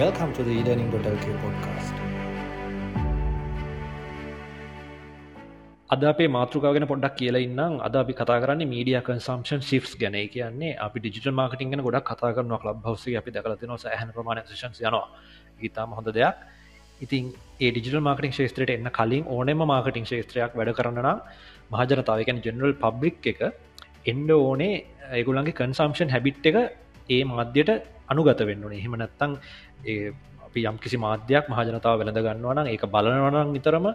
Welcome to the e-learning.lk podcast. අද අපේ මාතෘකාගෙන පොඩක් කියලා ඉන්නම්. අද අපි කතා කරන්නේ මීඩිය කන්සම්ෂන් ශිෆ්ස් ගැන. කියන්නේ අපි ඩිජිටල් මාර්කටින් ගැන ගොඩක් කතා කරනවා ක්ලබ් හවස් එකේ. අපි දැකලා තියෙනවා සෑහෙන ප්‍රමාණයක් සෙෂන්ස් යනවා. ඊටාම හොඳ දෙයක්. ඉතින් ඒ ඩිජිටල් මාර්කටින් ශේත්‍රයට එන්න කලින් ඕනෙම මාර්කටින් ශේත්‍රයක් වැඩ කරන්න නම් මහජනතාව ගැන ජෙනරල් පබ්ලික් එක එන්ඩ ඕනේ. ඒගුලන්ගේ කන්සම්ෂන් හැබිට් එක ඒ මාධ්‍යයට අනුගත වෙන්න ඕනේ. එහෙම නැත්තං අපි යම් කිසි මාධ්‍යයක් මහජනතාව වෙළඳ ගන්නවනම් ඒක බලනවනම් විතරම.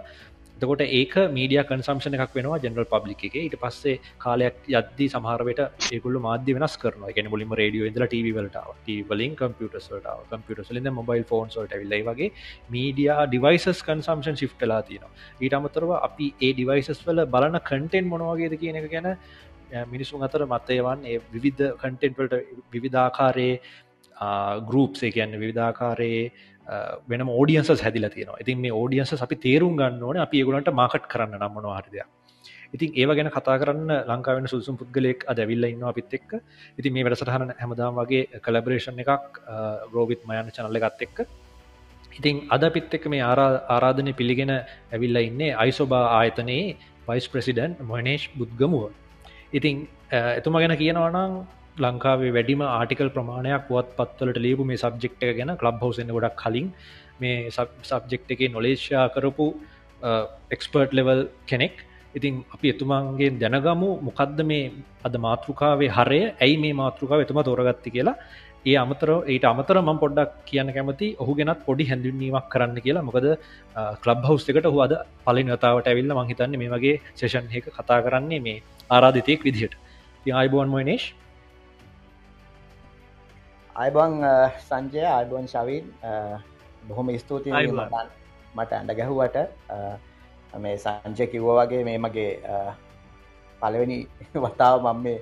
එතකොට ඒක මීඩිය කන්සම්ෂන එකක් වෙනවා ජනරල් පබ්ලික් එක. ඊට පස්සේ කාලයක් යද්දී සමහරවට ඒකුල්ල මාධ්‍ය වෙනස් කරන එක මුලිම රඩියෝ ඉදල ටවලටාව ටවලින් කම්පියටස්ලටාව කම්පියටස්ලින්ද මොබයිල් ෆෝන් සොට විල්ලයි වගේ මීඩිය ඩිවයිසස් කන්සම්ෂන් ශිප්ටලා තියෙනවා. ඊට අමතරව අපි ඒ ඩිවයිසස් වල බලන කටෙන් මොනවාගේද කියන එක ගැන මිනිසුන් අතර මතයවන් ඒ විවිධ කටෙන්ට්වලට විවිධාකාරයේ ගරුප්සේ කියන්න විවිධාකාරයේ වෙන ෝඩියන්ස හැදිල තියෙන ඉතින් මේ ෝඩියන්ස අපි තේරුම් ගන්න ඕන අපි ඒගුලන්ට මාකට් කරන්න නම්මන හරිදයක් ඉතින් ඒව ගැන කතා කරන්න ලංකාවෙන සුසුම් පුද්ගලෙක් අද ඇවිල්ල ඉන්න අපිත් එක්ක. ඉතින් මේ වැඩසටහන හැමදාම් වගේ කලබරේෂන් එකක් රෝවිත් මයන්න චනල්ල එකත් එක්ක. ඉතින් අද පිත් එක්ක මේ ආරාධනය පිළිගෙන ඇවිල්ල ඉන්නේ අයිසෝබා ආයතනයේ වයිස් ප්‍රසිඩන්් මොනේෂ් බුද්ගමුව ඉතින් එතුම ගැන කියනවනම් ලංකාවේ වැඩිම ආටිකල් ප්‍රමාණයක් පුවත් පත්වලට ලියපු මේ සබ්ජෙක්් එක ගැන කලබ් හවසන්න ගොඩක් කලින් මේ සබ්ජෙක්් එක නොලේෂයා කරපු එක්ස්පර්ට් ලෙවල් කෙනෙක්. ඉතින් අපි එතුමාන්ගේ දැනගමු මොකක්ද මේ අද මාතෘකාවේ හරය ඇයි මේ මාතෘකාව එතුම තෝරගත්ති කියලා. ඒ අමතර ඒට අමතර ම පොඩ්ඩක් කියන්න කැමති ඔහු ගෙනත් පොඩි හැඳුන්වීමක් කරන්න කියලා. මොකද කලබ් හවස් එකට හුවද පලින් වතාවට ඇවිල්ල මහිතන්න මේ වගේ සේෂන් එක කතා කරන්නේ මේ ආරාධිතයෙක් විදිහට. ආයිබෝන් මොනේෂ් අයිබං සංජය අයිබොන් ශවින් බොහොම ස්තුතියි මට ඇඩ ගැහුවට. මේ සංජය කිව්ව වගේ මේ මගේ පලවෙනි වතාව මම මේ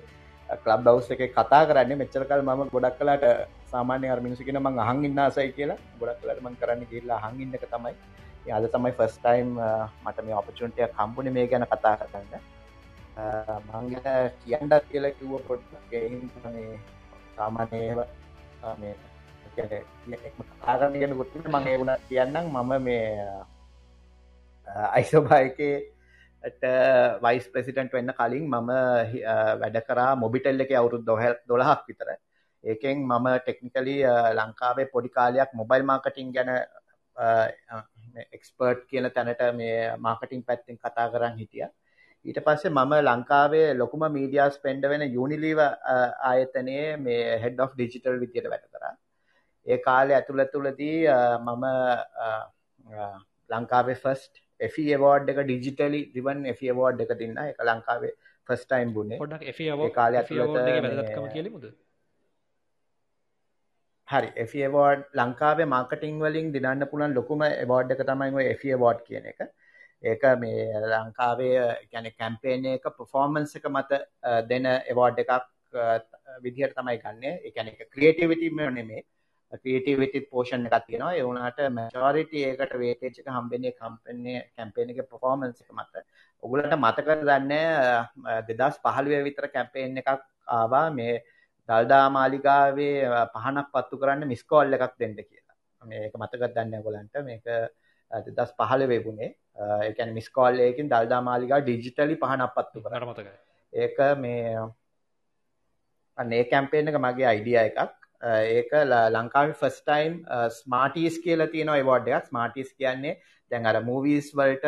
කලබ් බවස් එක කතා කරන්නේ. මෙච්චර කල් මම ගොඩක් කලාට සාමාන්‍ය අර්මිනිසිකෙන මං අහංගින්නාසයි කියලා. ගොඩක් කලට මං කරන්න කියලා හංගින්න එක තමයි. අද තමයි ෆස් ටයිම් මට මේ ඔපචුන්ටය කම්පුණ මේ ගැන කතා කරන්න. මංග කියන්නත් කියලා කිව්ව පොට් සාමානය ආරණ ගැන ගොත් මගේ වුණ කියන්නම්. මම මේ අයිසෝභායකේ වයිස් ප්‍රසිටන්ට් වෙන්න කලින් මම වැඩ කරා මොබිටෙල් එක අවුරුදු දොහැල් දොළහක් විතර. ඒකෙන් මම ටෙක්නිකලි ලංකාවේ පොඩි කාලයක් මොබයිල් මාර්කටිං ගැන එක්ස්පර්ට් කියන තැනට මේ මාර්කටිං පැත්තිෙන් කතා කරන්න හිටිය. ඊට පස්සේ මම ලංකාවේ ලොකුම මීඩියස් පෙන්ඩ වෙන යුනිලීව ආයතනයේ මේ හෙඩ් of ඩිජිටල් විදියට වැඩ කරා. ඒ කාලේ ඇතුළ තුළදී මම ලංකාවේ ෆස්ට් එෆ වෝඩ් එක ඩිජිටලි රිවන් එෆ වෝඩ් එක තින්න එක ලංකාවේ ෆස්ටයිම් බුණේ පොඩක් කාල ඇතුළත හරි එෆවෝඩ් ලංකාවේ මාර්කටිං වලින් දිනන්න පුළන් ලොකුම එවෝඩ් එක තමයි එෆ වෝඩ් කියන එක ඒක මේ ලංකාවේ ගැන කැම්පේන එක පොෆෝර්මන්ස් එක මත දෙන එවෝඩ් එකක් විදිහට තමයි ගන්න. එකන එක ක්‍රියටවිටම නෙමේ ක්‍රියටවිටි පෝෂන් එකක් තියෙනවා. ඒවුණට මචෝරිට ඒකට වේටේච් එක හම්බෙන්නේ කම්පන්නේ කැම්පේන එක පොෆෝර්මන්ස් එක මත. ඔගුලට මතකර දන්න දෙදස් පහළුව විතර කැම්පේෙන් එකක් ආවා මේ දල්දා මාලිකාවේ පහනක් පත්තු කරන්න මිස්කෝල් එකක් දෙන්න කියලා. මේක මතකත් දන්න ගොලන්ට මේක දස් පහල වේබුණේ එකන මිස්කෝල්ලයකින් දල්දා මාලිකා ඩිජිටලි පහනක් පත්තු කරමතක ඒක මේ අන්නේ කැම්පේෙන් එක මගේ අයිඩිය එකක්. ඒක ලංකාව ෆස්ටයිම් ස්මාටීස් කියල තියන එවෝඩ්ඩයක් ස්මාටිස් කියන්නේ දැන් අර මූවීස් වලට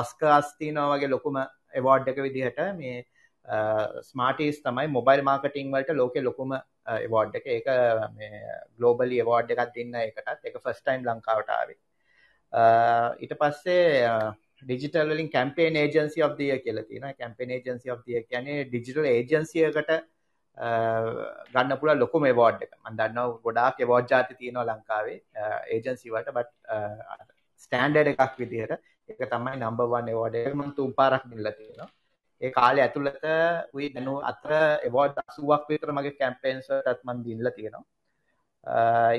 ඔස්කාස්තිනෝ වගේ ලොකුම එවෝඩ් එක විදිහට මේ ස්මාටස් තමයි මොබයිල් මාර්කටිං වලට ලෝක ලොකුම එවෝඩ් එක. ඒක ගලෝබලි එවෝඩ් එකක් දින්න එකටත් එක ෆස්ටයිම් ලංකාවටාවේ Uh, ඊට පස්සේ ඩිජිටල්ලින් කැම්පේන් ඒජන්සි of දිය කියලා තියෙන කැම්පේන් ඒජන්සි of දිය කියන්නේ ඩිජිටල් ඒජන්සියකට uh, ගන්න පුළ ලොකුම එවෝඩ් එක. මන් දන්නවා ගොඩාක් එවෝඩ් ජාති තියෙනවා ලංකාවේ uh, ඒජන්සි වලට. බට් ස්ටෑන්ඩඩ් එකක් විදිහට ඒක තමයි නම්බර් 1 එවෝඩ් එක. මම තුන් පාරක් දීලා තියෙනවා. ඒ කාලේ ඇතුළත උයි දනු අතර එවෝඩ් 80ක් විතර මගේ කැම්පේන්ස් වලටත් මම දීලා තියෙනවා.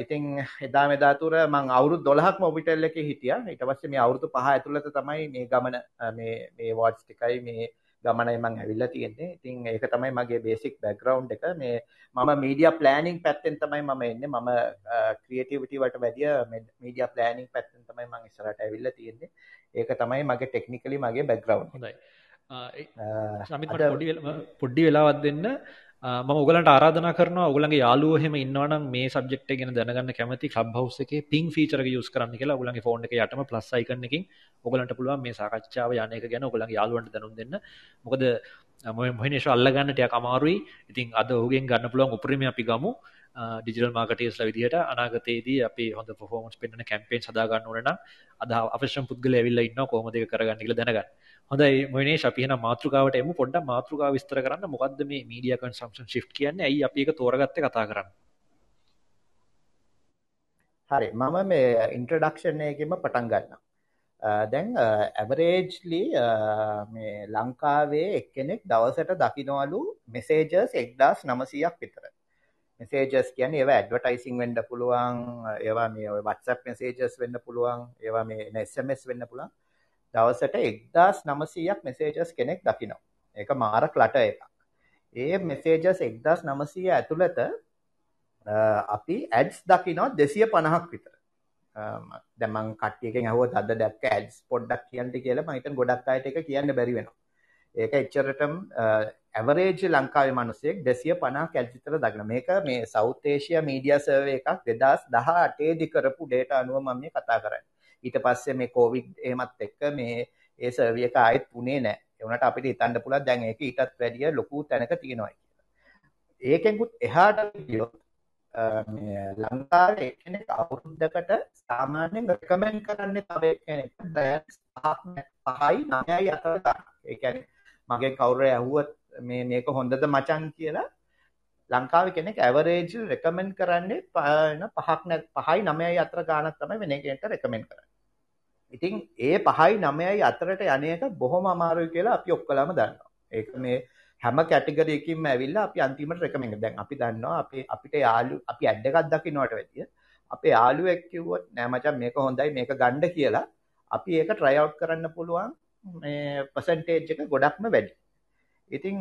ඉතින් එදා මෙදා තුර මං අවුරුදු 12ක්ම ඔබිටල් එකේ හිටියා ඊට පස්සේ මේ අවුරුදු පහ ඇතුළත තමයි මේ ගමන මේ මේ වොට්ස් ටිකයි මේ ගමනයි මං ඇවිල්ලා තියෙන්නේ. ඉතින් ඒක තමයි මගේ බේසික් බෑග්ග්‍රවුන්ඩ් එක. මේ මම මීඩියා ප්ලෑනින් පැත්තෙන් තමයි මම එන්නේ. මම ක්‍රියේටිවිටි වලට වැඩිය මීඩියා ප්ලෑනින් පැත්තෙන් තමයි මං ඉස්සරහට ඇවිල්ලා තියෙන්නේ. ඒක තමයි මගේ ටෙක්නිකලි මගේ බෑග්ග්‍රවුන්ඩ්. හොඳයි. සමිත් පොඩි පොඩ්ඩි වෙලාවත් දෙන්න මම ඔගලන්ට ආරාධනා කරනවා ඔගලන්ගේ යාළුවෝ එහෙම ඉන්නවනම් මේ සබ්ජෙක්ට් එක ගැන දැනගන්න කැමති ක්ලබ් හවුස් එකේ පින් ෆීචර් එක යූස් කරන්න කියලා ඔගලන්ගේ ෆෝන් එකේ යටම ප්ලස් අයිකන් එකකින් ඔගලන්ට පුළුවන් මේ සාකච්ඡාව යන එක ගැන ඔගලන්ගේ යාළුවන්ට දැනුම් දෙන්න. මොකද මොහිනේෂ අල්ලගන්න ටිකක් අමාරුයි. ඉතින් අද ඔහුගෙන් ගන්න පුළුවන් උපරිමය අපි ගමු. ඩිජිටල් මාර්කටර්ස්ලා විදිහට අනාගතයේදී අපි හොඳ පර්ෆෝමන්ස් පෙන්වන කැම්පේන්ස් හදා ගන්න ඕන නම් අද අවශ්‍යම පුද්ගලයා ඇවිල්ලා ඉන්නවා කොහොමද ඒක කරගන්න කියලා දැනගන්න. හොඳයි මොනේෂ් අපි එහෙනම් මාතෘකාවට එමු. පොඩ්ඩක් මාතෘකාව විස්තර කරන්න. මොකද්ද මේ මීඩියා කන්සම්ප්ෂන් ෂිෆ්ට් කියන්නේ? ඇයි අපි ඒක තෝරගත්තේ කතා කරන්න? හරි මම මේ ඉන්ට්‍රඩක්ෂන් එකකින්ම පටන් ගන්නවා. දැන් ඇවරේජ්ලි මේ ලංකාවේ එක්කෙනෙක් දවසට දකිනවලු මෙසේජර්ස් එක්දස් නමසීයක් විතර. මෙසේජස් කියන ඒවා ඇඩවටයිසිං වෙන්න පුළුවන් ඒවා මේ WhatsApp මෙසේජස් වෙන්න පුළුවන් ඒවා මේ SMS වෙන්න පුළුවන්. දවසට එක්දස් නමසීයක් මෙසේජස් කෙනෙක් දකිනවා. ඒක මාර කලට එකක්. ඒ මෙසේජස් එක්දස් නමසීය ඇතුළත අපි ඇඩ්ස් දකිනවා දෙසිය පණහක් විතර දැමන් කටියක හව අද දැක් ඇඩස් පොඩ්ඩක් කියන්ට කියලා මහිතන් ගොඩක් අයට එක කියන්න බැරි වෙනවා. ඒක එච්චරටම් ඇවරේජ් ලංකාවේ මනුසෙක් දෙසිය පනා කැල්චිතර දක්න මේක මේ සෞතේශය මීඩිය සර්ව එකක් දෙදස් දහ අටේදි කරපු ඩේට අනුව මම කතා කරන්න. ඊට පස්සේ මේ කෝවිඩ් එහෙමත් එක්ක මේ ඒ සර්විය එක ආයෙත් පුනේ නැහැ. ඒ වුණාට අපිට හිතන්න පුළුවන් දැන් ඒක ඊටත් වැඩිය ලොකු තැනක තියෙනවා කියලා. ඒකෙන්කුත් එහාට ගියොත් මේ ලංකාවේ කෙනෙක් අවුරුද්දකට සාමාන්‍යයෙන් රෙකමෙන්ඩ් කරන්නේ තව කෙනෙක් බ්‍රෑන්ඩ්ස් පහයි නවයයි අතර ගන්න. ඒ කියන්නේ මගේ කවුරු ඇහුවොත් මේ මේක හොඳද මචං කියලා ලංකාවේ කෙනෙක් ඇවරේජ් රෙකමෙන්ඩ් කරන්නේ පහක් නැත් පහයි නමයයි අතර ගානක් තමයි වෙන කෙනෙක්ට රෙකමෙන්ඩ් කරන්නේ. ඉතින් ඒ පහයි නමයයි අතරට යන එක බොහොම අමාරුයි කියලා අපි ඔක්කොලම දන්නවා. ඒක මේ හැම කැටගරි එකකින්ම ඇවිල්ලා අපි අන්තිමට රෙකමෙන්ඩ් දැන් අපි දන්නවා අපි අපිට යාළු අපි ඇඩ් එකක් දකින්නවට වැඩිය අපේ යාළුවෙක් කිව්වොත් නෑ මචං මේක හොඳයි මේක ගන්න කියලා අපි ඒක try out කරන්න පුළුවන් මේ percentage එක ගොඩක්ම වැඩි. ඉතින්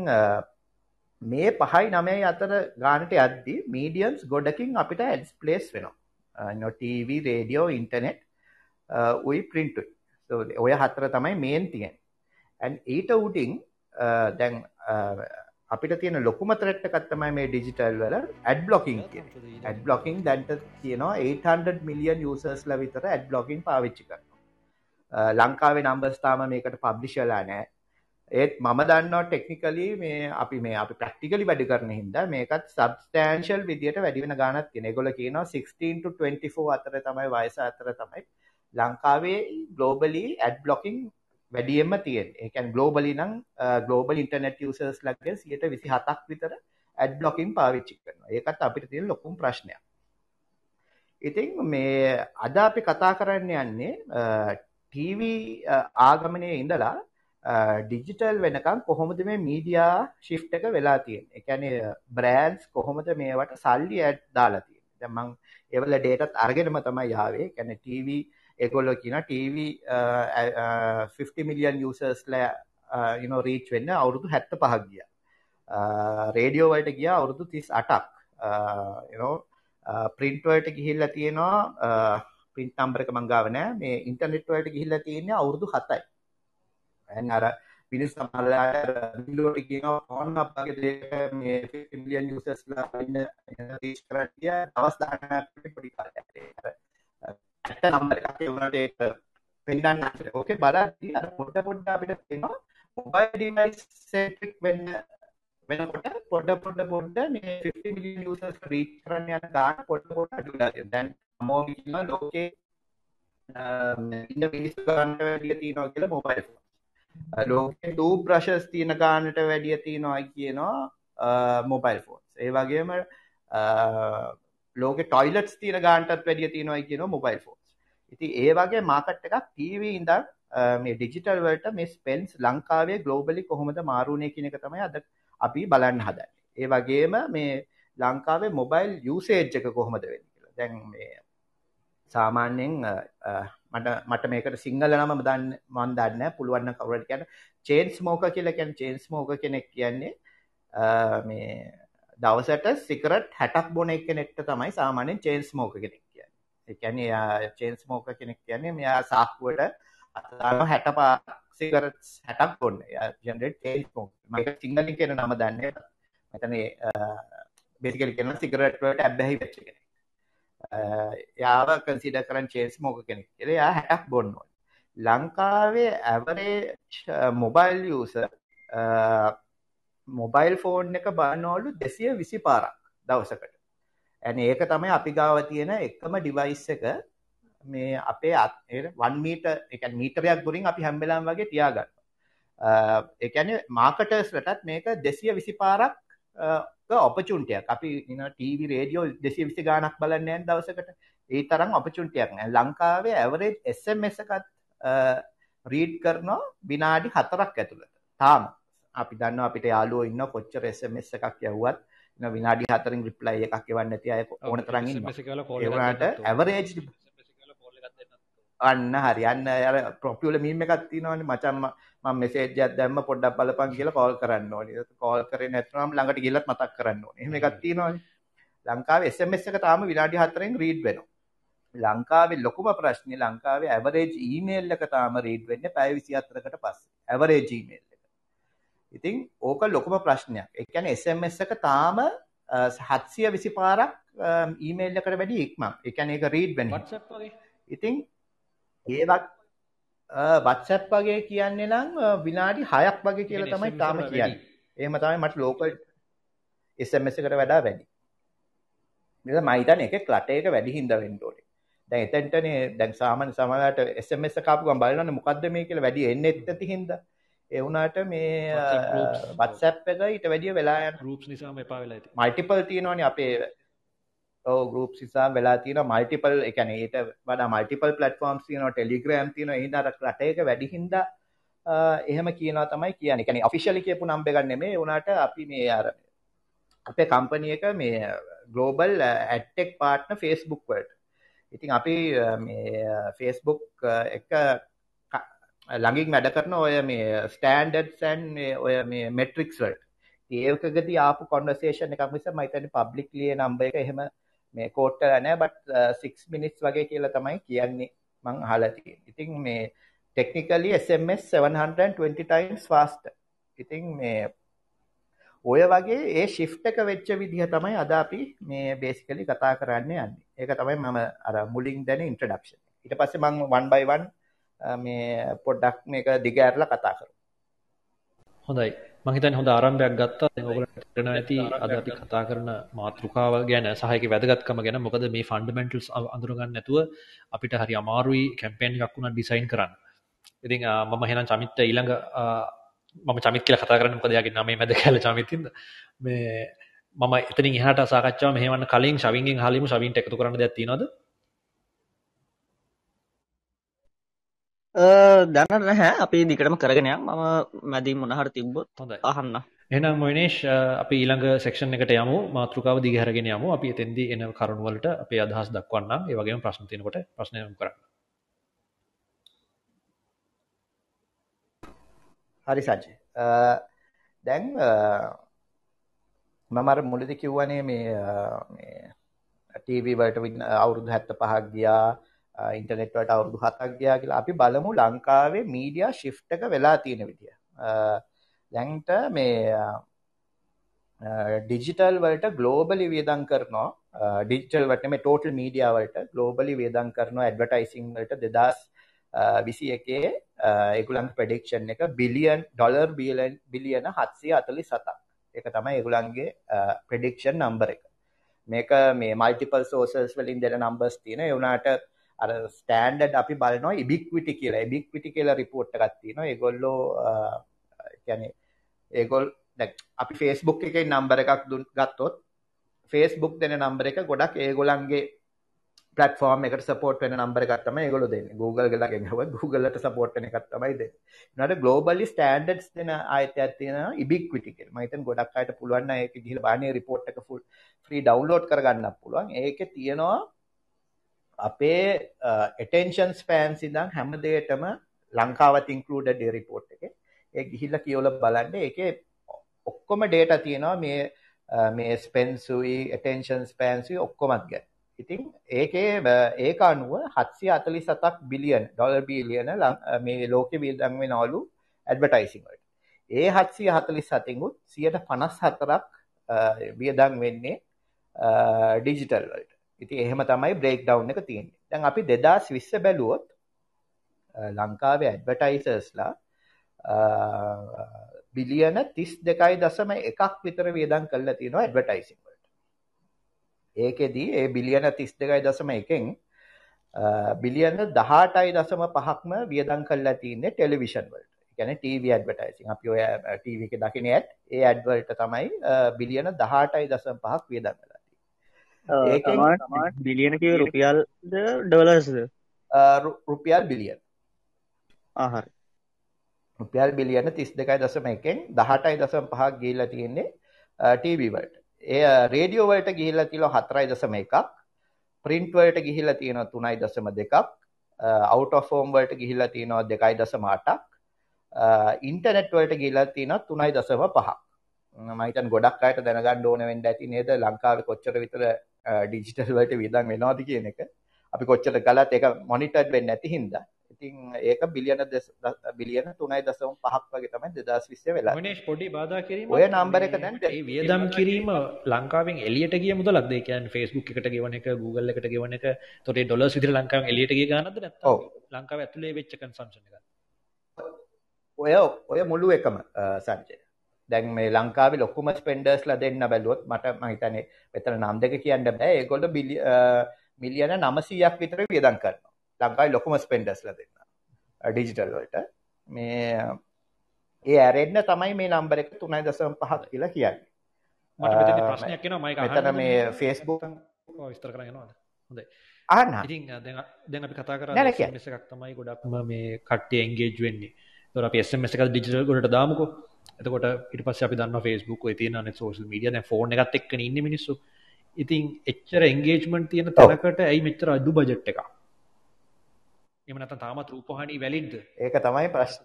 මේ පහයි නමයි අතර ගානට යද්දි මීඩියම්ස් ගොඩකින් අපිට ඇඩ්ස් ප්ලේස් වෙනවා. TV රේඩියෝ ඉන්ටර්නෙට් Uh, උයි ප්‍රින්ට් ඔය හතර තමයි මේන් තියෙන් ඇන් ඊට උටින් uh, දැන් uh, අපිට තියෙන ලොකුම තරට්ට කත්තමයි මේ ඩිජිටල් වල ඇඩ් බ්ලොකින් ඇඩ් බ්ලොකින් දැන්ට තියෙනවා 800 මිලියන් යසර්ස්ල විතර ඇඩ් බ්ලොකින් පාවිච්චි කරනවා. ලංකාවේ නම්බස්ථාම මේකට පබ්ලිෂලා නෑ ඒත් මම දන්නවා ටෙක්නිකලි මේ අපි මේ අපි ප්‍රක්ටිකලි වැඩි කරන හින්දා මේකත් සබස්ටෑන්ශල් විදිට වැඩිවෙන ගානත් තියෙන ගොල කියනවා 16 24 අතර තමයි වයස අතර තමයි ලංකාවේ ගලෝබලි ඇඩ් බ්ලොකින් වැඩියම තියෙන් එකන් ගලෝබලි නම් ගලෝබල් ඉන්ටර්නෙට් යසර්ස් ලක්ගේ සියට විසි හතක් විතර ඇඩ් බ්ලොකින් පාවිච්චි කරන ඒකත් අපිට තියෙන ලොකුම් ප්‍රශ්නයක්. ඉතින් මේ අද අපි කතා කරන්න යන්නේ ටීව ආගමනය ඉඳලා ඩිජිටල් වෙනකම් කොහොමද මේ මීඩියා ශිෆ්ට එක වෙලා තියෙන් එකන බ්‍රෑන්ස් කොහොමද මේවට සල්ලි ඇඩ් දාලා තිය දැමං එවල ඩේටත් අර්ගෙනම තමයි යාවේ කැන ටීවී ඒගොල්ලෝ කියන TV 50 මිලියන් යූසර්ස්ල යන රීච් වෙන්න අවුරුදු 75ක් ගියා. රේඩියෝ වලට ගියා අවුරුදු 38ක්. you know print වලට ගිහිල්ලා තියෙනවා print number එක මං ගාව නෑ. මේ ඉන්ටර්නෙට් වලට ගිහිල්ලා තියෙන්නේ අවුරුදු 7යි. දැන් අර මිනිස් සමහරලාට වින්ඩෝට කියනවා ෆෝන් අප් වගේ දෙයක මේ 50 මිලියන් යූසර්ස්ලා ඉන්න රීච් කරලා ගියා දවස් 10ක් පොඩි කාලයක්. ඇත්ත නම්බර එකක් වුණාට ඒක පෙන්වන්න ඕකේ බලද්දී අර පොඩ පොඩ අපිට පේනවා මොබයිල් ඩිවයිස් සෙන්ට්‍රික් වෙන්න වෙනකොට පොඩ පොඩ පොඩ මේ 50 මිලියන් යූසර්ස් රීච් කරන්න යන ගාන පොඩ පොඩ අඩු වෙලා තියෙනවා. දැන් අමෝ කියන ලෝකේ ඉන්න මිනිස්සු ගන්නට වැඩිය තියෙනවා කියලා මොබයිල් ෆෝන්. ලෝකේ ටූ බ්‍රෂස් තියෙන ගානට වැඩිය තියෙනවා කියනවා මොබයිල් ෆෝන්ස්. ඒ වගේම ලෝක ටොයිලට්ස් තියෙන ගාන්ටත් වැඩිය තියෙනවා කියන මොබයිල් ෆෝන්ස් ඉති ඒ වගේ මාකට් එකක් ටීව ඉඳන් මේ ඩිජිටල් වලට මේ ස්පෙන්ස් ලංකාවේ ගලෝබලි කොහොමද මාරුණය කියන එක තමයි අද අපි බලන්න හදන්නේ. ඒ වගේම මේ ලංකාවේ මොබයිල් යුසේජ් එක කොහොමද වෙන්නේ කියලා. දැන් මේ සාමාන්‍යයෙන් මට මට මේකට සිංහල නම දන්න මන් දන්න පුළුවන්න කවරට කියන චේන්ස් මෝක කියලා කියැන චේන්ස් මෝක කෙනෙක් කියන්නේ මේ දවසට සිකරට් හැටක් බොන එක නෙක්ට තමයි සාමානෙන් චේන්ස් මෝක කෙනෙක් කියන්න. එකැන චේන්ස් මෝක කෙනෙක් කියන්නේ මෙයා සාක්කුවට අතාම හැට පා සිකරත් හැටක් බොන්න. ජෙනරට චේන්ස් මෝක මක සිංහලින් කියන නම දන්න මෙතන බෙසිකල් කෙන සිකරට්වට ඇබැහි වෙච්ච කෙනෙක්. යාව කන්සිඩ කරන් චේස් මෝක කෙනෙක් කියල යා හැටක් බොන්නවා ලංකාවේ ඇවරේ මොබයිල් යස මොබයිල් ෆෝන් එක බන්නෝලු දෙසිය විසි පාරක් දවසකට. ඇන ඒක තමයි අපි ගාව තියෙන එකම ඩිවයිස් එක. මේ අපේ අත් වන් මීට එක මීටරයක් ගුරින් අපි හැම්බෙලාම් වගේ තියාගන්න එකන මාකටර්ස්ලටත් මේක දෙසිය විසි පාරක් ඔපචුන්ටයක් අපි ටීවි රේඩියෝ දෙසි විසි ගානක් බලන්නයන් දවසකට. ඒ තරම් ඔපචුන්ටයක් නෑ. ලංකාවේ ඇවරේජ් එස්මසකත් රීඩ් කරනවා විනාඩි හතරක් ඇතුළට තාම. අපි දන්න අපිට යාලුව ඉන්න කොච්චර එස්මස් එකක් යව්වත් විනාඩි හතරින් රිප්ලයි එකක් එවන්න ඇති අය ඕන තරග ඒවනට ඇවරේජ් අන්න හරියන්න අර ප්‍රොපියල මීම එකත් තිනවන මචන්ම ම මෙසේජත් දැම්ම පොඩ්ඩක් බලපන් කියලා කෝල් කරන්න ඕනි. කෝල් කර නැත්නම් ළඟට ගිලත් මතක් කරන්න ඕනේ. එහෙම එකක් තියෙනවානේ. ලංකාවේ SMS එක තාම විනාඩි 4න් රීඩ් වෙනවා. ලංකාවේ ලොකුම ප්‍රශ්නේ ලංකාවේ ඇවරේජ් ඊමේල් එක තාම රීඩ් වෙන්නේ පැය 24කට පස්සේ. ඇවරේජ් ඊමේල් ඉතින් ඕක ලොකුම ප්‍රශ්නයක්. ඒ කියන්නේ SMS එක තාම 720 පාරක් ඊමේල් එකට වැඩි ඉක්මන්. ඒ කියන්නේ ඒක රීඩ් වෙන්නේ. WhatsApp වගේ? ඉතින් ඒවත් වත්සැප් වගේ කියන්නේ නම් විනාඩි හයක් වගේ කියලා තමයි තාම කියන්න. ඒම තමයි මට ලෝකල් SMS එකට වඩා වැඩි. නිද? මයිතන එක ලට එක වැඩි හින්ද වෙන්ඩෝඩේ දැන් එතැන්ටනේ දැන් සාමන සමලට SMS කාපුගම් බලන්න මොකක්ද මේ කියලා වැඩි එන්න එත්තති හින්ද එවුනාට මේ වත්සැප් එක ඊට වැඩිය වෙලා ගරුප් නිසාම එපා වෙලා ඇති මල්ටිපල් තියෙනවානේ අපේ ගරුප් සිසා වෙලා තින මල්ටිපල් එකන ඒට වඩ මල්ටිපල් පලටෆෝර්ම් තියන ටෙලිග්‍රම් තියන හිදර රටයක වැඩිහින්ද එහෙම කියනවා තමයි කියන එකන ඔෆිශලි කියපු නම්බගන්න මේ වනාට අපි මේ අර අපේ කම්පනිය එක මේ ගලෝබල් ඇටෙක් පාට්න ෆේස්බුක් වලට. ඉතින් අපි මේ ෆේස්බුක් එක ළඟින් වැඩ කරන ඔය මේ ස්ටෑන්ඩඩ් සැන් ඔය මේ මෙට්‍රික්ස් වලට. ඒකගති ආපු කොන්වර්සේෂන් එකක් මිස මයිතන පබ්ලික් ලිය නම්බ එක එහෙම මේ කෝට්ට නෑ බට් 6 මිනිස් වගේ කියලා තමයි කියන්නේ මං අහලති ඉතින් මේ ටෙක්නිකලි SMS 720 ටයිම්ස් ෆාස්ට ඉතින් මේ ඔය වගේ ඒ ශිෆ්ට එක වෙච්ච විදිහ තමයි අද අපි මේ බේසිකලි කතා කරන්න යන්නේ. ඒක තමයි මම අර මුලින් දැන ඉන්ට්‍රඩක්ෂන් ඊට පස්සේ මං වන් බයි වන් මේ පොඩ්ඩක් මේක දිගඇරලා කතා කරු හොඳයි. මහිතන් හොඳ ආරම්භයක් ගත්තා. ඔගලට ටන ඇති අද අපි කතා කරන මාතෘකාව ගැන සහයක වැදගත්කම ගැන. මොකද මේ ෆන්ඩමෙන්ටල්ස් අඳුරගන්න නැතුව අපිට හරි අමාරුයි කැම්පේන් එකක් වුණා ඩිසයින් කරන්න. ඉතින් මම හෙනම් චමිත්ත ඊළඟ මම චමිත් කියලා කතා කරන්න මොකද යාගේ නමේ මැද කියලා චමිතින්ද මේ මම එතනින් එහාට සාකච්ඡාව මෙහෙවන්න කලින් ශවින්ගෙන් හාලිමු ශවින්ට එකතු කරන්න දෙයක් තියෙනවද දැන නැහැ. අපි දිකටම කරගෙනයක් මම මැදී මොනහර තිබ්බොත් හොඳයි. අහන්න. එනම් මොයිනේෂ් අපි ඊළඟ සෙක්ෂන් එකට යමු. මාතෘකාව දිගහරගෙන යමු. අපි එතෙන්දී එන කරුණුවලට අපේ අදහස් දක්වන්න ඒ වගේම ප්‍රශ්න තියෙනකොට ප්‍රශ්න යොමු කරන්න. හරි සජ්ජය දැන් මමර මුලදි කිව්වනේ මේ ටීවී වලට අවුරුදු හැත්ත පහක් ගියා ඉන්ටනෙට්වට අවුරුදු හතක් ගයා කියලා. අපි බලමු ලංකාවේ මීඩිය ශිෆ්ට එක වෙලා තියෙන විදිිය. දැන්ට මේ ඩිජිටල් වලට ගලෝබලි වියදන් කරනවා. ඩිජිටල් වට මේ ටෝටල් මීඩියාවලට ගලෝබලි වියදන් කරනවා ඇඩවටයිසිං වලට දෙදස් විසි එකේ එගුලන් ප්‍රඩික්ෂන් එක බිලියන් ඩොලර් බියලන් බිලියන හත්සිය අතලි සතක් එක තමයි එගුලන්ගේ ප්‍රඩික්ෂන් නම්බර එක. මේක මේ මල්ටිපල් සෝසස් වලින් දෙන නම්බර්ස් තියෙන. එවුනාට අර ස්ටෑන්ඩඩ් අපි බලනවා ඉබික්විටි කියලා. ඉබික්විටි කියලා රිපෝට් එකක් තියෙනවා. ඒගොල්ලෝ කියන්නේ ඒගොල් අපි ෆේස්බුක් එකේ නම්බර එකක් දුන් ගත්තොත් ෆේස්බුක් දෙන නම්බර එක ගොඩක් ඒගොල්ලන්ගේ පලටෆෝර්ම් එකට සපෝට් වෙන නම්බර එකත්තම ඒගොල දෙන්න. Google ගලගෙන් හව Googleලට සපෝට් වෙන එකත් තමයි දෙන්න. නට ගලෝබලි ස්ටන්ඩඩ්ස් දෙන අයතයක් තියෙන ඉබික්විටික මයිතන් ගොඩක් අයට පුළුවන් ඒක ගිහිල බානය රිපෝට් එක ෆුල් ්‍රී ඩවන්ලෝඩ් කරගන්න පුළුවන්. ඒක තියෙනවා අපේ එටෙන්ෂන් ස්පෑන්ස් ඉඳන් හැම දෙයටම ලංකාවත් ඉන්කලූඩ ඩේ රිපෝට් එක. ඒ ගිහිල්ල කියවල බලන්න. එක ඔක්කොම ඩේට තියෙනවා මේ මේ ස්පෙන්සුයි එටෙන්ෂන් ස්පෑන්සි ඔක්කොමත් ගැ ඉතින් ඒකේ ඒක අනුව හත්සි අතලි සතක් බිලියන් ඩොල බිලියන මේ ලෝක විල්දන්ව නවලු ඇඩවටයිසිංවට ඒ හත්සිය හතලි සතිකුත් සියට පනස් හතරක් වියදං වෙන්නේ ඩිජිටල් වලට. ඉති එහෙම තමයි බ්‍රේක් ඩව් එක තියෙන්නේ. දැන් අපි දෙදස් විස්ස බැලුවොත් ලංකාවේ ඇඩ්වටයිසර්ස්ලා බිලියන තිස් දෙකයි දසම එකක් විතර වියදන් කල්ල තියෙනවා ඇඩ්වටයිසිංවලට ඒකෙදී ඒ බිලියන තිස් දෙකයි දසම එකෙන් බිලියන දහටයි දසම පහක්ම වියදන් කල්ලා තියන්නේ ටෙලිවිෂන් වලට. ගැන ටව ඇඩ්වටයිසින් අපි ඔය ටව එක දකින ඇත්. ඒ ඇඩ්වල්ට තමයි බිලියන දහටයි දසම් පහක් කලා බිලියන කිව රුපියල් ඩොලර්ස්ද? රුපියල් බිලියන්. ආහර රුපියල් බිලියන තිස් දෙකයි දසම එකෙන් දහටයි දසම් පහක් ගිල්ල තියෙන්නේ ටීවීවලට ඒ රේඩියෝවලට ගිහිල්ල තිල හතරයි දසම එකක්. ප්‍රින්ට්වලට ගිහිල්ල තියෙන තුනයි දසම දෙකක්. අවුට ෆෝම්වලට ගිහිල්ල තියෙනවා දෙකයි දසම අටක්. ඉන්ටනෙට් වලට ගිහිල්ලා තියෙනවා තුනයි දසම පහක්. මම හිතන් ගොඩක් අයට දැනගන්න ඕන වෙන්න ඇති නේද? ලංකාවේ කොච්චර විතර ඩිජිටල් වලට වියදම් වෙනවද කියන එක. අපි කොච්චර කළත් ඒක මොනිටර්ඩ් වෙන්නේ නැති හින්දා. ඉතින් ඒක බිලියන බිලියන තුනයි දසම පහක් වගේ තමයි දෙදස් විස්සේ වෙලා. මනේෂ් පොඩි බාධා කිරීම ඔය නම්බර එක දැන් ඒ වියදම් කිරීම ලංකාවෙන් එලියට ගිය මුදලක් ඒ කියන්නේ Facebook එකට ගෙවන එක Google එකට ගෙවන එක. තොට ඩොලර්ස් විතර ලංකාවෙන් එලියට ගිය ගානක්ද නැත්නම් ඔව්. ලංකාවේ ඇතුලේ වෙච්ච කන්සම්ප්ෂන් එක ඔය ඔය මුළු එකම සංජය දැන් මේ ලංකාවේ ලොකුම ස්පෙන්ඩර්ස්ලා දෙන්න බැලුවොත් මට මම හිතන්නේ මෙතන නම් දෙක කියන්න බෑ. ඒගොල්ලෝ මිලියන 900ක් විතර වියදම් කරනවා. ලංකායි ලොකුම ස්පෙන්ඩස්ල දෙන්න. ඩිජිටල් වලට. මේ ඒ ඇරෙන්න්න තමයි මේ නම්බර එක තුනයි දසම් පහක් කියලා කියන්නේ. ප්‍රශ්නයක් න මයි මෙතන මේ ෆේස්බුක් විස්තර කරගෙනවාද හොඳයි. අන්න ඉතින් දැන් අපි කතා කර කියන්න. එකක් තමයි ගොඩක්ම මේ කට්ටිය එන්ගේජ් වෙන්නේ. තොර අපි SMS එකක් ඩිජිටල් ගොඩට දාමුකෝ එතකොට ඊට පස්සේ අපි Facebook ඔය තියෙන අනෙක් සෝෂල් මීඩියා දැන් ෆෝන් එකත් එක්කනේ ඉන්නේ මිනිස්සු. ඉතින් එච්චර එන්ගේජ්මන්ට් තියෙන තැනකට ඇයි මෙච්චර අඩු බජට් එකක්? එම නැත්නම් තාමත් රූපවාහිනී වැලිඩ්ද ඒක තමයි ප්‍රශ්න.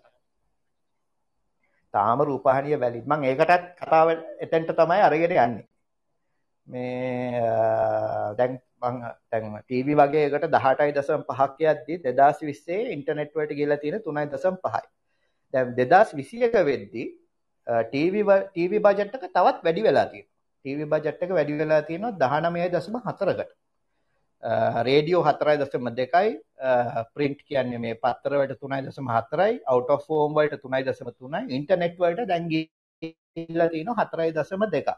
තාම රූපහානිය වැලිඩ් මං ඒකටත් කතාව එතෙන්ට තමයි අරගෙන යන්නේ. මේ දැන් දැන් ටීවී වගේ එකට 18.5ක් යද්දි 2020 ඉන්ටර්නෙට් වලට ගිහලා තියෙන 3.5යි දැන් 2021 වෙද්දි ටීවී ටීවී බජට් එක තවත් වැඩි වෙලා තියෙනවා ටීවී බජට් එක වැඩි වෙලා තියෙනවා 19.4කට රේඩියෝ හතරයි දසම දෙකයි ප්‍රින්ට් කියන්නේ මේ පත්තරවට තුනයි දසම හතරයි අවුට ඔෆ් ෆෝම් වලට තුනයි දසම තුනයි ඉන්ටර්නෙට් වලට දැන් ගිහිල්ලා තියෙනවා හතරයි දසම දෙක.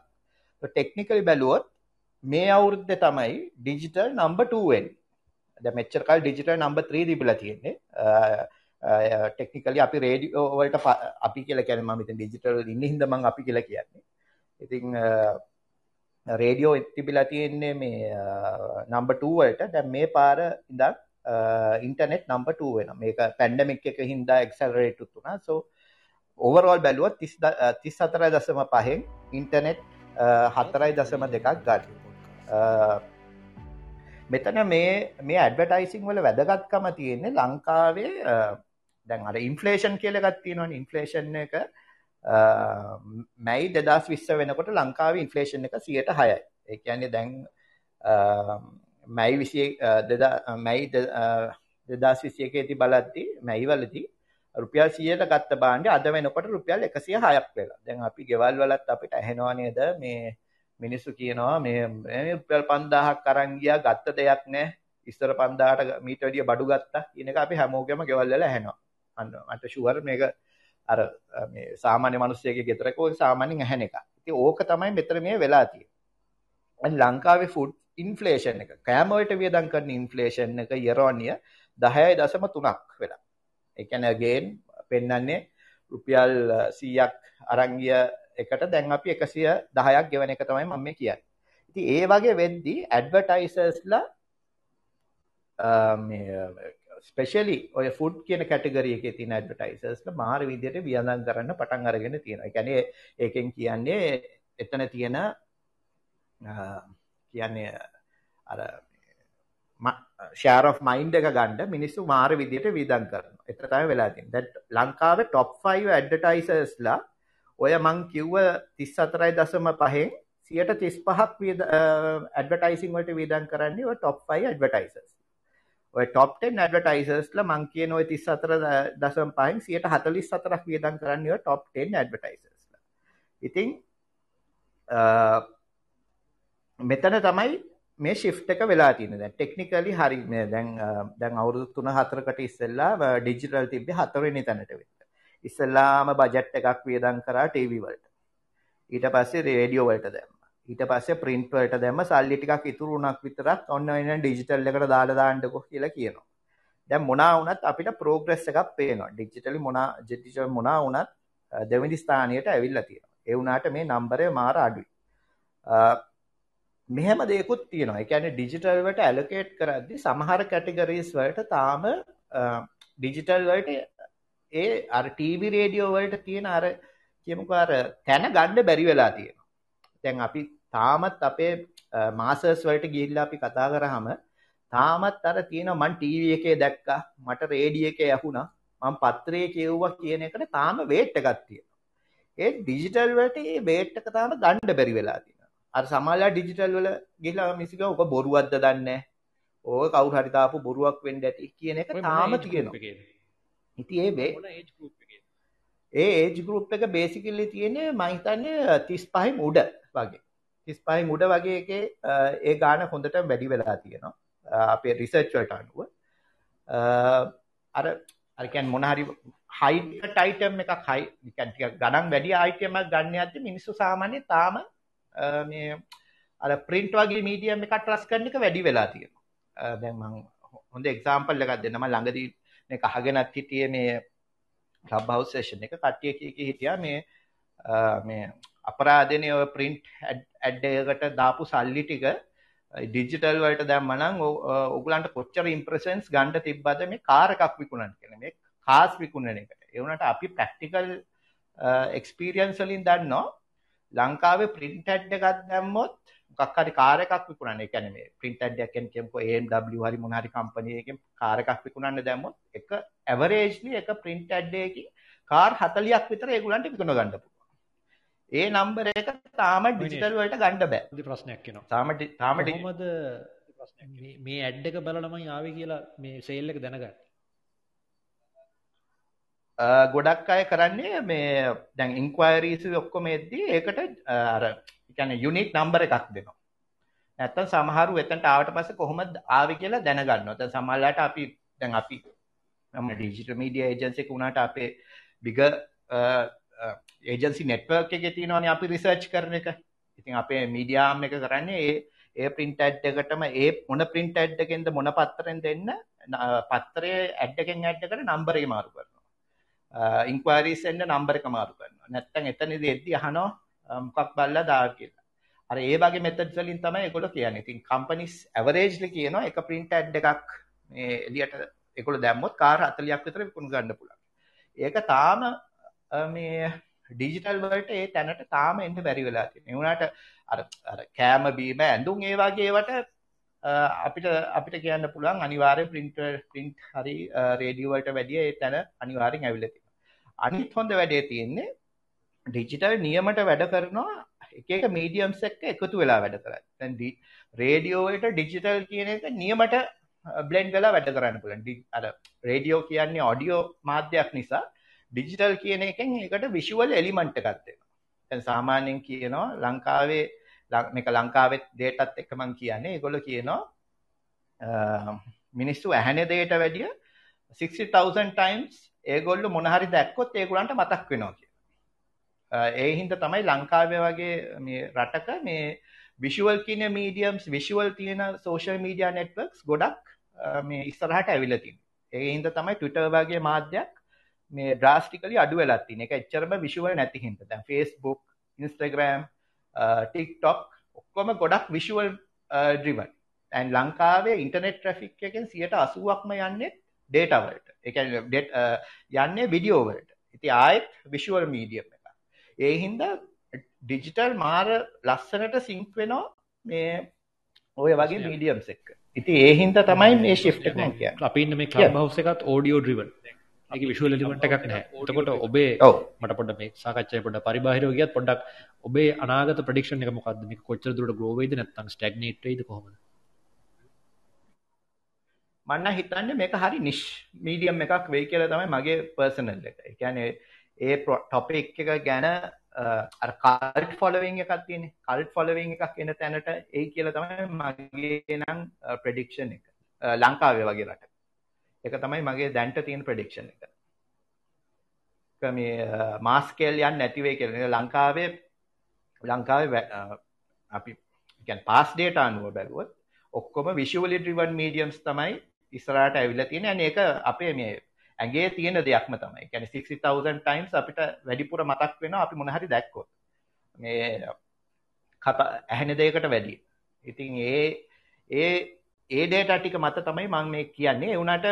ටෙක්නිකලි බැලුවොත් මේ අවුරුද්දේ තමයි ඩිජිටල් නම්බර් 2 වෙන්නේ. දැන් මෙච්චර කාල ඩිජිටල් නම්බර් 3 දීපලා තියෙන්නේ. ටෙක්නිකලි අපි රේඩියෝ වලට අපි කියලා කියන්නේ මම ඉතින් ඩිජිටල් ඉන්නේ හින්දා මම අපි කියලා කියන්නේ. ඉතින් රේඩියෝ තිබිලා තියෙන්නේ මේ නම්බර් 2 වලට දැන් මේ පාර ඉඳන් ඉන්ටර්නෙට් නම්බර් 2 වෙනවා. මේක පැන්ඩමික් එක හින්දා ඇක්සලරේට් වුණා. so overall බැලුවොත් 34.5න් ඉන්ටර්නෙට් 4.2ක් ගන්න. මෙතන මේ මේ ඇඩ්වර්ටයිසිං වල වැදගත්කම තියෙන්නේ ලංකාවේ දැන් අර ඉන්ෆ්ලේෂන් කියලා එකක් තියෙනවනේ. ඉන්ෆ්ලේෂන් එක මැයි දෙදස් විස්ස වෙනකොට ලංකාව ඉන්ෆලේෂන් එක සියට හයයි. ඒ කියන්නේ දැන් මැයි විසිය මැයි දෙදස් විසියක ඇති බලද්දි මැයිවලදී රුපියල් සියයට ගත්ත බාන්ඩ අද වෙනකොට රුපියල් එකසිය හයක් වෙලා. දැන් අපි ගෙවල් වලත් අපිට ඇහෙනවා නේද? මේ මිනිස්සු කියනවා මේ රුපියල් පන්දාහක් කරංගියා ගත්ත දෙයක් නෑ. ඉස්සර පන්දාට මීට වැඩිය බඩු ගත්තා කියන එක අපි හැමෝගෙම ගෙවල් වල ඇහෙනවා. අන්න මට ෂුවර් මේක අර මේ සාමාන්‍ය මිනිස්සෙගේ ගෙදරක ඔය සාමාන්‍යයෙන් ඇහෙන එක. ඉතින් ඕක තමයි මෙතන මේ වෙලා තියෙන්නේ. ලංකාවේ ෆුඩ් ඉන්ෆ්ලේෂන් එක කෑම වලට වියදම් කරන ඉන්ෆ්ලේෂන් එක year on year 10.3ක් වෙලා. ඒ කියන්නේ again පෙන්වන්නේ රුපියල් 100ක් අරන් ගිය එකට දැන් අපි 110ක් ගෙවන එක තමයි මම මේ කියන්නේ. ඉතින් ඒ වගේ වෙද්දී ඇඩ්වර්ටයිසර්ස්ලා මේ ස්පෙෂලි ඔය ෆුඩ් කියන කැටගරිය එකේ තියෙන ඇඩ්වර්ටයිසර්ස්ලා මාර විදියට වියදම් කරන්න පටන් අරගෙන තියෙනවා. ඒ කියන්නේ ඒකෙන් කියන්නේ එතන තියෙන කියන්නේ අර ෂාර් of මයින්ඩ් එක ගන්න මිනිස්සු මාර විදියට වියදම් කරනවා. එතන තමයි වෙලා තියෙන්නේ. දැන් ලංකාවේ top 5 ඇඩ්වර්ටයිසර්ස්ලා ඔය මං කිව්ව 34.5න් 135ක් වියද ඇඩ්වර්ටයිසින් වලට වියදම් කරන්නේ ඔය top 5 ඇඩ්වර්ටයිසර්ස්. ඔය top 10 ඇඩ්වර්ටයිසර්ස්ලා මං කියන ඔය 34.5න් 144ක් වියදම් කරන්නේ ඔය top 10 ඇඩ්වර්ටයිසර්ස්ලා. ඉතින් මෙතන තමයි මේ ශිෆ්ට් එක වෙලා තියෙන්නේ. දැන් ටෙක්නිකලි හරි මේ දැන් දැන් අවුරුදු 3-4කට ඉස්සෙල්ලා ඩිජිටල් තිබ්බේ හතරවෙනි තැනට වෙන්න. ඉස්සෙල්ලාම බජට් එකක් වියදම් කරා ටීවී වලට. ඊට පස්සේ රේඩියෝ වලට දැම්මා. ඊට පස්සේ ප්‍රින්ට් වලට දැම්ම සල්ලි ටිකක් ඉතුරු වුණක් විතරක් ඔන්න එන ඩිජිටල් එකට දාලා දාන්නකෝ කියලා කියනවා. දැන් මොනා වුණත් අපිට ප්‍රෝග්‍රස් එකක් පේනවා. ඩිජිටලි මොනා ඩිජිටල් මොනා වුණත් දෙවෙනි ස්ථානයට ඇවිල්ලා තියෙනවා. ඒ වුණාට මේ නම්බරය මාර අඩුයි. මෙහෙම දෙයකුත් තියෙනවා. ඒ කියන්නේ ඩිජිටල් වලට ඇලොකේට් කරද්දී සමහර කැටගරිස් වලට තාම ඩිජිටල් වලට ඒ අර ටීවී රේඩියෝ වලට තියෙන අර කියමුකෝ අර තැන ගන්න බැරි වෙලා තියෙනවා. දැන් අපි තාමත් අපේ මාසර්ස් වලට ගිහිල්ලා අපි කතා කරාම තාමත් අර තියෙනවා මං ටීවී එකේ දැක්කා මට රේඩියෝ එකේ ඇහුණා මං පත්‍රයේ කියවුවා කියන එකට තාම වේට් එකක් තියෙනවා. ඒ ඩිජිටල් වලට මේ වේට් එක තාම ගන්න බැරි වෙලා තියෙනවා. අර සමහරලා ඩිජිටල් වල ගිහලා මිසික ඔක බොරුවක්ද දන්නේ ඕක කවුරු හරි තාපු බොරුවක් වෙන්න ඇති කියන එක තාම තියෙනවා. ඉතින් ඒ වේ ඒ ඒජ් ගෲප් එක බේසිකලි තියෙන්නේ මම හිතන්නේ 35 උඩ වගේ. 35 උඩ වගේ එකේ ඒ ගාන හොඳට වැඩි වෙලා තියෙනවා. අපේ රිසර්ච් වලට අනුව. අර අර කියන්නේ මොන හරි හයිට් අයිටම් එකක් හයි කියන්නේ ටිකක් ගණන් වැඩි අයිටම් එකක් ගන්න යද්දි මිනිස්සු සාමාන්‍යයෙන් තාම මේ අර ප්‍රින්ට් වගේ මීඩියම් එකක් ට්‍රස් කරන එක වැඩි වෙලා තියෙනවා. දැන් මම හොඳ එක්සාම්පල් එකක් දෙන්නම්. මම ළඟදී මේක අහගෙනත් හිටියේ මේ ක්ලබ් හවුස් සෙෂන් එක කට්ටිය කී කී හිටියා මේ මේ අපරාධනේ ඔය ප්‍රින්ට් ඇඩ් එකකට දාපු සල්ලි ටික ඩිජිටල් වලට දැම්මනම් ඔයගලන්ට කොච්චර ඉම්ප්‍රෙෂන්ස් ගන්න තිබ්බද මේ කාර් එකක් විකුණන්න කියලා. මේ කාස් විකුණන එකට. ඒ වුණාට අපි ප්‍රැක්ටිකල් එක්ස්පීරියන්ස් වලින් දන්නවා ලංකාවේ ප්‍රින්ට් ඇඩ් එකක් දැම්මොත් මොකක් හරි කාර් එකක් විකුණන්න. ඒ කියන්නේ මේ ප්‍රින්ට් ඇඩ් එකක් කියන්නේ කියමුකෝ AMW හරි මොන හරි කම්පැනි එකකින් කාර් එකක් විකුණන්න දැම්මොත් එක ඇවරේජ්ලි එක ප්‍රින්ට් ඇඩ් එකකින් කාර් 40ක් විතර ඒගොල්ලන්ට විකුණ ගන්න පුළුවන්. ඒ නම්බර එක තාම ඩිජිටල් වලට ගන්න බෑ. ප්‍රශ්නයක් එනවා. තාම තාම කොහොමද මේ ඇඩ් එක බලලමයි ආවේ කියලා මේ සේල් එක දැනගන්නේ? ගොඩක් අය කරන්නේ මේ දැන් ඉන්ක්වයරීස් ඔක්කොම එද්දී ඒකට අර කියන්නේ යුනික් නම්බර එකක් දෙනවා. නැත්තම් සමහරු එතනට ආවට පස්සේ කොහොමද ආවේ කියලා දැනගන්නවා. දැන් සමහරලාට අපි දැන් අපි මම ඩිජිටල් මීඩියා ඒජන්සි එක උනාට අපේ බිග ඒජන්සි නෙට්වර්ක් එකේ තියෙනවානේ අපි රිසර්ච් කරන එක. ඉතින් අපේ මීඩියා ආම් එක කරන්නේ ඒ ඒ print ad එකටම ඒ මොන print ad එකෙන්ද මොන පත්තරෙන් දෙන්න පත්තරයේ ad එකෙන් ad එකට නම්බර එක මාරු කරනවා. ඉන්ක්වයරිස් එන්න නම්බර එක මාරු කරනවා. නැත්තම් එතනදී එද්දි අහනවා මොකක් බලලා දාන්න කියලා. අර ඒ වගේ මෙතඩ්ස් වලින් තමයි ඒගොල්ලෝ කියන්නේ. ඉතින් කම්පනිස් ඇවරේජ්ලි කියනවා එක print ad එකක් මේ එළියට ඒගොල්ලෝ දැම්මොත් කාර් 40ක් විතර විකුණු ගන්න පුළුවන්. ඒක තාම මේ ඩිජිටල් වලට ඒ තැනට තාම එන්න බැරි වෙලා තියෙනවා. ඒ වුණාට අර අර කෑම බීම ඇඳුම් ඒ වගේ ඒවට අපිට අපිට කියන්න පුළුවන් අනිවාර්යෙන් print print හරි රේඩියෝ වලට වැඩිය ඒ තැන අනිවාර්යෙන් ඇවිල්ලා තියෙනවා. අනිත් හොඳ වැඩේ තියෙන්නේ ඩිජිටල් නියමට වැඩ කරනවා එක එක මීඩියම්ස් එක්ක එකතු වෙලා වැඩ කරන්නේ. දැන් රේඩියෝ වලට ඩිජිටල් කියන එක නියමට බ්ලෙන්ඩ් වෙලා වැඩ කරන්න පුළුවන්. අර රේඩියෝ කියන්නේ ඔඩියෝ මාධ්‍යයක් නිසා ඩිජිටල් කියන එකෙන් ඒකට විෂුවල් එලිමන්ට් එකක් දෙනවා. දැන් සාමාන්‍යයෙන් කියනවා ලංකාවේ මේක ලංකාවෙත් දේටත් එක මං කියන්නේ ඒගොල්ලෝ කියනවා මිනිස්සු ඇහෙන දේට වැඩිය 60000 times ඒගොල්ලෝ මොන හරි දැක්කොත් ඒගොල්ලන්ට මතක් වෙනවා කියලා. ඒ හින්දා තමයි ලංකාවේ වගේ මේ රටක මේ විෂුවල් කියන මීඩියම්ස් විෂුවල් තියෙන සෝෂල් මීඩියා නෙට්වර්ක්ස් ගොඩක් මේ ඉස්සරහට ඇවිල්ලා තියෙන්නේ. ඒ හින්දා තමයි Twitter වගේ මාධ්‍යයක් මේ ඩ්‍රාස්ටිකලි අඩු වෙලා තියෙන්නේ. ඒක එච්චරම විෂුවල් නැති හින්දා. දැන් Facebook, Instagram uh, ටික්ටොක් ඔක්කොම ගොඩක් විශුවල් ඩ්‍රිවන් ඇන් ලංකාවේ ඉන්ටනෙට් ට්‍රෆික් එකෙන් සියට අසුවක්ම යන්නේ ඩේටවලට එක uh, යන්නේ විඩියෝවලට ඉති ආයෙත් විශුවල් මීඩියම් එක ඒ හින්ද ඩිජිටල් මාර ලස්සනට සිංක් වෙනවා මේ ඔය වගේ මීඩියම්ස් එක්ක. ඉති ඒහින්ද තමයි මේ ශිෆ්ටක් කිය අපින්න මේ කලබ් හවස එකත් ඕඩියෝ ඩ්‍රිවන් එක විශුවල ලිවට එකක් නෑ එතකොට ඔබේ ඔව්. මට පොඩ මේ සාකච්ඡය පොඩ පරිබාහිරව ගියත් පොඩක් ඔබේ අනාගත ප්‍රඩික්ෂන් එක මොකක්ද මේ කොච්චර දුරට ග්‍රෝවේද නැත්නම් ස්ටැග්නේට් වෙයිද කොහොමද? මන්න හිතන්න මේක හරි නිශ් මීඩියම් එකක් වෙයි කියලා තමයි මගේ පර්සනල් එක. ඒ කියන්නේ ඒ ටොපික් එක ගැන කල්ට් ෆොලවිං එකක් තියෙන කල්ට් ෆොලවිං එකක් එන තැනට ඒ කියලා තමයි මගේ නම් ප්‍රඩික්ෂන් එක. ලංකාවේ වගේ රට එක තමයි මගේ දැන්ට තියෙන ප්‍රඩික්ෂන් එක. මේ මාස්කේල් යන් නැතිවේ කියල. ලංකාවේ ලංකාවේ අපි පාස් ඩේට අනුව බැලුවත් ඔක්කොම විශවලි ඩ්‍රිවන් මීඩියම්ස් තමයි ඉස්රාට ඇවිල්ල තියෙන ඇන එක අපේ මේ ඇගේ තියෙන දෙයක්ම තමයි. කැන 60,000 ටයිම්ස් අපිට වැඩිපුර මතක් වෙන අපි මොනහරි දැක්කොත්. මේ කතා ඇහෙන දෙයකට වැඩි ඉතින් ඒ ඒ ඒ ඩේට ටික මත තමයි මං මේ කියන්නේ. එවුනට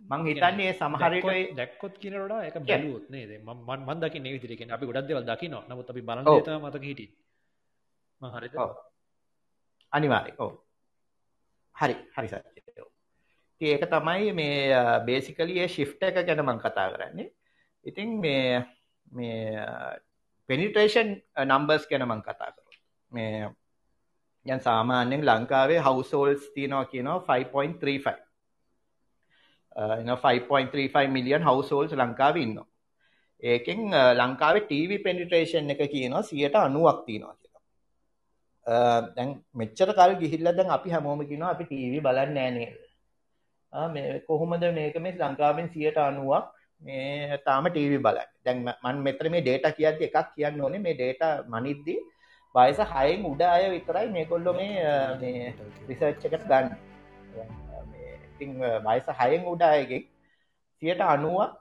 මං හිතන්නේ සමහරට දැක්කොත් කියනට එක බැලුවොත් නේද? මන් මන් දකි නවිතිරෙන අපි ගොඩක් දෙවල් දකින නමුත් අපි බල මතක හිටි හරි අනිවාරය ඕ හරි. හරි සත්‍යයෝ. ඒක තමයි මේ බේසිකලිය ශිෆ්ට එක ගැන මං කතා කරන්නේ. ඉතින් මේ මේ පෙනිට්‍රේෂන් නම්බර්ස් ගැන මං කතා කරු මේ යන් සාමාන්‍යෙන් ලංකාවේ හවසෝල්ස් තියනවා කියනවා 5.35 5.35 මිලියන් හවසෝල්ස් ලංකාව ඉන්න ඒකෙන් ලංකාවේ ටීවි පෙනිට්‍රේෂන් එක කියනවා සියට අනුවක් තියනවා දැන් මෙච්චර කල් ගිහිල්ල දැන් අපි හැමෝම කිනවා අපි ටීවී බලන්න ෑනේ මේ කොහොමද මේක මේ ලංකාවෙන් සියට අනුවක් මේ තාම ටීවි බලන්න? දැන් මන් මෙතර මේ ඩේට කියද්ද එකක් කියන්න ඕනේ. මේ ඩේට මනිද්දී වයස හයෙන් උඩ අය විතරයි මේකොල්ලො මේ රිසර්ච් එකට ගන්න. ඉතිං වයස හයෙන් උඩ අයගෙක් සියට අනුවක්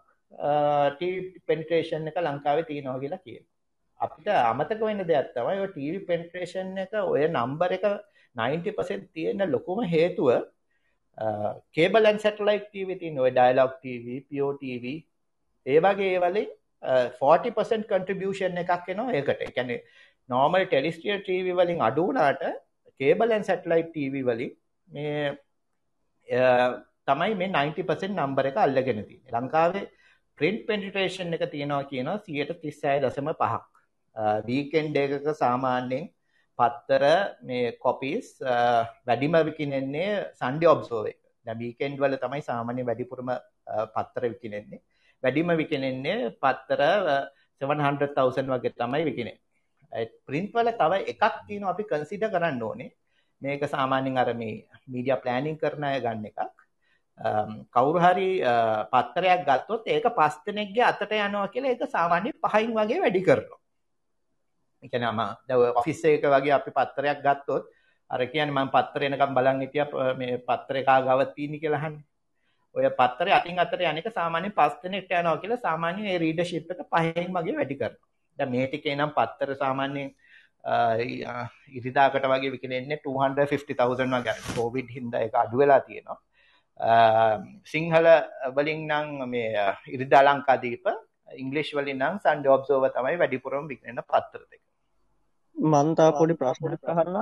පෙන්ට්‍රේෂන් එක ලංකාවේ තියනවා කියලා කියන අපිට අමතක වෙන්න දෙයක් තමයි ඔය ටීවි පෙන්ට්‍රේෂන් එක ඔය නම්බර එක 90% තියෙන ලොකුම හේතුව කේබල් ඇන් සැටලයිට් ටීවී තියෙන ඔය ඩයලොග් ටීවී පියෝ ටීවී ඒ වගේ ඒවලින් 40% කන්ට්‍රිබියුෂන් එකක් එනවා ඒකට. ඒ කියන්නේ නෝමල් ටෙලිස්ටියර් ටීවී වලින් අඩු වුණාට කේබල් ඇන් සැටලයිට් ටීවී වලින් මේ තමයි මේ 90% නම්බර එක අල්ලගෙන තියෙන්නේ. ලංකාවේ ප්‍රින්ට් පෙන්ට්‍රේෂන් එක තියෙනවා කියනවා 136.5ක් වීකෙන්ඩ එකක සාමාන්‍යයෙන් පත්තර මේ කොපිස් වැඩිම විකිනෙන්නේ සන්ඩි ඔබ්සෝවේ දැබීකෙන්ඩ් වල තමයි සාමාන්‍ය වැඩිපුරම පත්තර විකිනෙන්නේ. වැඩිම විකිනෙන්නේ පත්තර 700,000 වගේ තමයි විකිනේ ප්‍රින්ට් වල තව එකක් තියෙන අපි කන්සිඩ කරන්න ඕනේ. මේක සාමාන්‍යෙන් අර මේ මීඩිය ප්ලෑනිින් කරන අය ගන්න එකක්. කවුරු හරි පත්තරයක් ගත්තොත් ඒක පස්තනෙක්ගේ අතට යනවා කියලා ඒක සාමාන්‍ය පහින් වගේ වැඩි කරනවා. එකන අම දව ඔෆිස්ස එක වගේ අපි පත්තරයක් ගත්තොත් අර කියන්න මම පත්තරයනකම් බලන් හිටිය මේ පත්තර එකා ගව තිීනි කියලහන්න ඔය පත්තර අතින් අතර යනක සාමාන්‍ය පස්තනෙක්ට යනවා කියලා සාමාන්‍ය රීඩ ශිප් එක පහෙන් වගේ වැඩි කර ද මේටික නම් පත්තර සාමාන්‍යයෙන් ඉරිදාකට වගේ විකනෙන්නේ 250,000 වගේ කෝවිඩ් හින්ද එක අඩුවෙලා තියෙනවා. සිංහල වලින් නං මේ ඉරිදා ලංකාදීප ඉංගලිෂ් වලින් නම් සන්ඩ ඔබ්සෝව තමයි වැඩිපුරම් වික්නෙන පත්තර දෙක. මන්තා පොඩි ප්‍රශ්නයක් අහන්න.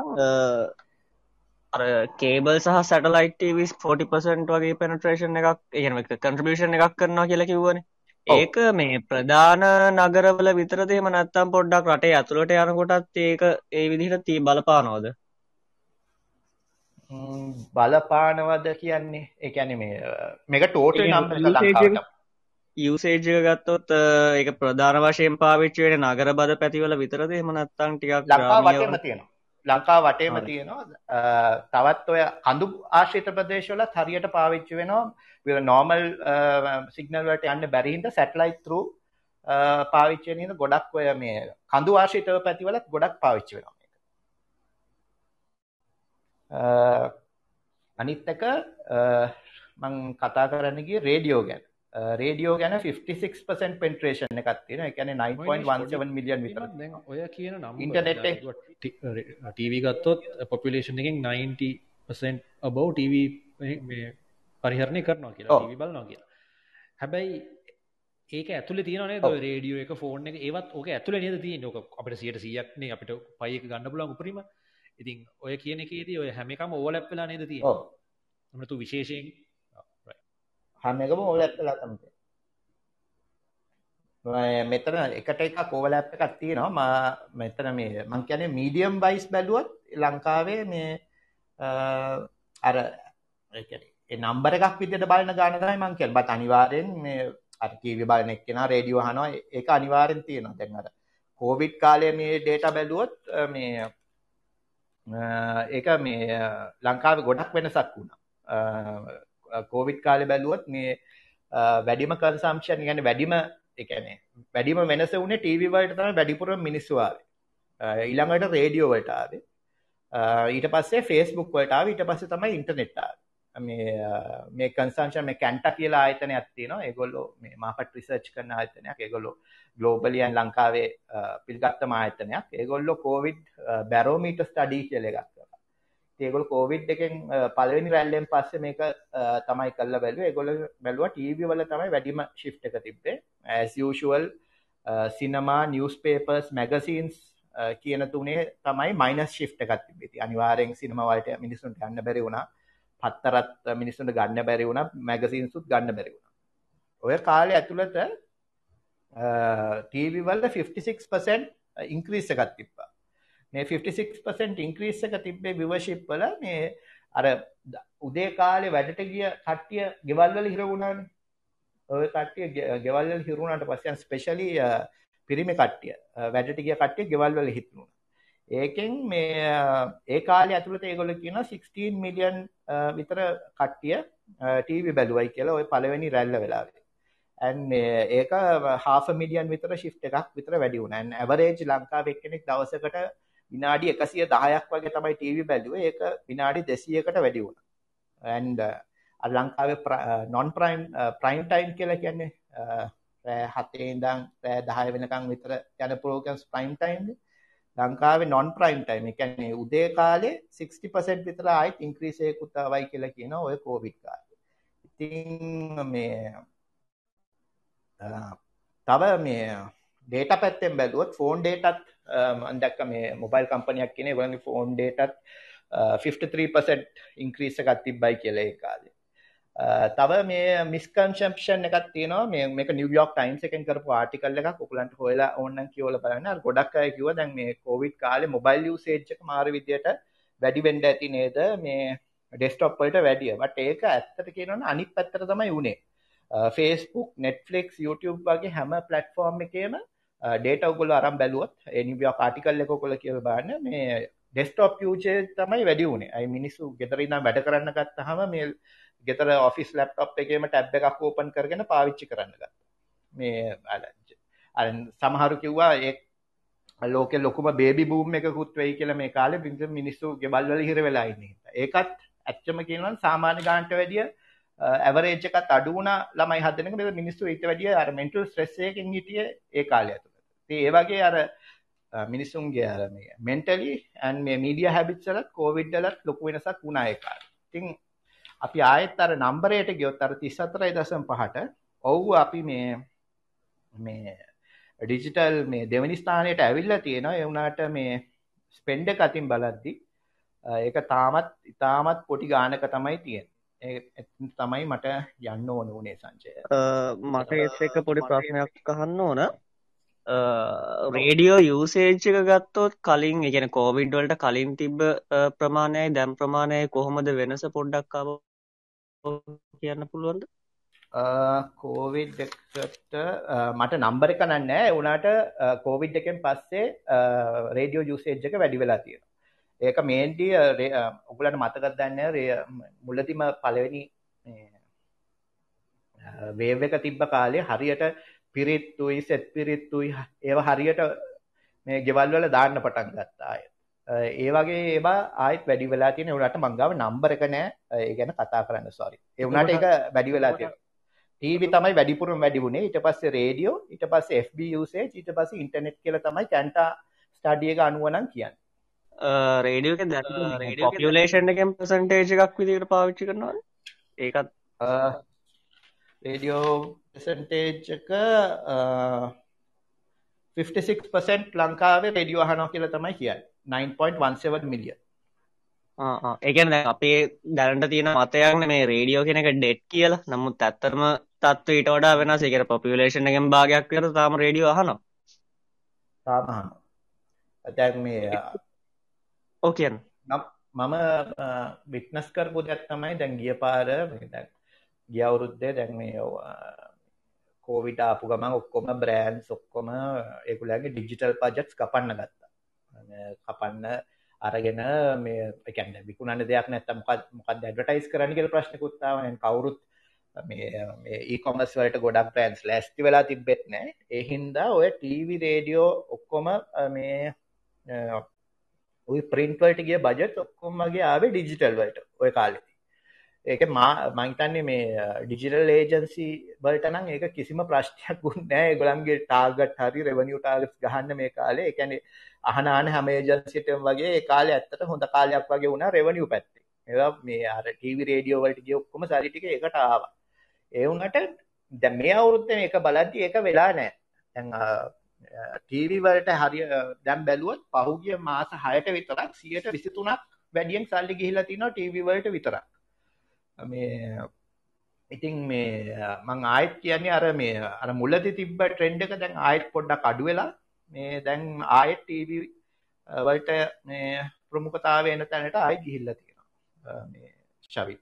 අර කේබල් සහ සැටලයිට විස් 40% වගේ පෙනට්‍රේෂන් එකක් එහෙම කන්ට්‍රිබියුෂන් එකක් කරනවා කියලා කිව්වනේ ඒක මේ ප්‍රධාන නගරවල විතරද එහෙම නැත්තම් පොඩ්ඩක් රටේ ඇතුළට යනකොටත් ඒක ඒ විදිහට තී බලපානවද? බලපානවද කියන්නේ? ඒ කියන්නේ මේ මේක ටෝටල් නම් යුසේජ්ක ගත්තොත් ඒක ප්‍රධාන වශයෙන් පාවිච්චි වෙන නගර බද පැතිවල විතරද එම නත්තන් ටිකක් ලංකා වටේම තියෙනවා. ලංකා වටේම තියෙනවා. තවත් ඔය කඳු ආශ්‍රිත ප්‍රදේශවල හරියට පාවිච්චි වෙනවා නෝමල් සිගනල්වට යන්න බැරිහින්ද සැටලයි් තරු පාවිච්චය නද ගොඩක් ඔය මේ කඳු ආශ්‍රිතව පැතිවලත් ගොඩක් පාවිච්චි වෙනවා අනිත්තක මං කතා කරන්නගේ රේඩියෝ ගැන රේඩියෝ ගැන 56% පෙන්ට්‍රේෂන් එකක් තියෙන එකන 9.17 මිලියන් විතර ඔය කියන නම් ඉන්ටනෙට් ටීවී ගත්තොත් පොපිලේෂන් එකින් 90% අබව ටීවී පරිහරණය කරනවා කියලා ටීවී බලනවා කියලා. හැබැයි ඒක ඇතුල තියනේ රේඩියෝ එක ෆෝන් එක ඒවත් ඕක ඇතුල නද තිය නොක අපට සියට සියක්නේ අපිට පයක ගන්න පුලන් උපරීම. ඉතින් ඔය කියන එකේදී ඔය හැම එකම ඕවලැප් වෙලා නේද ඔව්. නතු විශේෂයෙන්? හැම එකම ඕවලැප් වෙලා තියෙන්නේ. මෙතන එකට එකක් ඕවලැප් එකක් තියෙනවා. මෙතන මේ මම කියන්නේ මීඩියම් වයිස් බැලුවොත් ලංකාවේ මේ අර ඒ කියන්නේ ඒ නම්බර එකක් විදිහට බලන ගාන තමයි මම කියන්නේ. බත් අනිවාර්යෙන් මේ අර ටීවී බලන එක්කෙනා රේඩියෝ අහනවා ඒක අනිවාර්යෙන් තියෙනවා. දැන් අර කොවිඩ් කාලේ මේ ඩේටා බැලුවොත් අ, මේ අ, ඒක මේ අ, ලංකාවේ ගොඩක් වෙනසක් වුණා. කොවිඩ් කාලේ බැලුවොත් මේ අ, වැඩිම කන්සම්ප්ෂන් කියන්නේ වැඩිම ඒ කියන්නේ වැඩිම වෙනස වුණේ ටීවී වලට තමයි වැඩිපුරම මිනිස්සු ආවේ. අ, ඊළඟට රේඩියෝ වලට ආවේ. අ, ඊට පස්සේ Facebook වලට ආවේ ඊට පස්සේ තමයි ඉන්ටර්නෙට් ආවේ. මේ අ, මේ කන්සම්ප්ෂන් මේ කැන්ටා කියලා ආයතනයක් තියෙනවා. ඒගොල්ලෝ මේ මාකට් රිසර්ච් කරන ආයතනයක්. ඒගොල්ලෝ ග්ලෝබලි and ලංකාවේ අ, පිළිගත්තම ආයතනයක්. ඒගොල්ලෝ COVID බැරෝමීටර් ස්ටඩි කියලා එකක් කරා. ඉතින් ඒගොල්ලෝ COVID එකෙන් අ, පළවෙනි රැල්ලෙන් පස්සේ මේක අ, තමයි කරලා බැලුවේ. ඒගොල්ලෝ බැලුවා ටීවී වල තමයි වැඩිම shift එක තිබ්බේ. as usual සිනමා නිවස්පේපර්ස් මැගසින්ස් කියන තුනේ තමයි මයිනස් ශිප් එකක් තිබ්බේ. ඉතින් අනිවාර්යෙන් සිනමා වලට මිනිස්සුන්ට ගන්න බැරි වුණා. පත්තරත් මිනිස්සුන්ට ගන්න බැරි වුණා. මැගසින්ස්ුත් ගන්න බැරි වුණා. ඔය කාලේ ඇතුළත ටීවී වල 56% ඉන්ක්‍රීස් එකක් තිබ්බා. මේ 56% ඉන්ක්‍රීස් එක තිබ්බේ viewership වල මේ අර ද- උදේ කාලේ වැඩට ගිය කට්ටිය ගෙවල් වල හිර වුණානේ. ඔය කට්ටිය ගෙ- ගෙවල් වල හිර වුණාට පස්සේ ස්පෙෂලි පිරිමි කට්ටිය අ, වැඩට ගිය කට්ටිය ගෙවල් වල හිටුණා. ඒකෙන් මේ අ, ඒ කාලේ ඇතුළත ඒගොල්ලෝ කියනවා 16 මිලියන් විතර කට්ටිය ටීවී බැලුවයි කියලා ওই පළවෙනි රැල්ල වෙලාවේ. and මේ ඒක half a million විතර shift එකක් විතර වැඩි වුණා. and average ලංකාවේ එක්කෙනෙක් දවසකට විනාඩි 110ක් වගේ තමයි ටීවී බැලුවේ. ඒක විනාඩි 200කට වැඩි වුණා. and uh, අර ලංකාවේ non prime prime time කියලා කියන්නේ uh, රෑ 7 ඉඳන් රෑ 10 වෙනකන් විතර යන programs prime time නේ. ලංකාවේ non prime time ඒ කියන්නේ උදේ කාලේ 60% විතර ආයිත් increase එකකුත් ආවයි කියලා කියනවා ඔය covid කාලේ. ඉතින් මේ අ, තව මේ ඩේටා පැත්තෙන් බැලුවොත් ෆෝන් ඩේටත් මම දැක්ක මේ මොබයිල් කම්පනියක් කියන ඒගොල්ලන්ගේ ෆෝන් ඩේටත් 53% ඉන්ක්‍රීස් එකක් තිබ්බයි කියලා ඒ කාලේ. අ, තව මේ මිස්කන්සම්ප්ෂන් එකක් තියෙනවා මේ මේක නිව්යෝක් ටයිම්ස් එකෙන් කරපු ආටිකල් එකක් ඔයගලන්ට හොයලා ඕනනම් කියවලා බලන්න. අර ගොඩක් අය කිව්වා දැන් මේ කොවිඩ් කාලේ මොබයිල් යූසේජ් එක මාර විදියට වැඩි වෙන්න ඇති නේද මේ ඩෙස්ක්ටොප් වලට වැඩිය. බට් ඒක ඇත්තට කියනවනම් අනිත් පැත්තට තමයි උනේ. Facebook, Netflix, YouTube වගේ හැම platform එකේම data ඔයගොල්ලෝ අරන් බැලුවොත් ඒ නිව්යෝක් ආටිකල් එක ඔයගොල්ලෝ කියලා බලන්න මේ desktop usage තමයි වැඩි උනේ. අයි මිනිස්සු ගෙදර ඉඳන් වැඩ කරන්න ගත්තාම මේ ගෙදර ඔෆිස් ලැප්ටොප් එකේම ටැබ් එකක් ඕපන් කරගෙන පාවිච්චි කරන්න ගත්තා. මේ අර අර සමහරු කිව්වා ඒ ලෝකෙ ලොකුම බේබි බූම් එකකුත් වෙයි කියලා මේ කාලේ මිනිස්සු මිනිස්සු ගෙවල් වල හිර වෙලා ඉන්නේ. හින්දා. ඒකත් ඇත්තම කියනවා නම් සාමාන්‍ය ගානට වැඩිය ඇවරේජ් එකත් අඩු වුණා ළමයි හදන එක මේක මිනිස්සු ඊට වැඩිය අර මෙන්ටල් ස්ට්‍රෙස් එකකින් හිටියේ ඒ කාලය ඇතුළත. ඉතින් ඒ වගේ අර අ, මිනිස්සුන්ගේ අර මේ මෙන්ටලි and මේ මීඩියා හැබිට්ස් වලත් කොවිඩ් වලත් ලොකු වෙනසක් වුණා ඒ කාලේ. ඉතින් අපි ආයෙත් අර නම්බරයට ගියොත් අර 34.5ට ඔව් අපි මේ මේ ඩිජිටල් මේ දෙවනි ස්ථානයට ඇවිල්ලා තියෙනවා ඒ වුණාට මේ ස්පෙන්ඩ් එක අතින් බලද්දි ඒක තාමත් ඉතාමත් පොඩි ගානක තමයි තියෙන්නේ. තමයි මට යන්න ඕන උනේ සංජය. මට එක පොඩි ප්‍රශ්නයක් අහන්න ඕන රේඩියෝ යූසේජ් එක ගත්තොත් කලින් ඒ කියන්නේ කෝවිඩ් වලට කලින් තිබ්බ ප්‍රමාණයයි දැන් ප්‍රමාණයයි කොහොමද වෙනස පොඩ්ඩක් ආව කියන්න පුළුවන්ද කෝවිඩ් එකට අ, මට නම්බර එක නෑ ඒ වුණාට කෝවිඩ් එකෙන් පස්සේ රේඩියෝ යූසේජ් එක වැඩි වෙලා තියෙනවා. ඒක මේන්ලි ඔගලන්ට මතකද දන්නේ රේ- මුලදිම පළවෙනි වේව් එක තිබ්බ කාලේ හරියට පිරිත්තුයි සෙත් පිරිත්තුයි ඒව හරියට මේ ගෙවල් වල දාන්න පටන් ගත්තා අය. ඒ වගේ ඒවා ආයෙත් වැඩි වෙලා තියෙන උනාට මං ගාව නම්බර එක නෑ ඒ ගැන කතා කරන්න සෝරි. ඒ වුණාට ඒක වැඩි වෙලා තියෙනවා. ටීවී තමයි වැඩිපුරම වැඩි වුණේ ඊට පස්සේ රේඩියෝ ඊට පස්සේ FB usage ඊට පස්සේ ඉන්ටර්නෙට් කියලා තමයි කැන්ටා ස්ටඩි එක අනුව නම් කියන්නේ. රේඩියෝ එක දැන් පොපියුලේෂන් එකෙන් පර්සන්ටේජ් එකක් විදිහට පාවිච්චි කරනවද ඒකත් රේඩියෝ පර්සන්ටේජ් එක අ, 56% ලංකාවේ රේඩියෝ අහනවා කියලා තමයි කියන්නේ 9.17 මිලියන් එකන අපේ දැනට තියෙන මතයක්න මේ රේඩියෝ කෙනෙක ඩෙට් කියලා. නමුත් ඇත්තරම තත්ව ඊට වඩා වෙනස්. ඒකට පොපියුලේෂන් එකෙන් භාගයක් කර තාම රේඩියෝ තාමහන ඇතැක් මේ ඕ කියන්න. මම විට්නස් කරපු දැක් තමයි දැන් ගිය පාර ගිය අවුරුද්දේ දැන් මේ කෝවිට ආපු ගමන් ඔක්කොම බ්‍රෑන්ස් ඔක්කොම ඒකුලගේ ඩිජිටල් පජට්ස් කපන්න ගත්තා කපන්න අරගෙන මේ එකන්න විකුණන්න දෙයක් නැත්ත මොකක් මොකක් ඇඩටයිස් කරන්න කියල ප්‍රශ්නකුත්තාවන කවුරුත් මේ ඒකොමස් වලට ගොඩක් ප්‍රෑන්ස් ලැස්ති වෙලා තිබෙත් නෑ එහින්දා ඔය ටීවි රේඩියෝ ඔක්කොම මේ ඔයි ප්‍රින්ටවල්ට ගිය බජට් ඔක්කොම්මගේ ආවේ ඩිජිටල් වලට. ඔය කාලෙති ඒක මා මංතන්නේ මේ ඩිජිටල් ඒජන්සි වලට නම් ඒක කිසිම ප්‍රශ්නයක් ගුන්නෑ ගොළන්ගේ ටාගට් හරි රෙවනිිය ටාගස් ගහන්න මේ කාලේ. එකැනෙ අහනාන හැම ඒජන්සිටම් වගේ කාලේ ඇත්තට හොඳ කාලයක් වගේ වුණ රෙවනිිය පැත්තේ. ඒ මේ අර ටීවි රේඩියෝ වලට ගිය ඔක්කොම සරිටික එකට ආව. ඒ වුනට දැ මේ අවුරුත්තම එක බලද්දි එක වෙලා නෑ දැන් ටීවි වලට හරි දැම් බැලුවත් පහුගිය මාස හයට විතරක් සියට විසිතුනක් වැඩියෙන් සල්ලි ගිහිලා තිනවා ටීවි වලට විතරක්. මේ ඉතින් මේ මං ආයත් කියන්නේ අර මේ අර මුලදි තිබ්බ ට්‍රෙන්ඩ් එක දැන් ආයෙත් පොඩ්ඩක් අඩු වෙලා මේ දැන් ආයෙත් ටීවී වලට මේ ප්‍රමුඛතාවය එන තැනට ආයෙත් ගිහිල්ලා තියෙනවා. මේ ශවි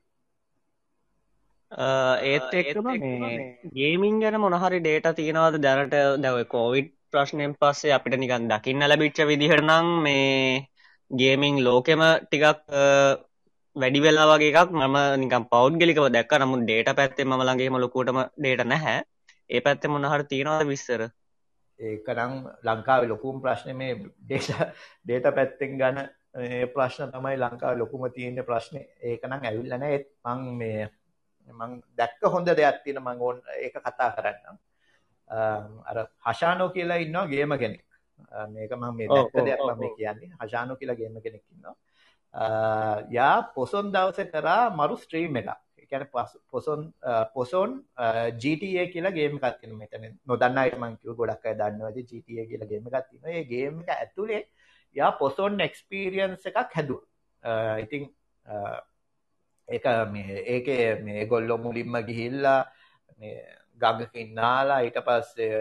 ඒත් එක්කම මේ ගේමින් ගැන මොනහරි ඩේට තියෙනවද? දැනට දැව කෝවිඩ් ප්‍රශ්නයෙන් පස්සේ අපිට නිකන් දකින්න ලැබිච්ච විදිහට නම් මේ ගේමිං ලෝකෙම ටිකක් වැඩි වෙලා වගේ එකක් මම නිකම් පෞද්ගලිකව දැක්ක. නමුත් ඩේට පැත්තේ මම ළඟේම ලොකුටම ඩේට නැහැ. ඒ පැත්තේ මොනහර තියෙනවද විස්තර? ඒකනම් ලංකාවේ ලොකුම් ප්‍රශ්න මේ ඩේට ඩේට පැත්තෙන් ගන්න ප්‍රශ්න තමයි ලංකාව ලොකුම තියෙන ප්‍රශ්නය ඒකනම් ඇවිල්ලන ඒත් මං මේ මං දැක්ක හොඳ දෙයක් තියෙන මං ඕන් ඒක කතා කරන්න අර හශානෝ කියලා ඉන්නවා ගේම කෙනෙක්. මේක මම මේ දැක්ක දෙයක් මම කියන්නේ. හශානෝ කියලා ගේම කෙනෙක් ඉන්නවා යා පොසොන් දවස කරා මරු ස්ට්‍රීම් එක එකැන පොසොන් පොසොන් GTA කියලා ගේම කත්තින මෙතන නොදන්න අයමංකිව ගොඩක් අය දන්නවද GTA කියලා ගේම ගත්තින ඒ ගේම එක ඇතුළේ යා පොසොන් එක්ස්පීරියන්ස් එකක් හැදුව. ඉතිං ඒක ඒක මේ ගොල්ලො මුලින්ම ගිහිල්ලා ගගකින්නාලා ඊට පස්සේ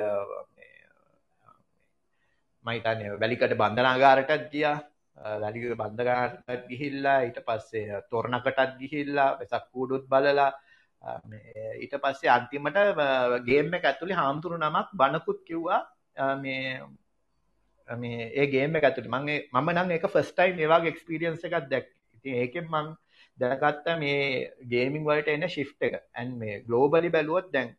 මයිතන්න වැලිකට බන්ධනාගාරටත් ගියා. වැලිග බන්ධගාටත් ගිහිල්ලා ඊට පස්සේ තොරණකටත් ගිහිල්ලා වෙසක් කූඩුත් බලලා ඊට පස්සේ අන්තිමට ගේම එක ඇතුළි හාමුදුරු නමක් බණකුත් කිව්වා මේ මේ ඒ ගේම එක ඇතුළි මගේ මම නම් එක ෆස්ටයිම් ඒවාගේ එක්ස්පිරියන්ස එකක් දැක් ඉතින් ඒකෙන් මං දැනගත්ත මේ ගේමින් වලට එන්න ශිෆ් එක. ඇන් මේ ගලෝබලි බැලුවොත් දැන්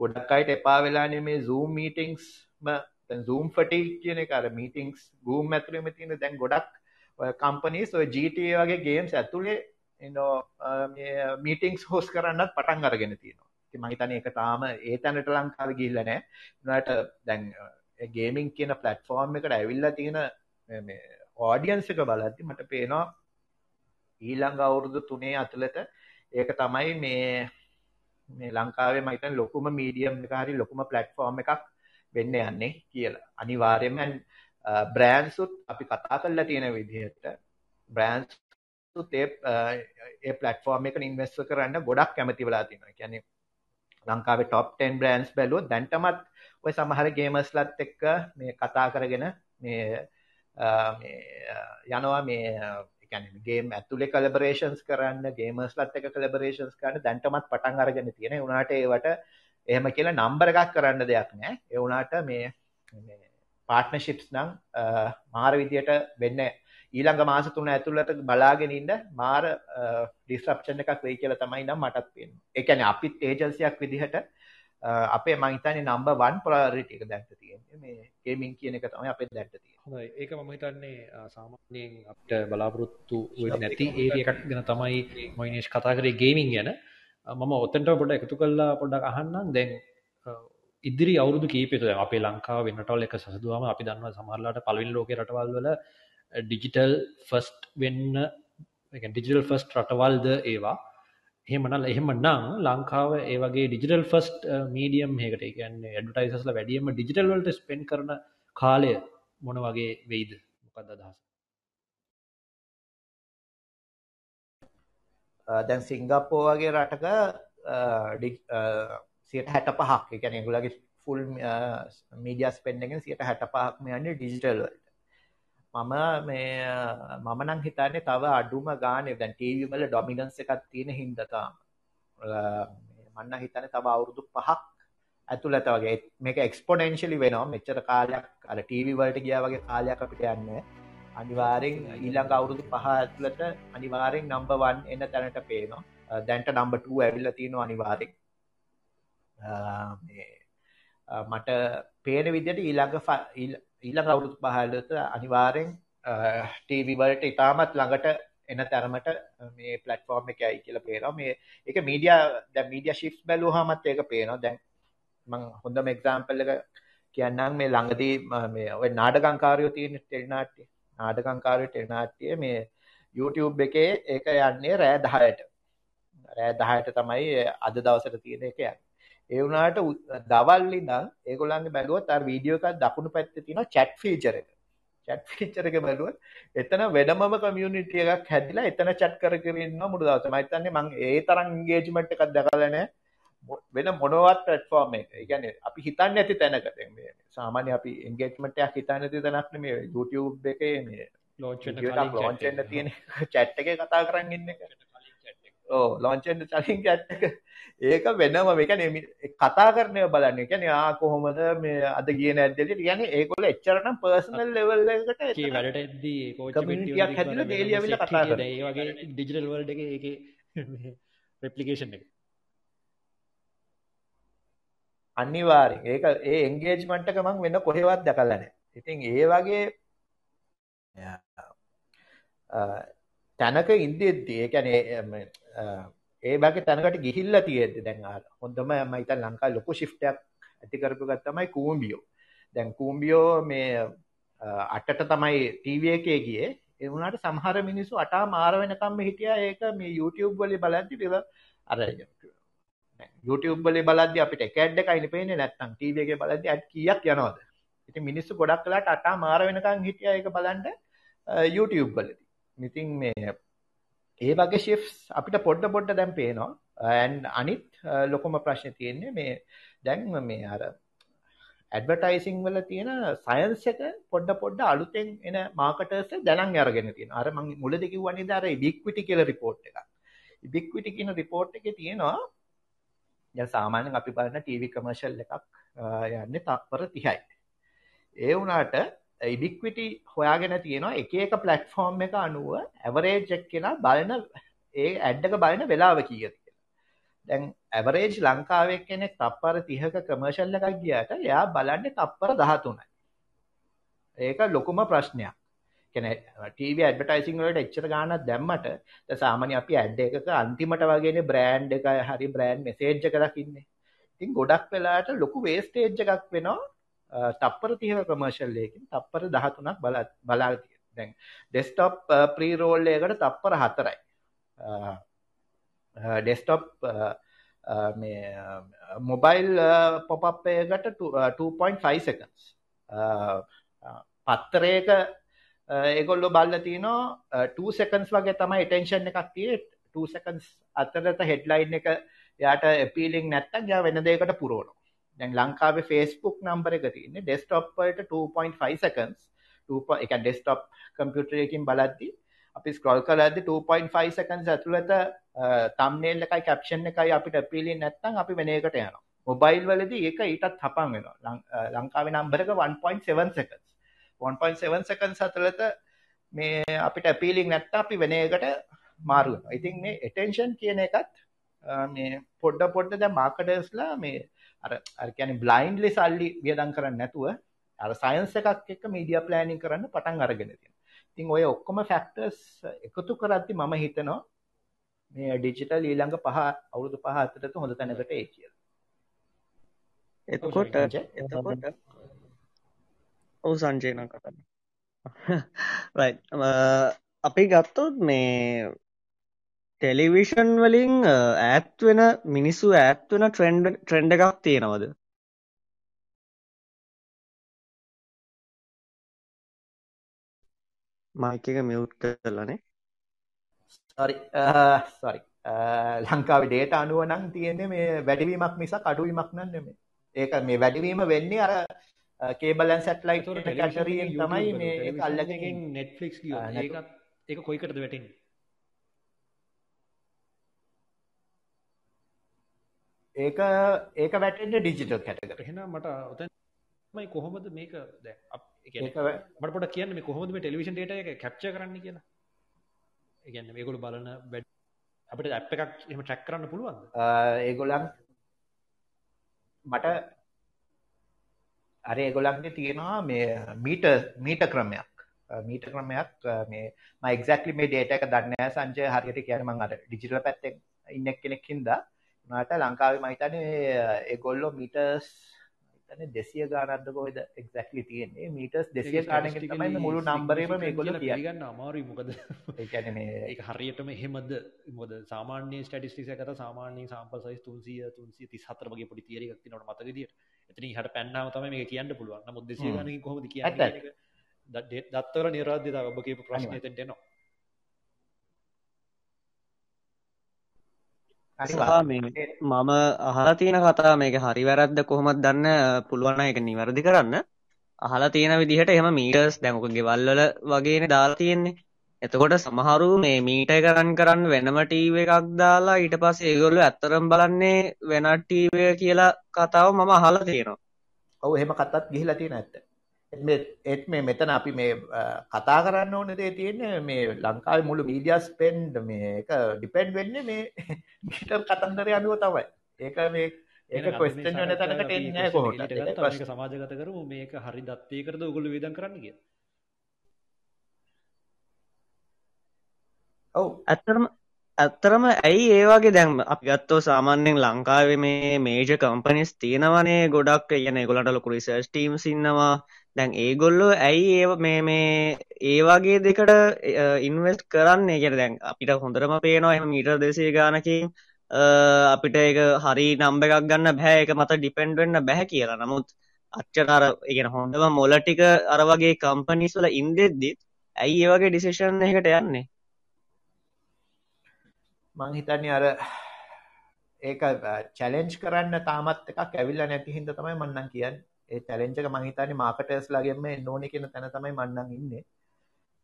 ගොඩක් අයිට එපා වෙලානේ මේ සූම් මීටිංස්ම සූම් ෆටි කියන එක අර මීටිංස් ගූම් ඇතුළෙම තියෙන දැන් ගොඩක් කම්පනීස් ඔය GTA වගේ ගේම්ස් ඇතුළේ මීටිංස් හෝස් කරන්නත් පටන් අරගෙන තියෙනවා. ඉතින් මම හිතන්නේ ඒක තාම ඒ තැනට ලංකාවේ ගිහිල්ලා නැහැ උනාට දැන් ගේමින් කියන ප්ලැට්ෆෝම් එකට ඇවිල්ලා තියෙන මේ ඔඩියන්ස් එක බලද්දි මට පේනවා ඊළඟ අවුරුදු තුනේ අතුලත ඒක තමයි මේ මේ ලංකාවේ මම හිතන්නේ ලොකුම මීඩියම් එක හරි ලොකුම ප්ලැට්ෆෝම් එකක් වෙන්න යන්නේ කියලා. අනිවාර්යයෙන්ම බ්‍රෑන්සුත් අපි කතා කරලා තියෙන විදිහට බ්‍රෑන්සුත් ඒ පලටෆෝර්ම් එක ඉන්වස්ස කරන්න ගොඩක් කැමති වෙලා තියෙනවා. කියන්නේ ලංකාවේ ටොප් 10 බ්‍රෑන්ස් බැලුවොත් දැන්ටමත් ඔය සමහර ගේමර්ස්ලත් එක්ක මේ කතා කරගෙන මේ යනවා මේ ගේම ඇතුලේ කලබරේෂන්ස් කරන්න ගේමර්ස්ලත් එක කලබරේෂන්ස් කරන්න දැන්ටමත් පටන් අරගෙන තියෙන. උනාට ඒවට එහෙම කියලා නම්බර එකක් කරන්න දෙයක් නෑ ඒ වුණාට මේ පාර්ට්නර්ෂිප්ස් නම් මාර විදියට වෙන්න ඊළඟ මාස තුන ඇතුළට බලාගෙන ඉන්න මාර ඩිස්රප්ෂන් එකක් වෙයි කියලා තමයි නම් මටත් පේන්නේ. ඒ කියන්නේ අපිත් ඒජන්සියක් විදිහට අපේ මං හිතන්නේ නම්බර් 1 ප්‍රයොරිටි එක දැක්ක තියෙන්නේ මේ ගේමින් කියන එක තමයි අපේ දැක්ක තියෙන්නේ. හොඳයි. ඒක මම හිතන්නේ සාමාන්‍යයෙන් අපිට බලාපොරොත්තු වෙන්නේ නැති ඒරියා එකක් ගැන තමයි මොයිනේෂ් කතා කරේ ගේමින් ගැන. මම ඔතෙන්ට පොඩ්ඩක් එකතු කරලා පොඩ්ඩක් අහන්නම්. දැන් ඉදිරි අවුරුදු කීපෙත අපේ ලංකාව වෙන්නටවල් එක සසදුවම අපි දන්නවා සමහරලාට පලවිල් ලෝක රටවල් වල ඩිජිටල් ෆස්ට් වෙන්න ඩිජිටල් ෆස්ට් රටවල්ද ඒවා. එහෙමනල් එහෙම නම් ලංකාව ඒවගේ ඩිජිටල් ෆස්ට් මීඩියම් හකට කියන්නේ ඇඩටයිසස්ල වැඩියම ඩිජිටල් වලට ස්පෙන් කරන කාලය මොන වගේ වෙයිද? මොකක්ද අදහස? දැන් සිංගප්පෝ වගේ රටක සියට හැට පහක් එකැන ගුලගේ ෆුල් මීඩිය uh, ස්පෙන්ඩගෙන් සියට හැට පහක්ම යන්නේ ඩිජිටල් වලට. මම මේ uh, මම නම් හිතන්නේ තව අඩුම ගානේ දැන් ටීවී වල ඩොමිනන්ස් එකක් තියෙන හින්දා තාම. Uh, මන්න හිතන්නේ තව අවුරුදු 5ක් ඇතුළත වගේ. මේක එක්ස්පොනෙන්ෂියලි වෙනවා. මෙච්චර කාලයක් අර ටීවී වලට ගියා වගේ කාලයක් අපිට යන්නේ අනිවාර්යෙන් ඊළඟ අවුරුදු 5 ඇතුළත අනිවාර්යෙන් නම්බර් 1 එන තැනට පේනවා. දැන්ට නම්බර් 2 ඇවිල්ලා තියෙනවා අනිවාර්යෙන්. මේ මට පේන විදිහට ඊළඟ ඊළඟ අවුරුදු පහලට අනිවාර්යෙන් ටීවී වලට ඉතාමත් ළඟට එන තරමට මේ ප්ලට්ෆෝර්ම් එක ඇයි කියලා පේනවා. මේ ඒක මීඩියා දැන් මීඩියා ෂිෆ්ට් බැලුවාමත් ඒක පේනවා. දැන් මම හොඳම එක්සැම්පල් එක කියන්නම්. මේ ළඟදී මේ ඔය නාටකංකාරයෝ තියෙන ටෙලිනාට්‍ය නාටකංකාරයෝ ටෙලිනාට්‍ය මේ YouTube එකේ ඒක යන්නේ රෑ 10ට රෑ 10ට තමයි අද දවසට තියෙන එක යන්නේ. ඒ වුණාට දවල් ඉඳන් ඒගොල්ලන්ගේ බැලුවොත් අර වීඩියෝ එකක් දකුණු පැත්තේ තියෙනවා chat feature එක. chat feature එක බැලුවොත් එතන වෙනමම community එකක් හැදිලා එතන chat කර කර ඉන්නවා මුළු දවසම. මම හිතන්නේ මම ඒ තරම් engagement එකක් දැකලා නැහැ. වෙන මොනවත් platform එක. කියන්නේ අපි හිතන්නේ නැති තැනක දැන් මේ සාමාන්‍ය අපි engagement එකක් හිතන්නේ නැති තැනක් නෙමෙයි YouTube එකේ මේ launch වෙන්න කලින් launch වෙන්න තියෙන chat එකේ කතා කරන් ඉන්න. ඕ launch වෙන්න කලින් chat එක ඒක වෙනම මේක කතා කරනය බලන්න. කියන ආ කොහොමද මේ අද කියන ඇදලට කියන ඒකොල එච්චරනම් පර්සනල් ලෙවල් එකට වැඩට ඇද්දී කමිටියක් හැදිල දේලියවිල කතා කර ඒ වගේ ඩිජිටල් වල්ඩ එක එක රෙප්ලිකේෂන් එක. අනිවාරෙන් ඒක ඒ එන්ගේජ්මන්ටක මං වෙන්න කොහෙවත් දැකලන ඉතින් ඒ වගේ තැනක ඉන්දෙද්දී ඒ කියන්නේ ඒ වගේ තැනකට ගිහිල්ලා තියෙද්දි දැන් හොඳම මම හිතන ලංකාවේ ලොකු shift එකක් ඇති කරපු එකක් තමයි කූම්බියෝ. දැන් කූම්බියෝ මේ අටට තමයි ටීවී එකේ ගියේ. ඒ වුණාට සමහර මිනිස්සු අටා මාර වෙනකම්ම හිටියා ඒක මේ YouTube වලින් බලද්දි ඉතින් අර YouTube වලින් බලද්දි අපිට එක ඇඩ් එකයිනේ පේන්නේ නැත්තම් ටීවී එකේ බලද්දි ඇඩ් කීයක් යනවද? ඉතින් මිනිස්සු ගොඩක් වෙලාට අටා මාර වෙනකම් හිටියා ඒක බලන්න YouTube වලදී. ඉතින් මේ ඒ වගේ ශිෆ්ස් අපිට පොඩ්ඩ පොඩ්ඩ දැන් පේනවා ඇන් අනිත් ලොකොම ප්‍රශ්න තියෙන්නේ මේ දැන් මේ අර ඇඩ්වර්ටයිසිං වල තියෙන සයන්ස් එක පොඩ්ඩ පොඩ්ඩ අලුතෙන් එන මාකටර්ස් දැනන් අරගෙන තියෙනවා. අර මම මුලදී කිව්වනේ අර ඉබික්විටි කියලා report එකක්. ඉබික්විටි කියන report එකේ තියෙනවා දැන් සාමාන්‍යයෙන් අපි බලන ටීවී කමර්ෂල් එකක් යන්නේ තත්පර 30යි. ඒ වුණාට ඉබික්විටි හොයාගෙන තියෙනවා එක එක ප්ලට්ෆෝර්ම් එක අනුව ඇවරේජ් එක් කෙනා බලන ඒ ඇඩ් එක බලන වෙලාව කීයද කියලා. දැන් ඇවරේජ් ලංකාවේ කෙනෙක් තප්පර 30ක කමර්ෂල් එකක් ගියාට එයා බලන්නේ තප්පර 13යි. ඒක ලොකුම ප්‍රශ්නයක්. කියන්නේ ටීවී ඇඩ්වර්ටයිසිං වලට එච්චර ගාණක් දැම්මට දැන් සාමාන්‍ය අපි ඇඩ් එකක අන්තිමට වගේනේ බ්‍රෑන්ඩ් එක හරි බ්‍රෑන්ඩ් මෙසේජ් එක දකින්නේ. ඉතින් ගොඩක් වෙලාවට ලොකු වේස්ටේජ් එකක් වෙනවා තප්පර 30ක කමර්ෂල් එකකින් තප්පර 13ක් බලා බලා දැන් ඩෙස්ක්ටොප් ප්‍රී රෝල් එකකට තප්පර 4යි. ඩෙස්ක්ටොප් මේ uh, මොබයිල් පොප් uh, එකකට 2.5 uh, seconds. පත්තරයක ඒගොල්ලෝ බල්ල තියනවා 2 seconds වගේ තමයි attention එකක් තියෙන්නේ 2 seconds අතරත headline එක යාට appealing නැත්තම් යා වෙන දෙයකට පුරවනවා. දැන් ලංකාවේ Facebook නම්බර එක තියෙන්නේ ඩෙස්ක්ටොප් වලට 2.5 seconds 2 එක ඩෙස්ක්ටොප් කම්පියුටර් එකකින් බලද්දි අපි ස්ක්‍රෝල් කරද්දි 2.5 seconds ඇතුළත thumbnail එකයි caption එකයි අපිට appealing නැත්නම් අපි වෙන එකකට යනවා. මොබයිල් වලදී ඒක ඊටත් හපන් වෙනවා. ලංකාවේ නම්බර එක 1.7 seconds. 1.7 seconds ඇතුළත මේ අපිට appealing නැත්නම් අපි වෙන එකකට මාරු වෙනවා. ඉතින් මේ attention කියන එකත් මේ පොඩ පොඩ දැන් මාකටර්ස්ලා මේ අර අර කියන්නේ බ්ලයින්ඩ්ලි සල්ලි වියදම් කරන්නේ නැතුව අර සයන්ස් එකක් එක්ක මීඩියා ප්ලෑනින් කරන්න පටන් අරගෙන තියෙනවා. ඉතින් ඔය ඔක්කොම ෆැක්ටර්ස් එකතු කරද්දි මම හිතනවා මේ ඩිජිටල් ඊළඟ පහ අවුරුදු පහ අතරට හොඳ තැනකට ඒ කියලා. එතකොට එතකොට ඔව් සංජය නම් කතා රයිට් අපි ගත්තොත් මේ ටෙලිවිෂන් වලින් ඈත් වෙන මිනිස්සු ඈත් වෙන ට්‍රෙන්ඩ් ට්‍රෙන්ඩ් එකක් තියෙනවද? මයික් එක මියුට් කරලානේ. sorry sorry ලංකාවේ ඩේට අනුව නම් තියෙන්නේ මේ වැඩිවීමක් මිසක් අඩුවීමක් නම් නෙමෙයි. ඒක මේ වැඩිවීම වෙන්නේ අර කේබල් ඇන් සැටලයිට් කැටරියෙන් තමයි මේ ඒක අල්ලගෙන නෙට්ෆලික්ස් ඒකත් ඒක කොයිකටද වැටෙන්නේ ඒක ඒක වැටෙන්නේ ඩිජිටල් කැටගරි. එහෙනම් මට ඔතනමයි කොහොමද මේක දැන් ඒක මට පොඩ්ඩක් කියන්න මේ කොහොමද මේ ටෙලිවිෂන් ඩේටා එක කැප්චර් කරන්න කියලා. ඒ කියන්නේ මේගොල්ලෝ බලන අපිට ඇප් එකක් එහෙම ට්‍රැක් කරන්න පුළුවන්ද? ඒගොල්ලන් මට අර ඒගොල්ලන්ගේ තියෙනවා මේ මීට මීට ක්‍රමයක් මීට ක්‍රමයක් මේ මම එක්සැක්ට්ලි මේ ඩේටා එක දන්නේ නැහැ සංජය හරියට කියන්නේ මම අර ඩිජිටල් පැත්තෙන් ඉන්න කෙනෙක් හින්දා මට ලංකාවේ මම හිතන්නේ ඒගොල්ලෝ මීටර්ස් හිතන්නේ 200 ගානක්ද කොහෙද එක්සැක්ට්ලි තියෙන්නේ? මීටර්ස් 200 ගානකින් තමයි මුළු නම්බරේම මේගොල්ලෝ කියන්නේ. ගන්න අමාරුයි. මොකද ඒ කියන්නේ මේ ඒක හරියටම එහෙමද? මොකද සාමාන්‍ය ස්ටැටිස්ටික්ස් එකකට සාමාන්‍යයෙන් සාම්පල් සයිස් 300 334 වගේ පොඩි තියරි එකක් තියෙනවට මතක විදියට. එතනින් ඉහට පැන්නාම තමයි මේක කියන්න පුළුවන්. නමුත් 200 ගානකින් කොහොමද කියන්නේ දත්තවල නිරාධ්‍යතාව ඔබ කියපු ප්‍රශ්නේ එතෙන්ට එනවා මම අහලා තියෙන කතා මේක හරි වැරද්ද කොහොමද දන්න පුළුවන් එක නිවැරදි කරන්න අහලා තියෙන විදිහට එහෙම මීටර්ස් දැන් ඔක ගෙවල් වල වගේනේ දාලා තියෙන්නේ එතකොට සමහරු මේ මීට එක රන් කරන්න වෙනම ටීවී එකක් දාලා ඊට පස්සේ ඒගොල්ලෝ ඇත්තරම බලන්නේ වෙනත් ටීවී කියලා කතාව මම අහලා තියෙනවා. ඔව් එහෙම කතාත් ගිහිලා තියෙන ඇත්ත. ඒත් මේ මෙතන අපි මේ කතා කරන්න ඕන දේ තියෙන්නේ මේ ලංකාවේ මුළු මීඩියා ස්පෙන්ඩ් මේක ඩිපෙන්ඩ් වෙන්නේ මේ මීටර් කතන්දරය අනුව තමයි. ඒක මේ ඒක ක්වෙස්චන් වෙන තැනකට එන්නේ කොහොමද? මේක සමාජගත කරමු මේක හරි දත්තයකටද ඔයගොල්ලෝ වේදම් කරන්න කියලා. ඔව් ඇත්තරම ඇත්තරම ඇයි ඒ වගේ දැන් අපි ගත්තෝ සාමාන්‍යයෙන් ලංකාවේ මේ මේජර් කම්පනිස් තියෙනවනේ ගොඩක් කියන ඒගොල්ලන්ට ලොකු රිසර්ච් ටීම්ස් ඉන්නවා දැන් ඒගොල්ලෝ ඇයි ඒ මේ මේ ඒ වගේ දෙකට ඉන්වෙස්ට් කරන්නේ කියන්නේ දැන් අපිට හොඳටම පේනවා එහෙම මීටර් 200 ගානකින් අපිට ඒක හරි නම්බර් එකක් ගන්න බෑ ඒක මත ඩිපෙන්ඩ් වෙන්න බෑ කියලා. නමුත් අච්චර අර ඒ කියන්නේ හොඳම මොළ ටික අර වගේ කම්පනිස් වල ඉන්දෙද්දිත් ඇයි ඒ වගේ ඩිසිෂන් එකකට යන්නේ? මං හිතන්නේ අර ඒක චැලෙන්ජ් කරන්න තාමත් එකක් ඇවිල්ලා නැති හින්දා තමයි මම නම් කියන්නේ. ඒ චැලෙන්ජ් එක මං හිතන්නේ මාකටර්ස්ලාගෙන්ම එන්න ඕනේ කියන තැන තමයි මම නම් ඉන්නේ.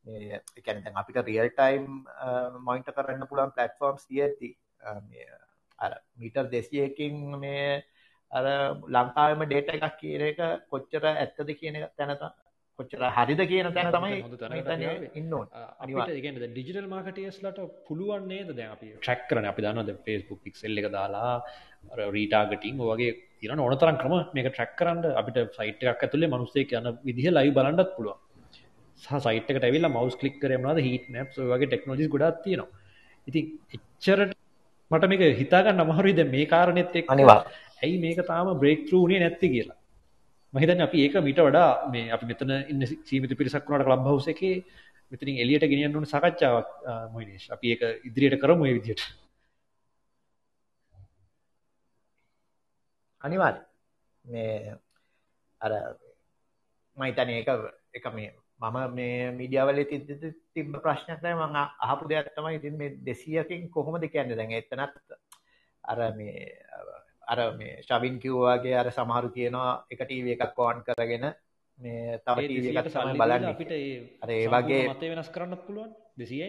මේ ඒ කියන්නේ දැන් අපිට රියල් ටයිම් මොනිටර් කරන්න පුළුවන් ප්ලැට්ෆෝම්ස් තියෙද්දි මේ අර මීටර් 200කින් මේ අර ලංකාවෙම ඩේටා එකක් කියන එක කොච්චර ඇත්තද කියන තැන කොච්චර හරිද කියන තැන තමයි ඉන්න අපිට ඩිජිටල් මාකටියස්ලට පුළුවන් නේද? දැන් අපි ට්‍රැක් කරන අපි දන්නද ෆේස්බුක් පික්සෙල් එක දාලා රීටාගටිං වගේ තින ඕනතරන් ක්‍රම මේක ට්‍රැක් කරන්න අපිට සයිට් එකක් ඇතුලේ මනුස්සේ යන විදිහ ලයි බලන්නත් පුළුවන්. සහ සයිට්ක ඇවිල්ල මවස් කලික් කරමනද හිට නැප් වගේ ටෙක්නෝජි ගොඩත් තියෙනවා. ඉතින් එච්චරට මට මේක හිතාගන්න අමහරුයිද මේ කාරණෙත් එක් අනිවා ඇයි මේක තාම බ්‍රේක් ත්‍රූනේ නැත්ති කියලා. මහිතන් අපි ඒක මිට වඩා මේ අපි මෙතන ඉන්න සීමිත පිරිසක් වුණාට ක්ලබ් හවුස් එකේ මෙතනින් එළියට ගෙනියන්න ඕන සාකච්ඡාවක් මොයිනේෂ් අපි ඒක ඉදිරියට කරමු මේ විදිහට අනිවාර්ය මේ අර මම හිතන්නේ ඒක එක මේ මම මේ මීඩියාවල තිබ්බ ප්‍රශ්නයක් තමයි මම අහපු දෙයක් තමයි ඉතින් මේ 200කින් කොහොමද කියන්නේ? දැන් එතනත් අර මේ අර මේ ශවින් කිව්වාගේ අර සමහරු කියනවා එක ටීවී එකක් ඕන් කරගෙන මේ තව ටීවී එකක් තමයි බලන්නේ. අපිට අර ඒ වගේ මතය වෙනස් කරන්නත් පුළුවන්? 200යි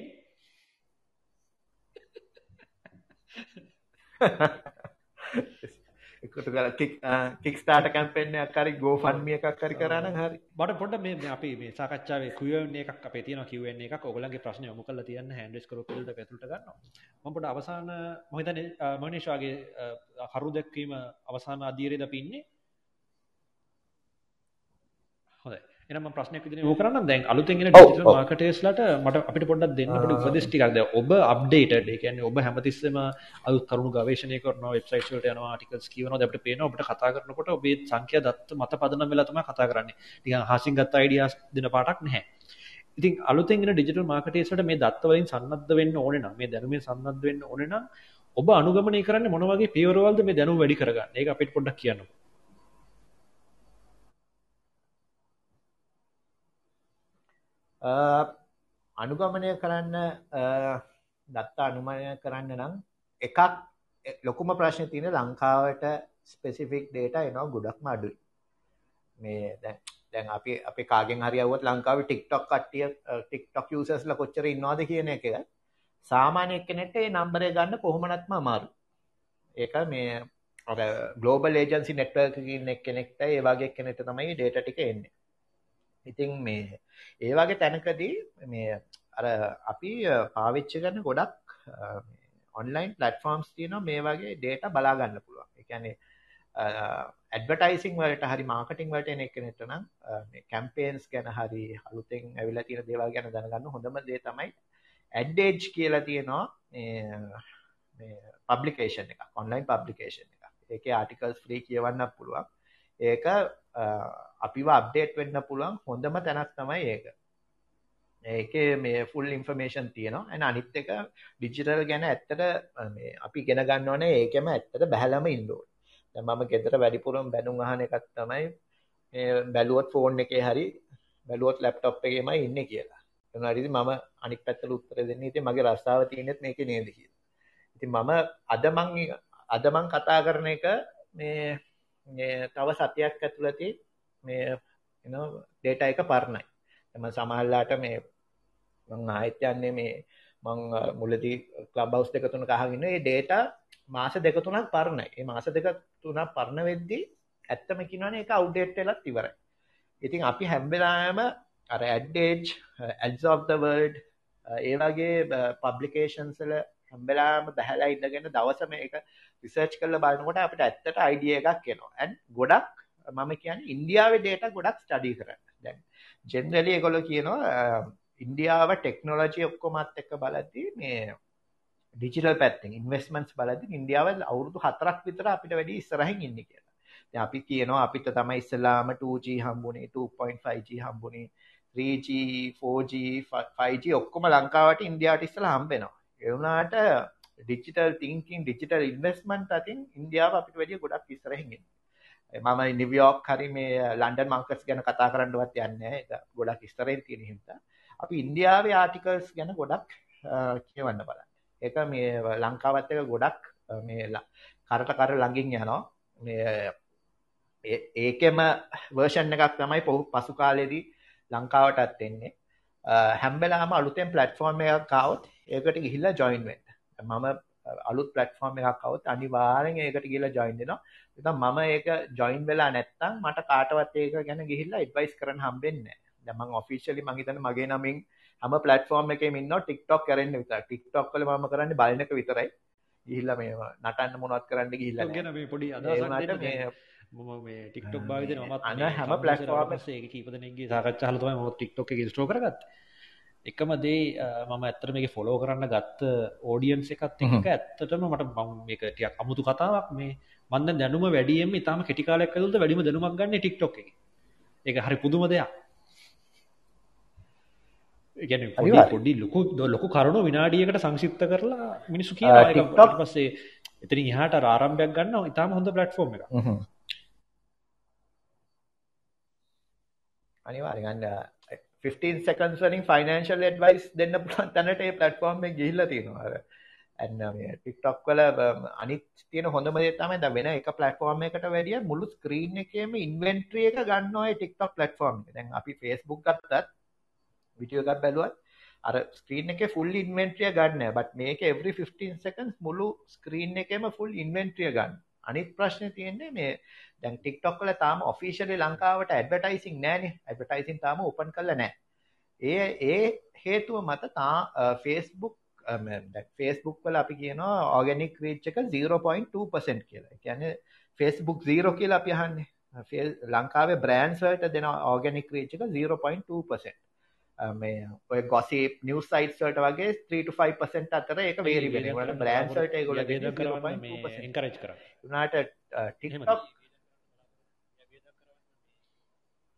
එකතු කරලා කික් කික් ස්ටාර්ටර් කැම්පේන් එකක් හරි GoFundMe එකක් හරි කරා නම් හරි. මට පොඩ්ඩක් මේ අපි මේ සාකච්ඡාවේ Q&A එකක් අපේ තියෙනවා Q&A එකක්. ඔයගොල්ලන්ගේ ප්‍රශ්න යොමු කරලා තියන්න හෑන්ඩ් රේස් කරොත් පිළිද පැතුලට ගන්නවා. මම පොඩ්ඩ අවසාන මම හිතන්නේ මනීෂාගේ කරු දැක්වීම අවසාන අධීරයේද අපි ඉන්නේ? හොඳයි. එනම ප්‍රශ්නයක් විදිහට යොමු කරන්න දැන් අලුතෙන් එන ඩිජිටල් මාකටර්ස්ලාට මට අපිට පොඩ්ඩක් දෙන්න පොඩි උපදෙස් ටිකක් දැන් ඔබ අප්ඩේටඩ් ඒ කියන්නේ ඔබ හැමතිස්සෙම අලුත් කරුණු ගවේෂණය කරනවා වෙබ්සයිට්ස් වලට යනවා ආටිකල්ස් කියවනවා අපිට පේනවා අපිට කතා කරනකොට ඔබේ සංඛ්‍යා දත්ත මත පදනම් වෙලා තමයි කතා කරන්නේ. ටිකක් හාසින් ගත්ත අයිඩියාස් දෙන පාටක් නැහැ. ඉතින් අලුතෙන් එන ඩිජිටල් මාකටර්ස්ලාට මේ දත්ත වලින් සන්නද්ධ වෙන්න ඕනේ නම් මේ දැනුමෙන් සන්නද්ධ වෙන්න ඕනේ නම් ඔබ අනුගමනය කරන්නේ මොන වගේ පියවරවල්ද මේ දැනුම වැඩි කරගන්න? ඒක අපිට පොඩ්ඩක් කියන්නකෝ අනුගමනය කරන්න දත්තා අනුමනය කරන්න නම් එකක් ලොකුම ප්‍රශ්න තියෙන ලංකාවට ස්පෙසිෆික් ඩේට එනවා ගොඩක්ම අඩුයි මේ දැන් දැන් අපි අපි කාගෙන් හරියවුවත් ලංකාවේ ටික්ටොක් කට්ටිය ටික්ටොක් යූසර්ස්ලා කොච්චර ඉන්නවද කියන එක සාමාන්‍ය එක්කෙනෙක්ට ඒ නම්බරය ගන්න කොහොමනත්ම අමාරු ඒක මේ අර ගලෝබල් ඒජන්සි නෙට්වර්ක් එකකින් එක්කෙනෙක්ට ඒ වගේ කෙනෙක්ට තමයි ඩේටා ටික එන්නේ. ඉතින් මේ ඒ වගේ තැනකදී මේ අර අපි පාවිච්චි කරන ගොඩක් ඔන්ලයින් පලටෆෝර්ම්ස් තියනවා මේ වගේ ඩේට බලාගන්න පුළුවන්. එකැනේ ඇඩවටයිසිං වලට හරි මාර්කටිං වලට එන කෙනෙට නම් කැම්පේන්ස් ගැන හරි අලුතෙන් ඇවිලා තියෙන දේවල් ගැන දැනගන්න හොඳම දේ තමයි ඇඩ්ඩේජ් කියලා තියෙනවා පබ්ලිකේෂන් එක ඔන්ලයින් පබ්ලිකේෂන් එක ඒක ආටිකල්ස් ෆ්‍රී කියවන්න පුළුවන්. ඒක අපිව අප්ඩේට් වෙන්න පුළුවන් හොඳම තැනක් තමයි ඒක. ඒක මේ ෆුල් ඉන්ෆර්මේෂන් තියෙනවා. ඇන අනිත් එක ඩිජිටල් ගැන ඇත්තට අපි ගෙන ගන්න ඕනේ ඒකම ඇත්තට බැහලම ඉන්ඩෝඩ් මම ගෙදර වැඩිපුරම් බැනුම් අහන එකත් තමයි බැලුවොත් ෆෝන් එකේ හරි බැලුවොත් ලැප්ටොප් එකේම ඉන්න කියලා. එනරිදි මම අනික් පැත්තල උත්තර දෙන්න. ඉති මගේ රස්සාාව තියනෙත් මේක නේද කිය ඉතින් මම අදමං අදමං කතා කරන එක මේ තව සතියක් ඇතුළති මේ ඩේට එක පරණයි එම සමහල්ලාට මේ මං ආහිත්‍යයන්නේ මේ මං මුලදී කලබවස් දෙක තුන කහගෙන ඒ ඩේට මාස දෙක තුනක් පරණයි ඒ මාස දෙක තුනක් පරණ වෙද්දී ඇත්තම කියනවනේ ඒක අවුට්ඩේට් වෙලත් ඉවරයි. ඉතින් අපි හැම වෙලාවෙම අර ad age ads of the world ඒ වගේ පබ්ලිකේෂන්ස් වල හැම වෙලාවෙම බහැලා ඉඳගෙන දවසම ඒක රිසර්ච් කරලා බලනකොට අපිට ඇත්තට අයිඩියා එකක් එනවා. and ගොඩක් මම කියන්නේ ඉන්දියාවේ data ගොඩක් ස්ටඩි කරන්න. දැන් ජෙනරලි ඒගොල්ලෝ කියනවා ඉන්දියාව ටෙක්නොලොජි ඔක්කොමත් එක්ක බලද්දී මේ ඩිජිටල් පැත්තිෙන් ඉන්වස්මන්ස් බලද ඉන්දියාවල් අවුරුදු හතරක් විතර අපිට වැඩි ඉස්සරහින් ඉන්න කියලා. අපි කියනවා අපිට තමයි ඉස්සලාම 2G හම්බුනේ 2.5G හම්බුනේ 3G 4G 5G ඔක්කොම ලංකාවට ඉන්දියාවට ඉස්සලා හම්බෙනවා එවුනාට ඩිජිටල් තිංකින් ඩිජිටල් ඉන්වස්මන්ට් අතින් ඉන්දියාව අපිට වැඩිය ගොඩක් ඉස්සරහින් මම නිවියෝක් හරි මේ ලන්ඩන් මංකස් ගැන කතා කරන්නවත් යන්න එක ගොඩක් ඉස්තරෙන් තියෙන හින්දා. අපි ඉන්දියාවේ ආටිකල්ස් ගැන ගොඩක් කියවන්න බලන්න. එක මේ ලංකාවත් එක ගොඩක් මේ කරට කර ළඟින් යනවා. මේ ඒකෙම වර්ෂන් එකක් තමයි පොහු පසු කාලෙදී ලංකාවටත් එන්නේ. හැම්බෙලාම අලුතෙන් පලට්ෆෝර්ම් එකක් කවුත් ඒකට ගිහිල්ලා ජොයින් වෙන්න. මම අලුත් පලට්ෆෝර්ම් එකක් කවුත් අනිවාරෙන් ඒකට කියලා ජොයින් දෙනවා එතම් මම ඒක ජොයින් වෙලා නැත්තම් මට කාටවත් ඒක ගැන ගිහිල්ලා එඩ්වයිස් කරන්න හම්බෙන්නේ දැමන් ඔෆිෂලි මහිතන මගේ නමින් හම පලටෆෝර්ම් එක ඉන්න ටික්ටොක් කරන්න විතර ටික්ටොක් කල ම කරන්න බලනක විතරයි. ගිහිල්ල මේ නටන්න මොනවත් කරන්න ගිහිල්ල ගැන පොඩි අදට මේ ටික්ටොක් භාවිත මත් අන්න හැම පලටෆෝර්ම් කීපදනගේ සාකච්ඡ හලතම ම ටික්ටොක් එක ස්ටෝ කරගත් එකම දේ මම ඇත්තර මේ ෆොලෝ කරන්න ගත්ත ඕඩියන්ස එකත් එක ඇත්තටම මට බං එක ටියක් අමුතු කතාවක්. මේ මන්ද දැනුම වැඩියම ඉතාම කෙටිකාලයක් ඇතුළට වැඩිම දැනුමක් ගන්න ටික්ටොක් එක. එක හරි පුදුම දෙයක්. ගැන පොඩි ලොකු ලොකු කරුණු විනාඩියකට සංශිප්ත කරලා මිනිසු කිය ටොක් පස්සේ එතරින් හට ආරම්භයක් ගන්න ඉතාම හොඳ පලට්ෆෝර්ම් එක අනිවාරගන්න 15 සකන්ස් වලින් ෆයිනන්ශල් ඩවයිස් දෙන්න පුළන් තැනට ඒ පලට්ෆෝර්ම් ගිල්ල තියෙනවාර ඇන්න ටික්ටොක් වල uh, අනිත් තියෙන හොඳම තම ද වෙන එක පලටෆෝර්ම් එකට වැඩිය මුළු ස්ක්‍රීන් එකම ඉන්වෙන්ට්‍රිය එක ගන්නවා ටික්ටොක් පලටෆෝර්ම් දැන් අපි ෆස්බුක් ගත්තත් විටියෝ එකක් බැලුවත් අර ස්ක්‍රීන් එක ෆුල් ඉන්වෙන්ට්‍රිය ගන්න. බට මේක එවරි 15 සකන්ස් මුළු ස්ක්‍රීන් එකම ෆුල් ඉන්වෙන්ට්‍රිය ගන්න. අනිත් ප්‍රශ්න තියෙන්නේ මේ දැන් ටික්ටොක් වල තාම ඔෆිෂියලි ලංකාවට ඇඩ්වර්ටයිසින් නෑනේ ඇඩ්වර්ටයිසින් තාම ඕපන් කරලා නෑ ඒ ඒ හේතුව මත තා ෆේස්බුක් ෆේස්බුක් වල අපි කියනවා ඕගනික් රීච් එක 0.2% කියලා. කියන්නේ ෆේස්බුක් 0 කියලා අපි අහන්නේ. ලංකාවේ බ්‍රෑන්ඩ්ස් වලට දෙන ඕගනික් රීච් එක 0.2%. මේ ඔය ගොසි නිවස් සයිට්ස්වලට වගේ 3-5% අතර ඒක වේරි වෙනවට බ්‍රෑන්ඩ්ස්වලට ඒගොල්ලෝ බේද කරනවා මේ එන්කරේජ් කරා. උනාට TikTok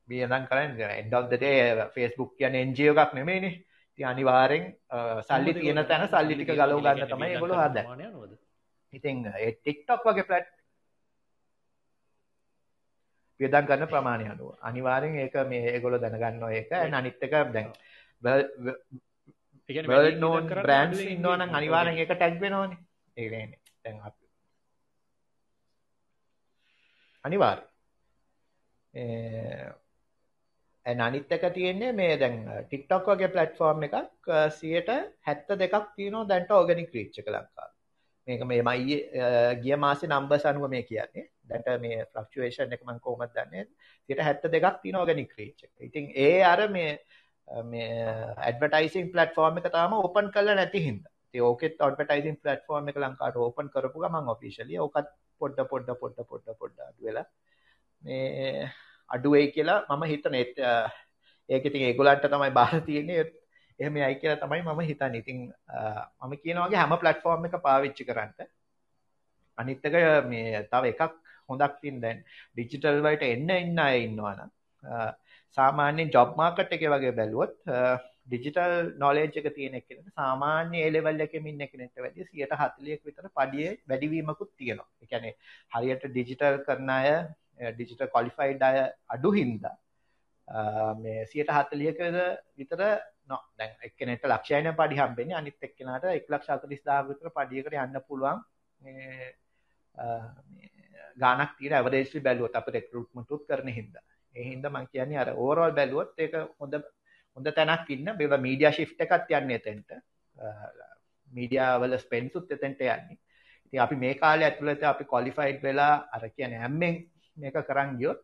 බියනම් කරන්නේ end of the day Facebook කියන්නේ NGO එකක් නෙමෙයිනේ. ඉතින් අනිවාර්යෙන් සල්ලි තියෙන තැන සල්ලි ටික ගලව ගන්න තමයි ඒගොල්ලෝ හදන්නේ. ඉතින් ඒ TikTok වගේ ප්ලැට් වියදම් ගන්න ප්‍රමාණය අනුව අනිවාර්යෙන් ඒක මේ ඒගොල්ලෝ දැනගන්නවා ඒක. අනිත් එක දැන් වර්ල්ඩ් නෝන් බ්‍රෑන්ඩ්ස් ඉන්නවා නම් අනිවාර්යෙන් ඒක ටැග් වෙනවනේ. ඒනේ තැන් අප අනිවාර් අනිත්තක තියෙන්නේ මේ දැන් ටික්ටොක් වගේ පලට්ෆෝර්ම් එකක් සියට හැත්ත දෙකක් තියනෝ දැන්ට ඕගනික් ක්‍රීච්චක ලංකා මේක මේ මයි ගිය මාසේ නම්බ සනුව මේ කියන්නේ. දැට මේ ෆ්ලක්ෂේෂන් එක මං කෝමත් දන්නේ සිට හැත්ත දෙකක් තින ඕගනික් ක්‍රීච්ච ඉතින් ඒ අර මේ මේ ඇඩවටයිසින් පලටෆෝර්ම එක තාම ඕපන් කල නැති හිද ඕකෙත් ඔඩටයිසින් පලටෆෝර්ම එක ලංකාට ඕපන් කරපු මං ඔෆිශලිය ඕකත් පොඩ්ඩ පොඩ්ඩ පොඩ්ඩ පොඩ්ඩ පොඩ්ඩ වෙලා මේ අඩුවේ කියලා මම හිතන. ඒත් ඒක ඉතින් ඒගොල්ලන්ට තමයි බාර තියෙන්නේ. එහෙම යයි කියලා තමයි මම හිතන්නේ. ඉතින් මම කියනවා වගේ හැම ප්ලැට්ෆෝම් එක පාවිච්චි කරන්න. අනිත් එක මේ තව එකක් හොඳක් තියෙන දැන් ඩිජිටල් වලට එන්න එන්න අය ඉන්නවා නම් සාමාන්‍යයෙන් ජොබ් මාකට් එකේ වගේ බැලුවොත් ඩිජිටල් නොලෙජ් එක තියෙන කෙනෙක් සාමාන්‍ය ඒ ලෙවල් එකෙම ඉන්න කෙනෙක්ට වැඩිය 140ක විතර පඩියේ වැඩිවීමකුත් තියෙනවා. ඒ කියන්නේ හරියට ඩිජිටල් කරන අය ඩිජිටල් කොලිෆයිඩ් අය අඩු හින්දා මේ සියට හත්තලියකද විතර නො දැන් එක්කෙනෙට ලක්ෂයන පඩි හම්බෙන්නේ. අනිත් එක්කෙනාට එක් ලක්ෂ අතලිස් දාහ විතර පඩියකට යන්න පුළුවන්. ගානක් තියෙන ඇවරේජ්ලි බැලුවොත් අපිට රික්‍රූට්මන්ට් කරන හින්දා. ඒ හින්දා මම කියන්නේ අර ඕවරෝල් බැලුවොත් ඒක හොඳ හොඳ තැනක් ඉන්න. බේව මීඩියා ෂිෆ්ට් එකක් යන්නේ එතෙන්ට. මීඩියා වල ස්පෙන්සුත් එතෙන්ට යන්නේ. ඉතින් අපි මේ කාලේ ඇතුළත අපි ක්වොලිෆයිඩ් වෙලා අර කියන්නේ හැම්මෙන් මේක කරන් ගියොත්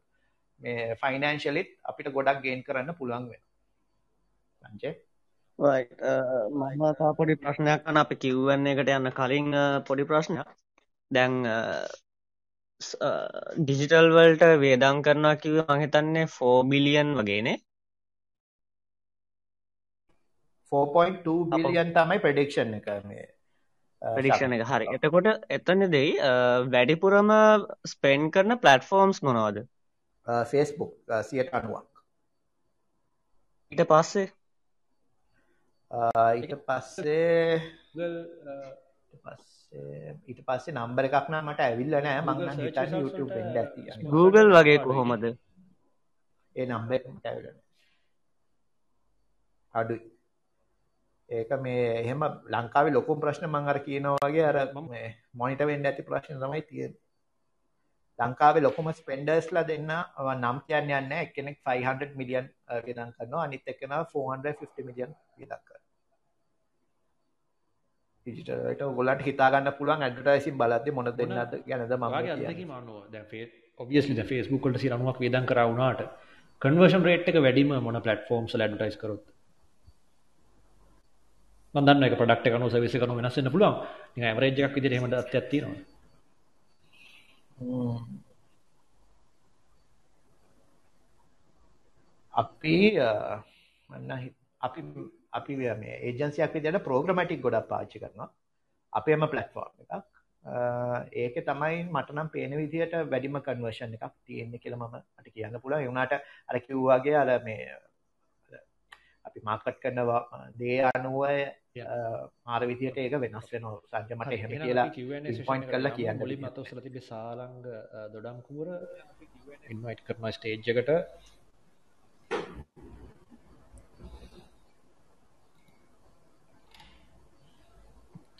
මේ ෆයිනෑන්ශලිත් අපිට ගොඩක් ගේන් කරන්න පුළුවන් වෙන සංජය මම තා පොඩි ප්‍රශ්නයක් කන අපි කිව්වන්නේ එකට යන්න කලින් පොඩි ප්‍රශ්නයක්. දැන් ඩිජිටල් වල්ට වේදං කරනවා කිව මහිතන්නේ ෆෝ බිලියන් වගේනේ 4.2 බිලියන් තමයි ප්‍රඩික්ෂන් එක මේ ප්‍රඩික්ෂණ එක. හරි. එතකොට එතන දෙයි වැඩිපුරම ස්පෙන්න් කරන පලටෆෝර්ම්ස් මොනවාද? ෆේස්බුක් සියට අනුවක්. ඊට පස්සේ ඊට පස්සේ පස්සේ ඊට පස්සේ නම්බර එකක් නම් මට ඇවිල්ල නෑ. මං හිතන්න YouTube වෙන්න ඇති Google වගේ කොහොමද? ඒ නම්බර එකට ඇවිල්ලා අඩුයි. ඒක මේ එහෙම ලංකාවේ ලොකුම ප්‍රශ්න මම අර කියනවා වගේ අර මේ මොනිටර් වෙන්න ඇති ප්‍රශ්න තමයි තියෙන්නේ. ලංකාවේ ලොකුම ස්පෙන්ඩර්ස්ලා දෙන්න නම් කියන්න යන්නේ එක්කෙනෙක් 500 මිලියන් වියදම් කරනවා අනිත් එක්කෙනා 450 මිලියන් වියදම් කරනවා. ඩිජිටල් වලට ඔයගොල්ලන්ට හිතා ගන්න පුළුවන් ඇඩ්වර්ටයිසින් බලද්දි මොන දෙන්නද ගැනද මම වගේ අත්දැකීම අනුව දැන් ඔබියස්ලි දැන් Facebook වලට 90ක් වියදම් කරා වුණාට කන්වර්ෂන් රේට් එක වැඩිම මොන ප්ලැට්ෆෝම්ස් වල ඇඩ්වර්ටයිස් කරොත් මම දන්න එක ප්‍රොඩක්ට් එක අනුව සර්විස් එක අනුව වෙනස් වෙන්න පුළුවන්. නිකන් ඇවරේජ් එකක් විදිහට එහෙම දත්තයක් තියෙනවා. අපි මන්න අපි අපි මේ ඒජන්සියක් විදිහට ප්‍රෝග්‍රමැටික් ගොඩක් පාවිච්චි කරනවා. අපේම ප්ලැට්ෆෝම් එකක්. ඒක තමයි මට නම් පේන විදිහට වැඩිම කන්වර්ෂන් එකක් තියෙන්නේ කියලා මම මට කියන්න පුළුවන්. ඒ වුණාට අර කිව්වාගේ අර මේ අපි මාකට් කරන දේ අනුව මාර විදියට ඒක වෙනස් වෙනවා. සංජ මට එහෙම කියලා පොයින්ට් කරලා කියන්න මුලින්ම අත උසලා තිබ්බේ සාලංග දොඩම් කුමර ඉන්වයිට් කරනවා ස්ටේජ් එකට.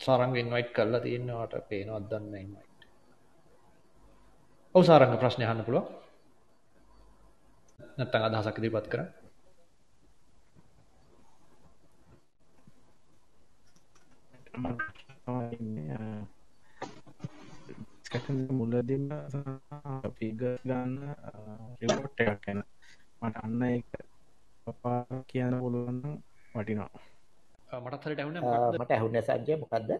සාරංග ඉන්වයිට් කරලා තියෙනවාට පේනවත් දන්න ඉන්වයිට් ඔව් සාරංග ප්‍රශ්න අහන්න පුළුවන්. නැත්නම් අදහසක් ඉදිරිපත් කරන්න මුලදිම පිග ගන්න රිපොට් එකක් ගැන මට අන්න එක පපා කියන්න පුළුවන්න වටිනවා මටත් හරිට ඇහුණ මට ඇහුන්න සංජය මොකක්ද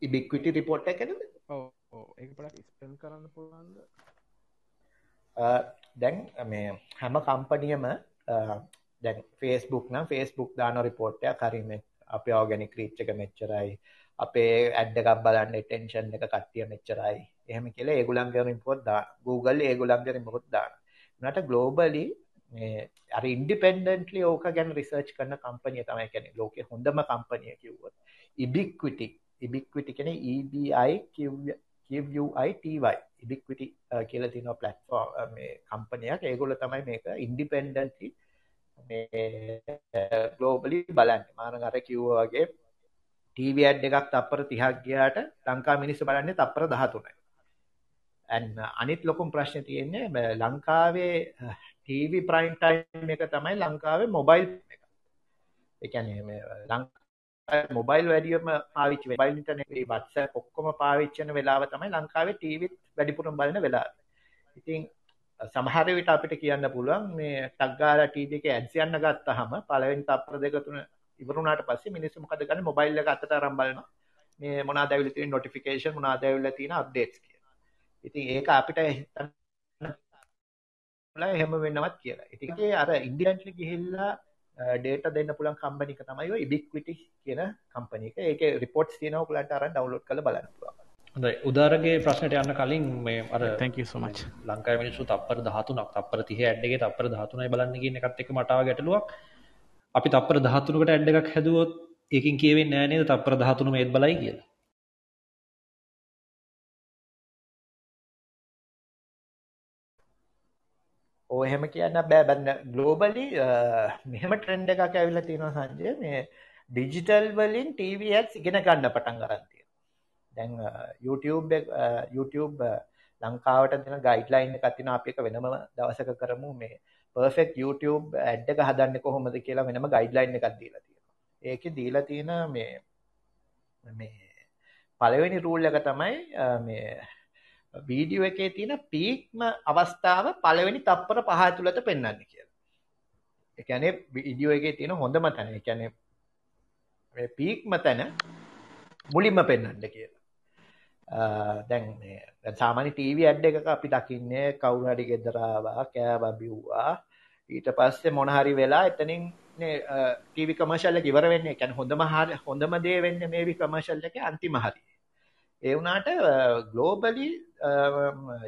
ඉබික්විටි රිපෝට් එකනද ඒ පට ස්පෙන් කරන්න පුළුවන්ද දැන් මේ හැම කම්පනියම දැන් ෆේස්බුක් නම් ෆේස්බුක් දාන රිපෝට්ටයක් හරිම අපේ ඕගැනික් රීච් එක මෙච්චරයි. අපේ ඇඩ් එකක් බලන්න ටෙන්ෂන් එක කට්ටිය මෙච්චරයි. එහෙම කියලා ඒගොල්ලන්ගේ රිපෝට් දාන Google ඒගොල්ලන්ගේ රිපෝට් දාන උනට ග්ලෝබලි අර ඉන්ඩිපෙන්ඩන්ට්ලි ඕක ගැන රිසර්ච් කරන කම්පනිය තමයි කියන්නේ. ලෝකේ හොඳම කම්පනිය කිව්වොත්. ඉබික්විටි ඉබික්විටි කියන්නේ EBI QUITY ඉබික්විටි uh, කියලා තියෙන ප්ලැට්ෆෝම් uh, මේ කම්පනියක් ඒගොල්ලෝ තමයි මේක ඉන්ඩිපෙන්ඩන්ට්ලි මේ ගලෝබලි බලන්න මාන අර කිව්ව වගේ ටීවී ඇඩ් එකක් තප්පර 30ක් ගියාට ලංකා මිනිස්සු බලන්නේ තප්පර 13යි. and අනිත් ලොකුම ප්‍රශ්නේ තියෙන්නේ බ- ලංකාවේ ටීවී ප්‍රයිම් ටයිම් එක තමයි ලංකාවේ මොබයිල් එක. ඒ කියන්නේ මේ ලංකාවේ මොබයිල් වැඩියම පාවිච්චි වෙන්නේ මොබයිල් ඉන්ටර්නෙට් ඒ WhatsApp ඔක්කොම පාවිච්චි කරන වෙලාව තමයි ලංකාවේ ටීවීත් වැඩිපුරම බලන වෙලාව. ඉතින් සමහර විට අපිට කියන්න පුළුවන් මේ ටක් ගාලා ටීවී එකේ ඇඩ්ස් යන්න ගත්තාම පළවෙනි තප්පර දෙක තුන ඉවරුණාට පස්සේ මිනිස්සු මොකද කරන්නේ මොබයිල් එක අතට අරන් බලනවා. මේ මොනවද ඇවිල්ලා තියෙන නොටිෆිකේෂන් මොනවද ඇවිල්ලා තියෙන අප්ඩේට්ස් කියලා. ඉතින් ඒක අපිට හිතන්න එහෙම වෙන්නවත් කියලා. ඉතින් ඒකේ අර ඉන්ඩියන්ට්ලි ගිහිල්ලා ඩේටා දෙන්න පුළුවන් කම්පැනි එක තමයි ඔය ඉබික්විටි කියන කම්පැනි එක. ඒකේ රිපෝට්ස් තියෙනවා ඔයගලන්ට අරන් ඩවුන්ලෝඩ් කරලා බලන්න පුළුවන්. හොඳයි උදාරගේ ප්‍රශ්නයට යන්න කලින් මේ අර thank you so much ලංකාවේ මිනිස්සු තප්පර 13ක් තප්පර 30 ඇඩ් එකේ තප්පර 13යි බලන්න කියන එකත් එක්ක මට ආව ගැටලුවක්. අපි තප්පර 13කට ඇඩ් එකක් හැදුවොත් ඒකෙන් කියවෙන්නේ නැහැ නේද තප්පර 13 මේත් බලයි කියලා. ඕ එහෙම කියන්න බෑ බන්න ගලෝබලි මෙහෙම ට්‍රෙන්ඩ් එකක් ඇවිල්ලා තියෙනවා සංජය මේ ඩිජිටල් වලින් TV ads ඉගෙන ගන්න පටන් ගන්න. දැන් අ, YouTube එක අ, YouTube අ, ලංකාවට දෙන ගයිඩ්ලයින් එකක් තියෙනවා අපි එක වෙනම දවසක කරමු මේ perfect YouTube ad එක හදන්නේ කොහොමද කියලා වෙනම ගයිඩ්ලයින් එකක් දීලා තියෙනවා. ඒකේ දීලා තියෙන මේ මේ පළවෙනි රූල් එක තමයි අ, මේ වීඩියෝ එකේ තියෙන පීක්ම අවස්ථාව පළවෙනි තප්පර පහ ඇතුළත පෙන්වන්න කියලා. ඒ කියන්නේ වීඩියෝ එකේ තියෙන හොඳම තැන. ඒ කියන්නේ මේ පීක්ම තැන මුලින්ම පෙන්වන්න කියලා. අ, දැන් මේ දැන් සාමාන්‍ය ටීවී ඇඩ් එකක අපි දකින්නේ කවුරු හරි ගෙදර ආවා, කෑවා බිව්වා. ඊට පස්සේ මොන හරි වෙලා එතනින් නේ ටීවී කමර්ෂල් එක ඉවර වෙන්නේ. ඒ කියන්නේ හොඳම හරි හොඳම දේ වෙන්නේ මේ කමර්ෂල් එකේ අන්තිම හරිය. ඒ වුණාට ග්ලෝබලි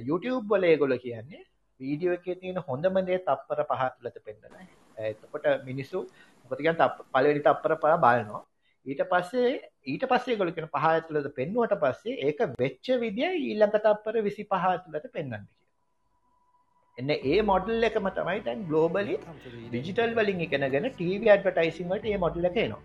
YouTube වල ඒගොල්ලෝ කියන්නේ වීඩියෝ එකේ තියෙන හොඳම දේ තප්පර පහ ඇතුළත පෙන්නලා. එතකොට මිනිස්සු මොකද කියන්නේ තප්- පළවෙනි තප්පර පහ බලනවා. ඊට පස්සේ ඊට පස්සේ ඒගොල්ලෝ කියන පහ ඇතුළත පෙන්නුවට පස්සේ ඒක වෙච්ච විදිය ඊළඟ තප්පර 25 ඇතුළත පෙන්වන්න කියලා. එන්න ඒ මොඩල් එකම තමයි දැන් ග්ලෝබලි ඩිජිටල් වලින් ඉගෙනගෙන TV ඇඩ්වර්ටයිසිං වලට මේ මොඩල් එක එනවා.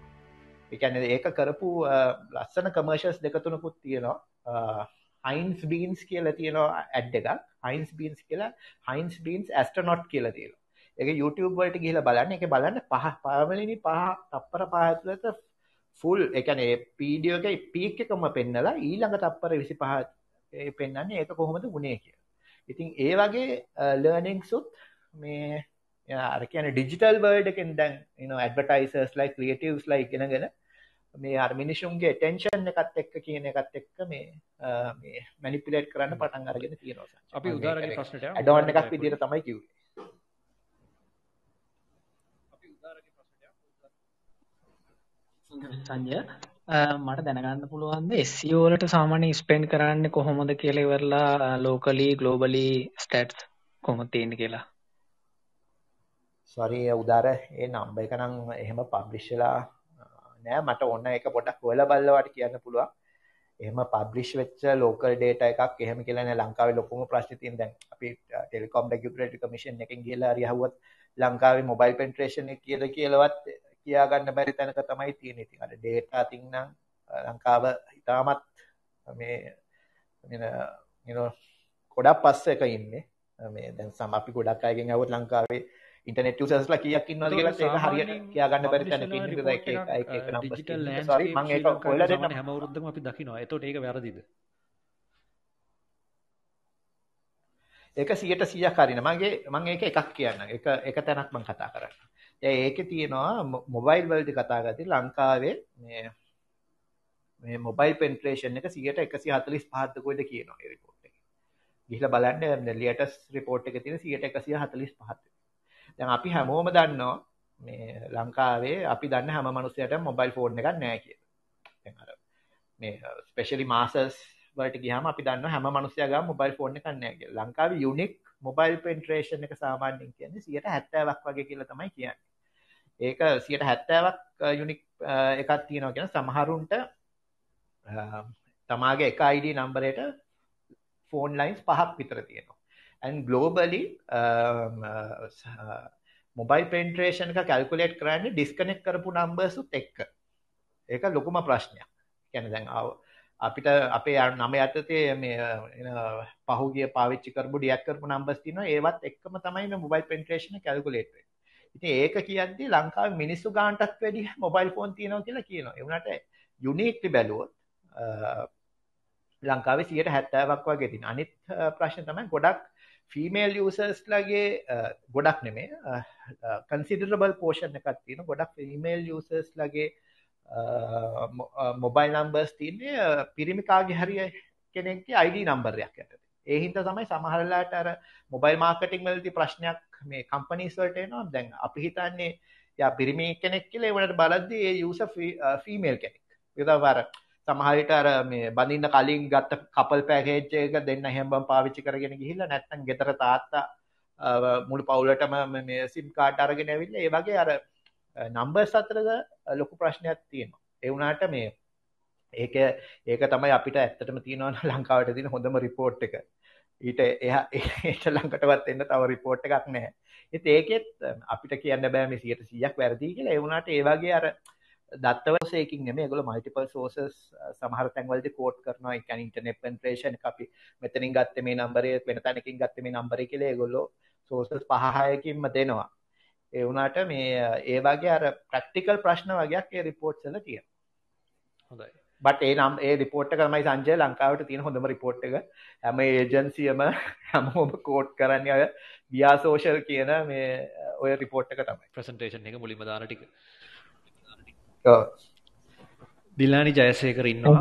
ඒ කියන්නේ ඒක කරපු අ, ලස්සන කමර්ෂල්ස් දෙක තුනකුත් තියෙනවා. හයින්ස් බීන්ස් කියලා තියෙනවා ඇඩ් එකක්. හයින්ස් බීන්ස් කියලා හයින්ස් බීන්ස් ඇස්ට්‍රොනොට් කියලා තියෙනවා. ඒක YouTube වලට ගිහිල්ලා බලන්න. ඒකේ බලන්න පහ පළවෙනි පහ තප්පර පහ ඇතුළත ෆුල් ඒ කියන්නේ වීඩියෝ එකේ පීක් එකම පෙන්නලා ඊළඟ තප්පර 25 ඒ පෙන්වන්නේ ඒක කොහොමද වුනේ කියලා. ඉතින් ඒ වගේ ලර්නින්ග්ස් උත් මේ අර කියන්නේ ඩිජිටල් වර්ල්ඩ් එකෙන් දැන් you know advertisers like creatives like ඉගෙනගෙන මේ අර මිනිසුන්ගේ attention එකත් එක්ක කියන එකත් එක්ක මේ අ, මේ manipulate කරන්න පටන් අරගෙන තියෙනවා. අපි උදාරගේ ප්‍රශ්නට on එකක් විදිහට තමයි කිව්වේ. සංජය අ, මට දැනගන්න පුළුවන්ද SEO වලට සාමාන්‍ය ස්පෙන්ඩ් කරන්නේ කොහොමද කියලා ඉවරලා ලෝකලි ග්ලෝබලි ස්ටැට්ස් කොහොමද තියෙන්නේ කියලා? සොරි උදාර ඒ නම්බ එක නම් එහෙම පබ්ලිෂ් වෙලා නෑ. මට ඔන්න එක පොඩක් හොයලා බලලවට කියන්න පුළුවන්. එහෙම පබ්ලිෂ් වෙච්ච ලෝකල් ඩේටා එකක් එහෙම කියලා නෑ. ලංකාවේ ලොකුම ප්‍රශ්නේ තියෙන දැන් අපි ටෙලිකොම් රෙගියුලේටරි කමිෂන් එකෙන් ගිහලා හරි අහුවත් ලංකාවේ මොබයිල් පෙන්ට්‍රේෂන් එක කියලා කියලාවත් කියා ගන්න බැරි තැනක තමයි තියෙන්නේ. ඉතින් අර ඩේටා තින් නම් ලංකාව ඉතාමත් මේ you know ගොඩක් පස්සෙක ඉන්නේ. මේ දැන් සම අපි ගොඩක් අයගෙන් අහුවත් ලංකාවේ ඉන්ටර්නෙට් යූසර්ස්ලා කීයක් ඉන්නවද කියලා ඒක හරියට කියා ගන්න බැරි තැනක ඉන්නේ ඒක එක නම්බර්ස් ඩිජිටල් sorry මම ඒක හොයලා දෙන්නම් හැම අවුරුද්දකම අපි දකිනවා. එතකොට ඒක වැරදිද? ඒක 100% හරින. මගේ මම ඒක එකක් කියන්නම්. එක එක තැනක් මම කතා කරන්න. දැන් ඒකේ තියෙනවා මොබයිල් වලදී කතා කරද්දී ලංකාවේ මේ මේ මොබයිල් පෙන්ට්‍රේෂන් එක 145ක්ද කොයිද කියනවා ඒ report එකේ. ගිහිල්ලා බලන්න ලේටස්ට් report එකේ තියෙන 145ක්. දැන් අපි හැමෝම දන්නවා මේ ලංකාවේ අපි දන්න හැම මිනිස්සයටම මොබයිල් ෆෝන් එකක් නැහැ කියලා. දැන් අර මේ ස්පෙෂලි මාසර්ස් වලට ගියාම අපි දන්නවා හැම මිනිස්සයා ගාම මොබයිල් ෆෝන් එකක් නැහැ කියලා. ලංකාවේ යුනික් මොබයිල් පෙන්ට්‍රේෂන් එක සාමාන්‍යයෙන් කියන්නේ 70ක් වගේ කියලා තමයි කියන්නේ. ඒක 70ක් යුනික් එකක් තියෙනවා කියන සමහරුන්ට තමාගේ එක ID නම්බරයට ෆෝන් ලයින්ස් පහක් විතර තියෙනවා. and globally මොබයිල් පෙන්ට්‍රේෂන් එක කැල්කුලේට් කරන්නේ ඩිස්කනෙක්ට් කරපු නම්බර්ස් උත් එක්ක. ඒක ලොකුම ප්‍රශ්නයක්. කියන්නේ දැන් අපිට අපේ නම යටතේ මේ පහුගිය පාවිච්චි කරපු ඩියැක්ට් කරපු නම්බර්ස් තියෙනවා ඒවත් එක්කම තමයි මේ මොබයිල් පෙනිට්‍රේෂන් කැල්කියුලේට් වෙන්නේ. ඉතින් ඒක කියද්දි ලංකාවේ මිනිස්සු ගානටත් වැඩි මොබයිල් ෆෝන් තියෙනවා කියලා කියනවා. ඒ වුණාට යුනික්ලි බැලුවොත් ලංකාවේ 70ක් වගේ තියෙන. අනිත් ප්‍රශ්න තමයි ගොඩක් ෆීමේල් යූසර්ස්ලගේ ගොඩක් නෙමේ කන්සිඩරබල් පෝෂන් එකක් තියෙන ගොඩක් ෆිමේල් යූසර්ස්ලගේ මොබයිල් නම්බර්ස් තියන්නේ පිරිමිකාගේ හරිය කෙනෙක්ගේ අයිඩ නම්බරයක් ඇත ඒහින්ත තමයි සමහරලාට අර මොබයිල් මාර්කටිං වලති ප්‍රශ්නයක් මේ කම්පනීස්වලට එනවා. දැන් අපි හිතන්නේ ය පිරිමි කෙනෙක් කියල වනට බලද්දි ඒ යුස ෆීමේල් කෙනෙක්. විදවර සමහරිට අර මේ බඳන්න කලින් ගත්ත කපල් පැකේච්චයක දෙන්න හැම්බම් පාවිච්චි කරගෙන ගිහිල්ල නැත්තන් ගෙතර තාත්තා මුළු පවුලටම මේ සිම් කාට අරගෙන ඇවිල්ල ඒ වගේ අර නම්බර්ස් අතරද ලොකු ප්‍රශ්නයක් තියෙනවා. ඒ වුණාට මේ ඒක ඒක තමයි අපිට ඇත්තටම තියෙනවා ලංකාවට තියෙන හොඳම රිපෝට් එක. ඊට එහා ඒට ළඟටවත් එන්න තව රිපෝට් එකක් නැහැ. ඒත් ඒකෙත් අපිට කියන්න බෑ මේ 100ක් වැරදි කියලා. ඒ වුණාට ඒ වගේ අර දත්තවසයකින් නෙමෙයි. ඒගොල්ලෝ මල්ටිපල් සෝසස් සමහර තැන්වලදී කෝඩ් කරනවා. ඒ කියන්නේ ඉන්ටර්නෙට් පෙනිට්‍රේෂන් එක අපි මෙතනින් ගත්තේ මේ නම්බරය වෙන තැනකින් ගත්තේ මේ නම්බරය කියලා ඒගොල්ලෝ සෝසස් පහ හයකින්ම දෙනවා. ඒ වුණාට මේ ඒ වගේ අර ප්‍රැක්ටිකල් ප්‍රශ්න වගේක් ඒ රිපෝට්ස් වල තියෙනවා. හොඳයි. බට ඒ නම් ඒ රිපෝට් එක තමයි සංජය ලංකාවට තියෙන හොඳම රිපෝට් එක. හැම ඒජන්සියම හැමෝම කෝඩ් කරන්නේ අය ගියා සෝෂල් කියන මේ ඔය රිපෝට් එක තමයි. ප්‍රසන්ටේෂන් එක මුලින්ම දාන ටික. දිලානි ජයසේකර ඉන්නවා.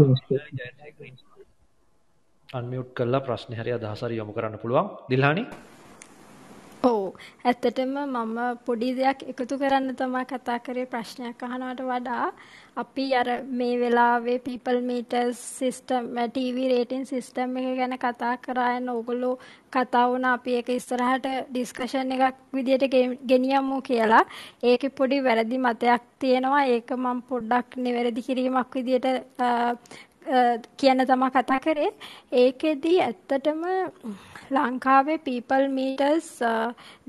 අන්මියුට් කල්ලා ප්‍රශ්න හරි අදහසරි යොමු කරන්න පුළුවන්. දිල්හානි ඇත්තටම මම පොඩි දෙයක් එකතු කරන්න තමයි කතා කරේ ප්‍රශ්නයක් අහනවට වඩා අපි අර මේ වෙලාවේ people meters system TV rating system එක ගැන කතා කරා යන ඕගොල්ලෝ කතා වුණා අපි ඒක ඉස්සරහට ඩිස්කෂන් එකක් විදියට ගෙනියමු කියලා. ඒකේ පොඩි වැරදි මතයක් තියෙනවා. ඒක මම පොඩ්ඩක් නිවැරදි කිරීමක් විදියට කියන්න තමයි කතා කරේ. ඒකෙදි ඇත්තටම ලංකාවේ people meters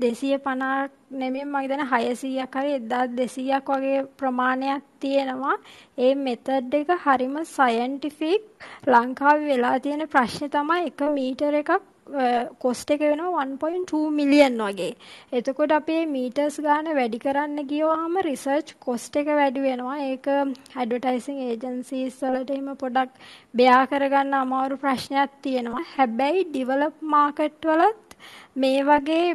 250ක් නෙමෙයි මම හිතන්නේ 600ක් හරි 1200ක් වගේ ප්‍රමාණයක් තියෙනවා. ඒ මෙතඩ් එක හරිම සයන්ටිෆික්. ලංකාවේ වෙලා තියෙන ප්‍රශ්නේ තමයි එක මීටර එකක් කොස්ට් එක වෙනවා 1.2 මිලියන් වගේ. එතකොට අපේ මීටර්ස් ගාන වැඩි කරන්න ගියවහම රිසර්ච් කොස්ට් එක වැඩි වෙනවා. ඒක ඇඩ්වර්ටයිසින් ඒජන්සීස් වලට එහෙම පොඩක් බෙයා කරගන්න අමාරු ප්‍රශ්නයක් තියෙනවා. හැබැයි ඩිවලොප් මාකට් වලත් මේ වගේ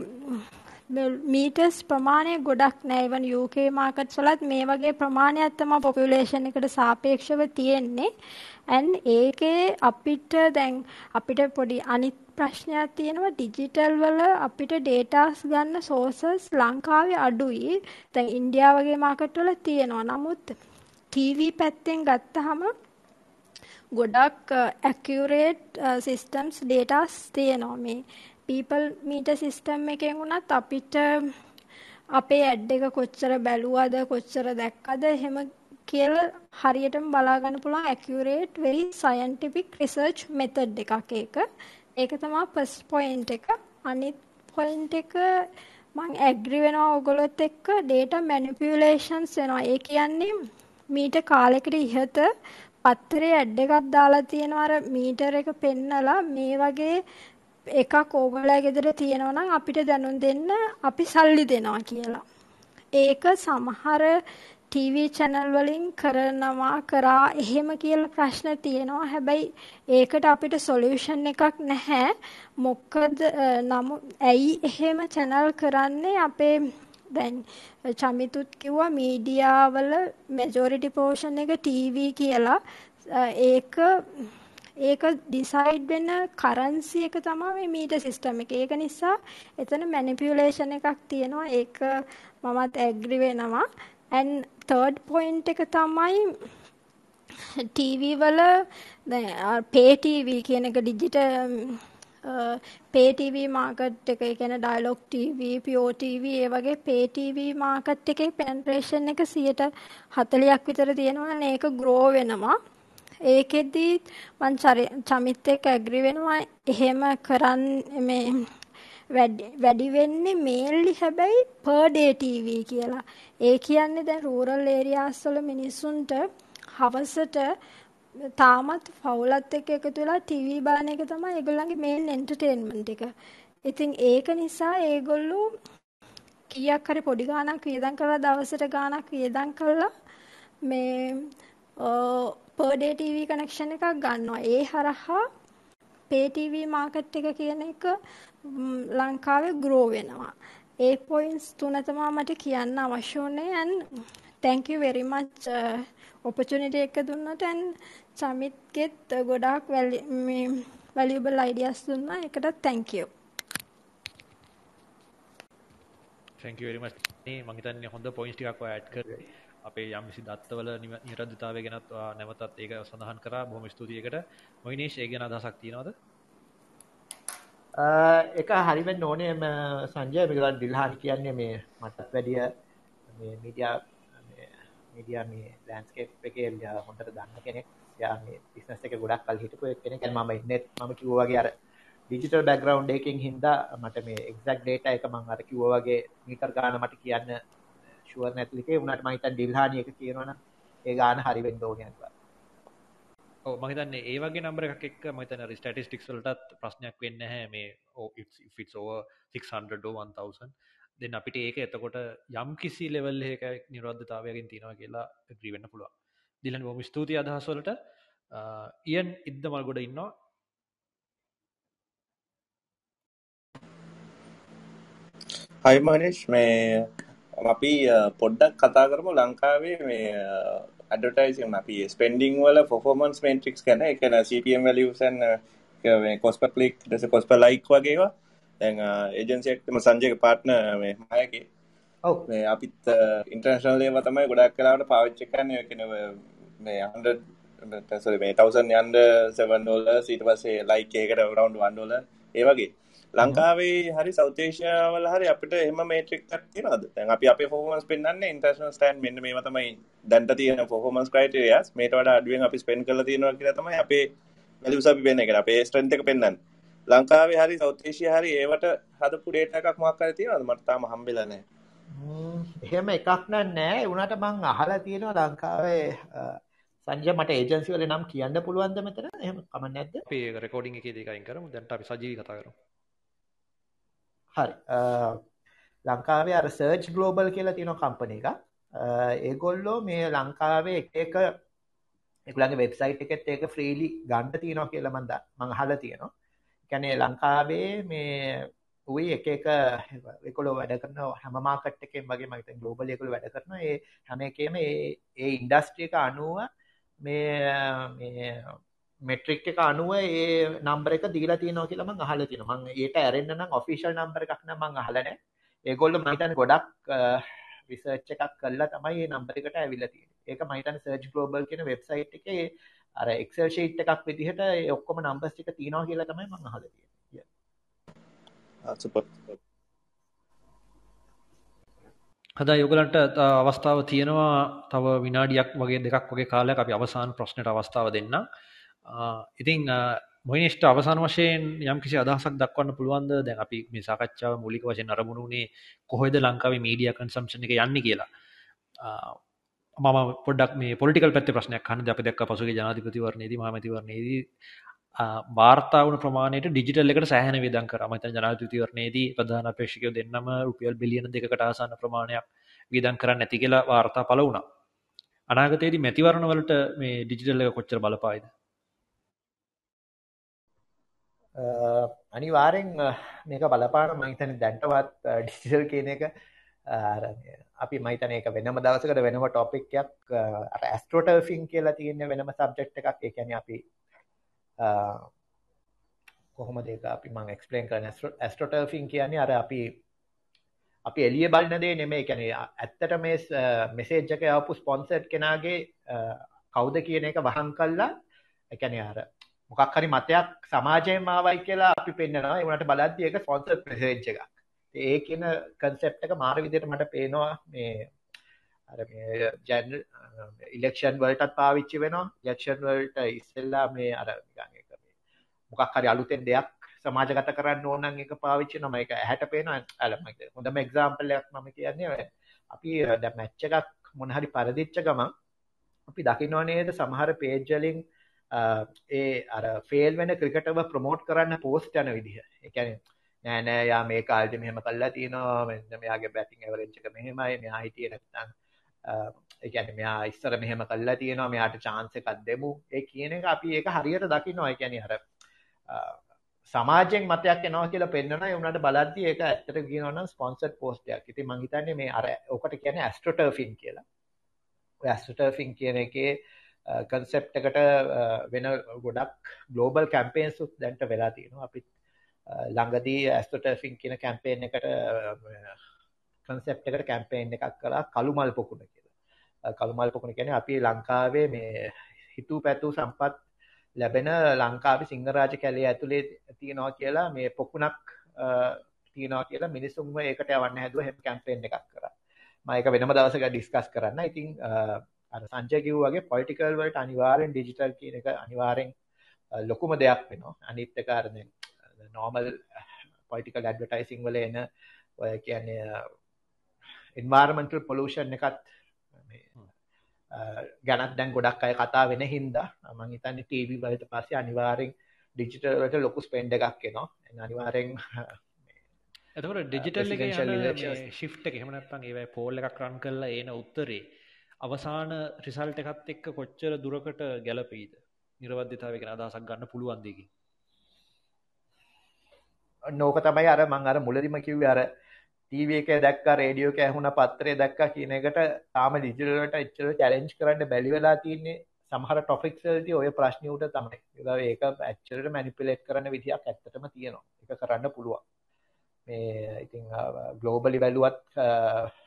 මීටර්ස් ප්‍රමාණය ගොඩක් නෑ ඉවන් UK මාකට්ස් වලත් මේ වගේ ප්‍රමාණයක් තමයි පොපියුලේෂන් එකට සාපේක්ෂව තියෙන්නේ. And ඒකේ අපිට දැන් අපිට පොඩි අනිත් ප්‍රශ්නයක් තියෙනවා ඩිජිටල් වල අපිට ඩේටාස් ගන්න සෝසස් ලංකාවේ අඩුයි. දැන් ඉන්දියාව වගේ මාකට් වල තියෙනවා. නමුත් TV පැත්තෙන් ගත්තහම ගොඩක් ඇකියුරේට් සිස්ටම්ස් ඩේටාස් තියෙනවා මේ people meter system එකෙන් උනත් අපිට uh, අපේ ඇඩ් එක කොච්චර බැලුවද කොච්චර දැක්කද එහෙම කියලා හරියටම බලා ගන්න පුළුවන් accurate very scientific research method එකක් ඒක. ඒක තමයි ෆස්ට් පොයින්ට් එක. අනිත් පොයින්ට් එක මම ඇග්‍රි වෙනවා ඔයගොල්ලොත් එක්ක data manipulations වෙනවා. ඒ කියන්නේ මීට කාලෙකට ඉහත පත්තරේ ඇඩ් එකක් දාලා තියෙනවා අර මීටර එක පෙන්නලා මේ වගේ එකක් ඕගොල්ලෝ ගෙදර තියෙනවා නම් අපිට දැනුම් දෙන්න අපි සල්ලි දෙනවා කියලා. ඒක සමහර ටීවී චැනල් වලින් කරනවා කරා එහෙම කියලා ප්‍රශ්න තියෙනවා. හැබැයි ඒකට අපිට සොලියුෂන් එකක් නැහැ. මොකද නමු ඇයි එහෙම චැනල් කරන්නේ අපේ දැන් චමිතුත් කිව්වා මීඩියා වල මෙජොරිටි පෝෂන් එක ටීවී කියලා. ඒක ඒක ඩිසයිඩ් වෙන කරන්සි එක තමයි මේ මීටර් සිස්ටම් එක. ඒක නිසා එතන මැනිපියුලේෂන් එකක් තියෙනවා. ඒක මමත් ඇග්‍රි වෙනවා. And third point එක තමයි TV වල දැන් pay TV කියන එක ඩිජිටල් pay TV මාකට් එක ඒ කියන්නේ dialog TV, pure TV ඒ වගේ pay TV මාකට් එකේ penetration එක 140ක් විතර තියෙනවා නේ ඒක grow වෙනවා. ඒකෙදි මං චමිත් එක්ක ඇග්‍රි වෙනවා එහෙම කරන් මේ වැඩි වෙන්නේ මේල්ලි හැබැයි per day TV කියලා. ඒ කියන්නේ දැන් රූරල් ඒරියාස් වල මිනිස්සුන්ට හවසට තාමත් පවුලත් එක්ක එකතු වෙලා ටීවී බලන එක තමයි ඒගොල්ලන්ගේ මේන් එන්ටර්ටේන්මන්ට් එක. ඉතින් ඒක නිසා ඒගොල්ලෝ කීයක් හරි පොඩි ගාණක් වියදම් කරලා දවසට ගාණක් වියදම් කරලා මේ පර් ඩේ ටීවී කනෙක්ෂන් එකක් ගන්නවා. ඒ හරහා පේ ටීවී මාකට් එක කියන එක ලංකාවේ ග්‍රෝ වෙනවා. ඒ පොයින්ට්ස් තුන තමයි මට කියන්න අවශ්‍ය වුණේ and thank you very much uh, opportunity එක දුන්නට and සමිත්ගෙත් ගොඩාක් මේ valuable ideas දුන්නා. ඒකට thank you. thank you very much. මේ මම හිතන්නේ හොඳ පොයින්ට්ස් ටිකක් ඔය ඇඩ් කරේ. අපේ යම්කිසි දත්තවල නිරද්ධතාවය ගැනත් නැවතත් ඒක සඳහන් කරා. බොහොම ස්තුතියි ඒකට. මොයිනේෂ් ඒ ගැන අදහසක් තියෙනවද? එක හරිවෙන්න ඕනේ සංජය මේකන් දිල්හාන් කියන්නේ මේ මටත් වැඩිය මේ මීඩියා මීඩියා මේ ලෑන්ස්කේප් එකේ හොඳට දන්න කෙනෙක්. යා මේ බිස්නස් එක ගොඩක් කල් හිටපු කෙනෙක්. මම ඉන්නෙත් මම කිව්වා වගේ අර ඩිජිටල් බෑග්ග්‍රවුන්ඩ් එකකින් හින්දා මට මේ එක්සැක්ට් ඩේටා එක මම අර කිව්වා වගේ මීටර් ගාන මට කියන්න ෂුවර් නැති එකේ උනාට මම හිතන්නේ ඩිල්හානි එක කියනවනම් ඒ ගාන හරි වෙන්න ඕනේ අනිවාර්යයෙන් ඔව් මම හිතන්නේ ඒ වගේ නම්බර එකක් එක්ක මම හිතන්නේ අර ස්ටැටිස්ටික්ස් වලටත් ප්‍රශ්නයක් වෙන්නේ නැහැ මේ oh it's if it's over 600 or 1000 then අපිට ඒක එතකොට යම් කිසි ලෙවල් එකක නිරෝධතාවයකින් තියෙනවා කියලා ඇග්‍රී වෙන්න පුළුවන්. දිලන් බොහොම ස්තුතියි අදහස් වලට. ඉයන් ඉද්දමල් ගොඩ ඉන්නවා. හයි මනිෂ් මේ අපි පොඩ්ඩක් කතා කරමු ලංකාවේ මේ ඇඩටයිසින් අපි ස්පෙන්ඩිං වල ෆොෆෝමන්ස් මේන්ට්‍රික්ස් ගැන එකන CPM valuation cost per click ඩස cost per like වගේවා දැන් ඒජන්සියක්ම සංජයක පාට්න මේ මයකි ඔව. මේ අපිත් ඉන්ටර්නශනලේම තමයි ගොඩක් කලාවට පාවිච්ච කරන්න. කෙනව මේ හන්ඩ මේ තවසන් යන්ඩ සෙවන් ඩෝල සීට පසේ ලයික් ඒකට රවන්් වන්ඩෝල ඒවගේ ලංකාවේ හරි සෞතේශයාවල හරි අපිට එම මේට්‍රික් තිනද දැන් අපි අප ෆෝමස් පෙන්න්න ඉන්ටර්නල් ස්ටන් මෙන්න මේ තමයි දැන්ට තියෙන ෆෝමස් ක්‍රයිටරියස් මේට වඩ අඩුවෙන් අපි ස්පෙන් කල තියෙනවා කියලා තමයි අපේ වැලියු සබි වෙන එක අපේ ස්ට්‍රෙන්ත් එක පෙන්වන්න. ලංකාවේ හරි සෞතේශය හරි ඒවට හදපු ඩේටා එකක් මොකක් හරි තියෙනවද? මට තාම හම්බෙලා නැහැ. එහෙම එකක් නෑ උනාට මං අහලා තියෙනවා ලංකාවේ සංජය මට ඒජන්සි වල නම් කියන්න පුළුවන්ද මෙතන? එහෙම කමක් නැද්ද? අපි රෙකෝඩින් එකේදී කයින් කරමු. දැන් අපි සජීවී කතා කරමු හරි. ලංකාවේ අර සර්ච් ගලෝබල් කියලා තියෙන කම්පන එක ඒගොල්ලෝ මේ ලංකාවේ එක එකුලගේ වෙබ්සයිට් එකෙත් ඒක ෆ්‍රීලි ගණ්ඩ තියෙනවා කියලා මන්ද මංහල තියෙනවා. කැනේ ලංකාවේ මේ උයි එක එක එකොලෝ වැඩ කරන හැමමාකට එකෙන් වගේ මත ගලෝබල් එකකුල වැඩ කරන ඒ හැම එකේම ඒ ඉන්ඩස්ට්‍රියක අනුව මේ මෙට්‍රික් එක අනුව ඒ නම්බර එක දීලා තියෙනවා කියලා මම අහලා තියෙනවා. මම ඒට ඇරෙන්න නම් ඔෆිෂල් නම්බර එකක් නම් මම අහලා නැහැ. ඒගොල්ලෝ මම හිතන්නේ ගොඩක් රිසර්ච් එකක් කරලා තමයි මේ නම්බර එකට ඇවිල්ලා තියෙන්නේ. ඒක මම හිතන්නේ සර්ච් ග්ලෝබල් කියන වෙබ්සයිට් එකේ අර එක්සෙල් ෂීට් එකක් විදිහට ඒ ඔක්කොම නම්බර්ස් ටික තියෙනවා කියලා තමයි මම අහලා තියෙන්නේ. සුපර්. හදයි ඔයගලන්ට අවස්ථාව තියෙනවා තව විනාඩියක් වගේ දෙකක් වගේ කාලයක් අපි අවසාන ප්‍රශ්නයට අවස්ථාව දෙන්නම්. ඉතින් මොයිනිස්ට අවසාන වශයෙන් යම් කිසි අදහසක් දක්වන්න පුළුවන්ද දැන් අපි මේ සාකච්ඡාව මූලික වශයෙන් අරමුණුනේ කොහොමද ලංකාවේ මීඩියා කන්සම්ප්ෂන් එක යන්නේ කියලා. මම පොඩ්ඩක් මේ පොලිටිකල් පැත්තේ ප්‍රශ්නයක් අහන්න අපි දැක්ක පසුගිය ජනාධිපතිවරණයේදී මහමැතිවරණයේදී වාර්තා වුණු ප්‍රමාණයට ඩිජිටල් එකට සෑහෙන වියදම් කරා. මම හිතන්නේ ජනාධිපතිවරණයේදී ප්‍රධාන අපේක්ෂකයෝ දෙන්නම රුපියල් බිලියන දෙකකට ආසන්න ප්‍රමාණයක් වියදම් කරන්න නැති කියලා වාර්තා පළ වුණා. අනාගතයේදී මැතිවරණ වලට මේ ඩිජිටල් එක කොච්චර බලපායිද? අනිවාරෙන් මේක බලපාන මහිතන දැන්ටවත් ඩිසිටල් කියන එක අපි මහිතන එක වෙනම දවසකට වෙනම ටොපික්යක් ඇස්ට්‍රෝටර්ෆින් කියලා තියන්න වෙනම සබ්ජෙක්් එකක්. එකන අපි කොහොම දෙක අපි මං එක්ස්පලේන් කරන ඇස්ට්‍රෝටර්ෆින් කියන්නේ අර අපි අපි එලිය බලන්නදේ නෙමේ කැන ඇත්තට මේ මෙසේජ්ජක යපු ස්පොන්සට් කෙනගේ කවුද කියන එක වහන් කල්ලා එකැන අර මොකක් හරි මතයක් සමාජයෙන් ආවයි කියලා අපි පෙන්නනවා ඒ වුණාට බලද්දි ඒක ස්පොන්සර් මෙසේජ් එකක්. ඒ කියන කන්සෙප්ට් එක මාර විදිහට මට පේනවා මේ අර මේ ජනරල් ඉලෙක්ෂන් වලටත් පාවිච්චි වෙනවා. ඉලෙක්ෂන් වලට ඉස්සෙල්ලා මේ අර නිකන් ඒක මේ මොකක් හරි අලුතෙන් දෙයක් සමාජගත කරන්න ඕන නම් ඒක පාවිච්චි කරනවා. මේක ඇහැට පේනවා. අර මම හොඳම එක්සැම්පල් එකක් මම කියන්නේ අපි දැන් මැච් එකක් මොන හරි පරදිච්ච ගමන් අපි දකින්න නේද සමහර පේජ් වලින් ඒ අර ෆේල් වෙන ක්‍රිකටව ප්‍රමෝට් කරන්න පෝස්ට් යන විදිහ එකැන නෑ නෑ යා මේ කාල්ට මෙහෙම කල්ලා තියෙනවා මෙන්න මෙයාගේ බැටිං ඇවරේජ් එක මෙහෙමයි මෙයා හිටියේ නැත්නම් ඒ කියන්නේ මෙයා ඉස්සර මෙහෙම කල්ලා තියෙනවා මෙයාට chance එකක් දෙමු ඒ කියන එක අපි ඒක හරියට දකින්නවා ඒ කියන්නේ අර සමාජයෙන් මතයක් එනවා කියලා පෙන්වනවා ඒ උනාට බලද්දි ඒක ඇත්තට කියනවා නම් ස්පොන්සර්ඩ් පෝස්ට් එකක්. ඉතින් මම හිතන්නේ මේ අර ඔකට කියන්නේ ඇස්ට්‍රෝටර්ෆින් කියලා. ඔය ඇස්ට්‍රෝටර්ෆින් කියන එකේ කන්සෙප්ට් එකට uh, වෙන ගොඩක් ග්ලෝබල් කැම්පේන්ස් උත් දැන්ට වෙලා තියෙනවා. අපිත් uh, ළඟදී ඇස්ට්‍රෝටර්ෆින් කියන කැම්පේන් එකට uh, කන්සෙප්ට් එකට කැම්පේන් එකක් කළා කළු මල් පොකුණ කියලා. කළු මල් පොකුණ කියන්නේ අපි ලංකාවේ මේ හිතූ පැතූ සම්පත් ලැබෙන ලංකාවේ සිංහරාජ කැලේ ඇතුලේ තියෙනවා කියලා මේ පොකුණක් තියෙනවා කියලා මිනිස්සුන්ව ඒකට යවන්න හැදුවා හැම කැම්පේන් එකක් කරා. මම ඒක වෙනම දවසක ඩිස්කස් කරන්න. ඉතින් අර සංජය කිව්වා වගේ පොලිටිකල් වලට අනිවාර්යෙන් ඩිජිටල් කියන එක අනිවාර්යෙන් ලොකුම දෙයක් වෙනවා. අනිත් එක අර දැන් normal political advertising වල එන ඔය කියන්නේ environmental pollution එකත් ගැනත් දැන් ගොඩක් අය කතා වෙන හින්දා මං හිතන්නේ ටීවී වලට පස්සේ අනිවාර්යෙන් ඩිජිටල් වලට ලොකු ස්පෙන්ඩ් එකක් එනවා අනිවාර්යෙන් එතකොට ඩිජිටල් එකේ ෂිෆ්ට් එක එහෙම නැත්නම් ඒවයි පෝල් එකක් රන් කරලා එන උත්තරේ අවසාන රිසල්ට් එකත් එක්ක කොච්චර දුරකට ගැලපෙයිද නිර්වද්‍යතාවය ගැන අදහසක් ගන්න පුළුවන් දෙකකින් නෝක තමයි අර මං අර මුලදිම කිව්වේ අර ටීවී එකේ දැක්කා රේඩියෝ එකේ ඇහුණා පත්‍රය දැක්කා කියන එකට තාම ඩිජිටල් වලට එච්චර චැලෙන්ජ් කරන්න බැරි වෙලා තියෙන්නේ සමහර ටොපික්ස් වලදී ඔය ප්‍රශ්න උට තමයි. ඒක ඇක්චුअली මැනිපියුලේට් කරන විදියක් ඇත්තටම තියෙනවා. ඒක කරන්න පුළුවන්. මේ ඉතින් ග්ලෝබලි බැලුවත්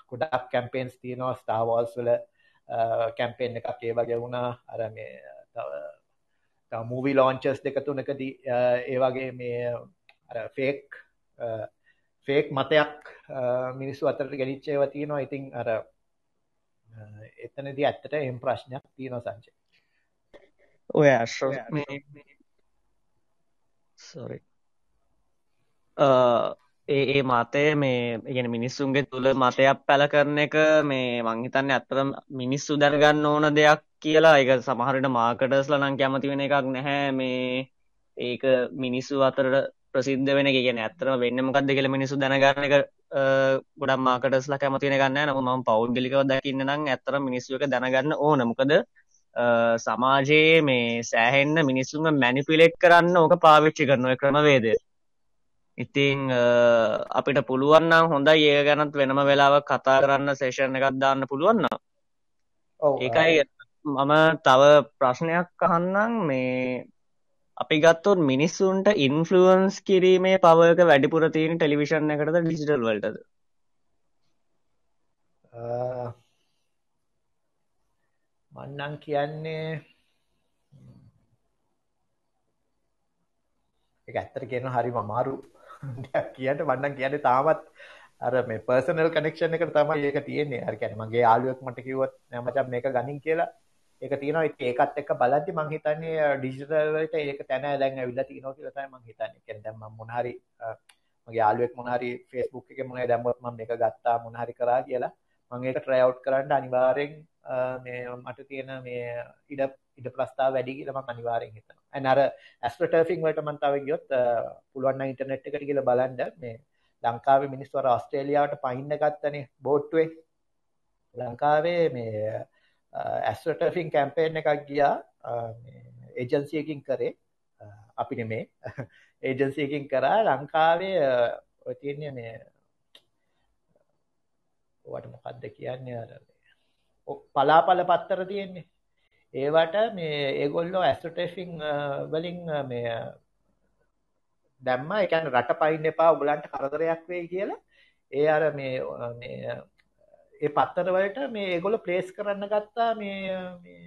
ගොඩක් කැම්පේන්ස් තියෙනවා ස්ටාර් වෝල්ස් වල කැම්පේන් එකක් ඒ වගේ වුණා. අර මේ මූවි ලොන්චර්ස් දෙක තුනකදී ඒ වගේ මේ අර ෆේක් ෆේක් මතයක් මිනිස්සු අතරට ගෙනිච්ච ඒවා තියෙනවා. ඉතින් අර එතනදී ඇත්තට එම් ප්‍රශ්නයක් තියෙනවා සංජය. ඔය මේ සොරි ඒ ඒ මතය මේ ඉගෙන මිනිස්සුන්ගේ තුළ මතයක් පැල කරන එක මේ මං හිතන්නේ ඇත්තටම මිනිස්සු දැනගන්න ඕන දෙයක් කියලා. ඒක සමහරට මාකටර්ස්ලා නම් කැමති වෙන එකක් නැහැ. මේ ඒක මිනිස්සු අතරට ප්‍රසිද්ධ වෙන එක. කියන්නේ ඇත්තටම වෙන්නේ මොකක්ද කියලා මිනිස්සු දැනගන්න එක ගොඩක් මාකටර්ස්ලා කැමති වෙන ගන්න නමුත් මම පෞද්ගලිකව දකින්න නම් ඇත්තටම මිනිස්සු එක දැනගන්න ඕන. මොකද සමාජයේ මේ සෑහෙන්න මිනිස්සුන්ව මැනිපියුලේට් කරන්න ඕක පාවිච්චි කරන ඔය ක්‍රමවේදය. ඉතින් අපිට පුළුවන් නම් හොඳයි ඒක ගැනත් වෙනම වෙලාවක් කතා කරන්න සෙෂන් එකක් දාන්න පුළුවන් නම්. ඒකයි මම තව ප්‍රශ්නයක් අහන්නම්. මේ අපි ගත්තොත් මිනිස්සුන්ට ඉන්ෆ්ලුවන්ස් කිරීමේ පවක වැඩිපුර තියෙන ටෙලිවිෂන් එකටද ඩිජිටල් වලටද? මන්නම් කියන්නේ එක ඇත්තට කියන හරිම අමාරු කියන්න වන්නම් කියන්න තාමත් අර මේ පර්සනල් කනෙක්ෂන් එකට තමයි ඒක තියෙන්නේ හරි කියන්නේ මගේ යාළුවෙක් මට කිව්වොත් නෑ මචං මේක ගනින් කියලා ඒක තියෙනවා ඒකත් එක්ක බලද්දි මම හිතන්නේ ඩිජිටල් වලට ඒක තැන දැන් ඇවිල්ලා තියෙනවා කියලා තමයි මම හිතන්නේ. කියන්නේ දැන් මම මොන හරි මගේ යාළුවෙක් මොන හරි Facebook එකේ මොන හරි දැම්මොත් මම මේක ගත්තා මොන හරි කරා කියලා මම ඒක try out කරන්න අනිවාර්යෙන් මේ මට තියෙන මේ ඉඩ ඉඩ ප්‍රස්තාව වැඩි කියලා මම අනිවාර්යෙන් හිතනවා. And අර astroturfing වලට මම තව ගියොත් පුළුවන් නම් ඉන්ටර්නෙට් එකට ගිහලා බලන්න. මේ ලංකාවේ මිනිස්සු අර ඕස්ට්‍රේලියාවට පයින්න ගත්තනේ බෝට්ටුවේ. ලංකාවේ මේ ඇස්ට්‍රටෆින් කැම්පේන් එකක් ගියා. ඒජන්සියකින් කරේ. අපි නෙමේ. ඒජන්සියකින් කරා. ලංකාවේ ඔය තියන්නේ මේ වට මොකක්ද කියන්නේ අර පලාපල පත්තර තියෙන්නේ. ඒවට මේ ඒගොල්ලෝ ඇස්ට්‍රටෆින් වලින් මේ දැම්ම එකන් රට පයින්න එපා ඔගලන්ට කරදරයක් වෙයි කියලා ඒ අර මේ මේ ඒ පත්තරවලට මේ ඒගොල්ලෝ ප්ලේස් කරන්න ගත්තා මේ මේ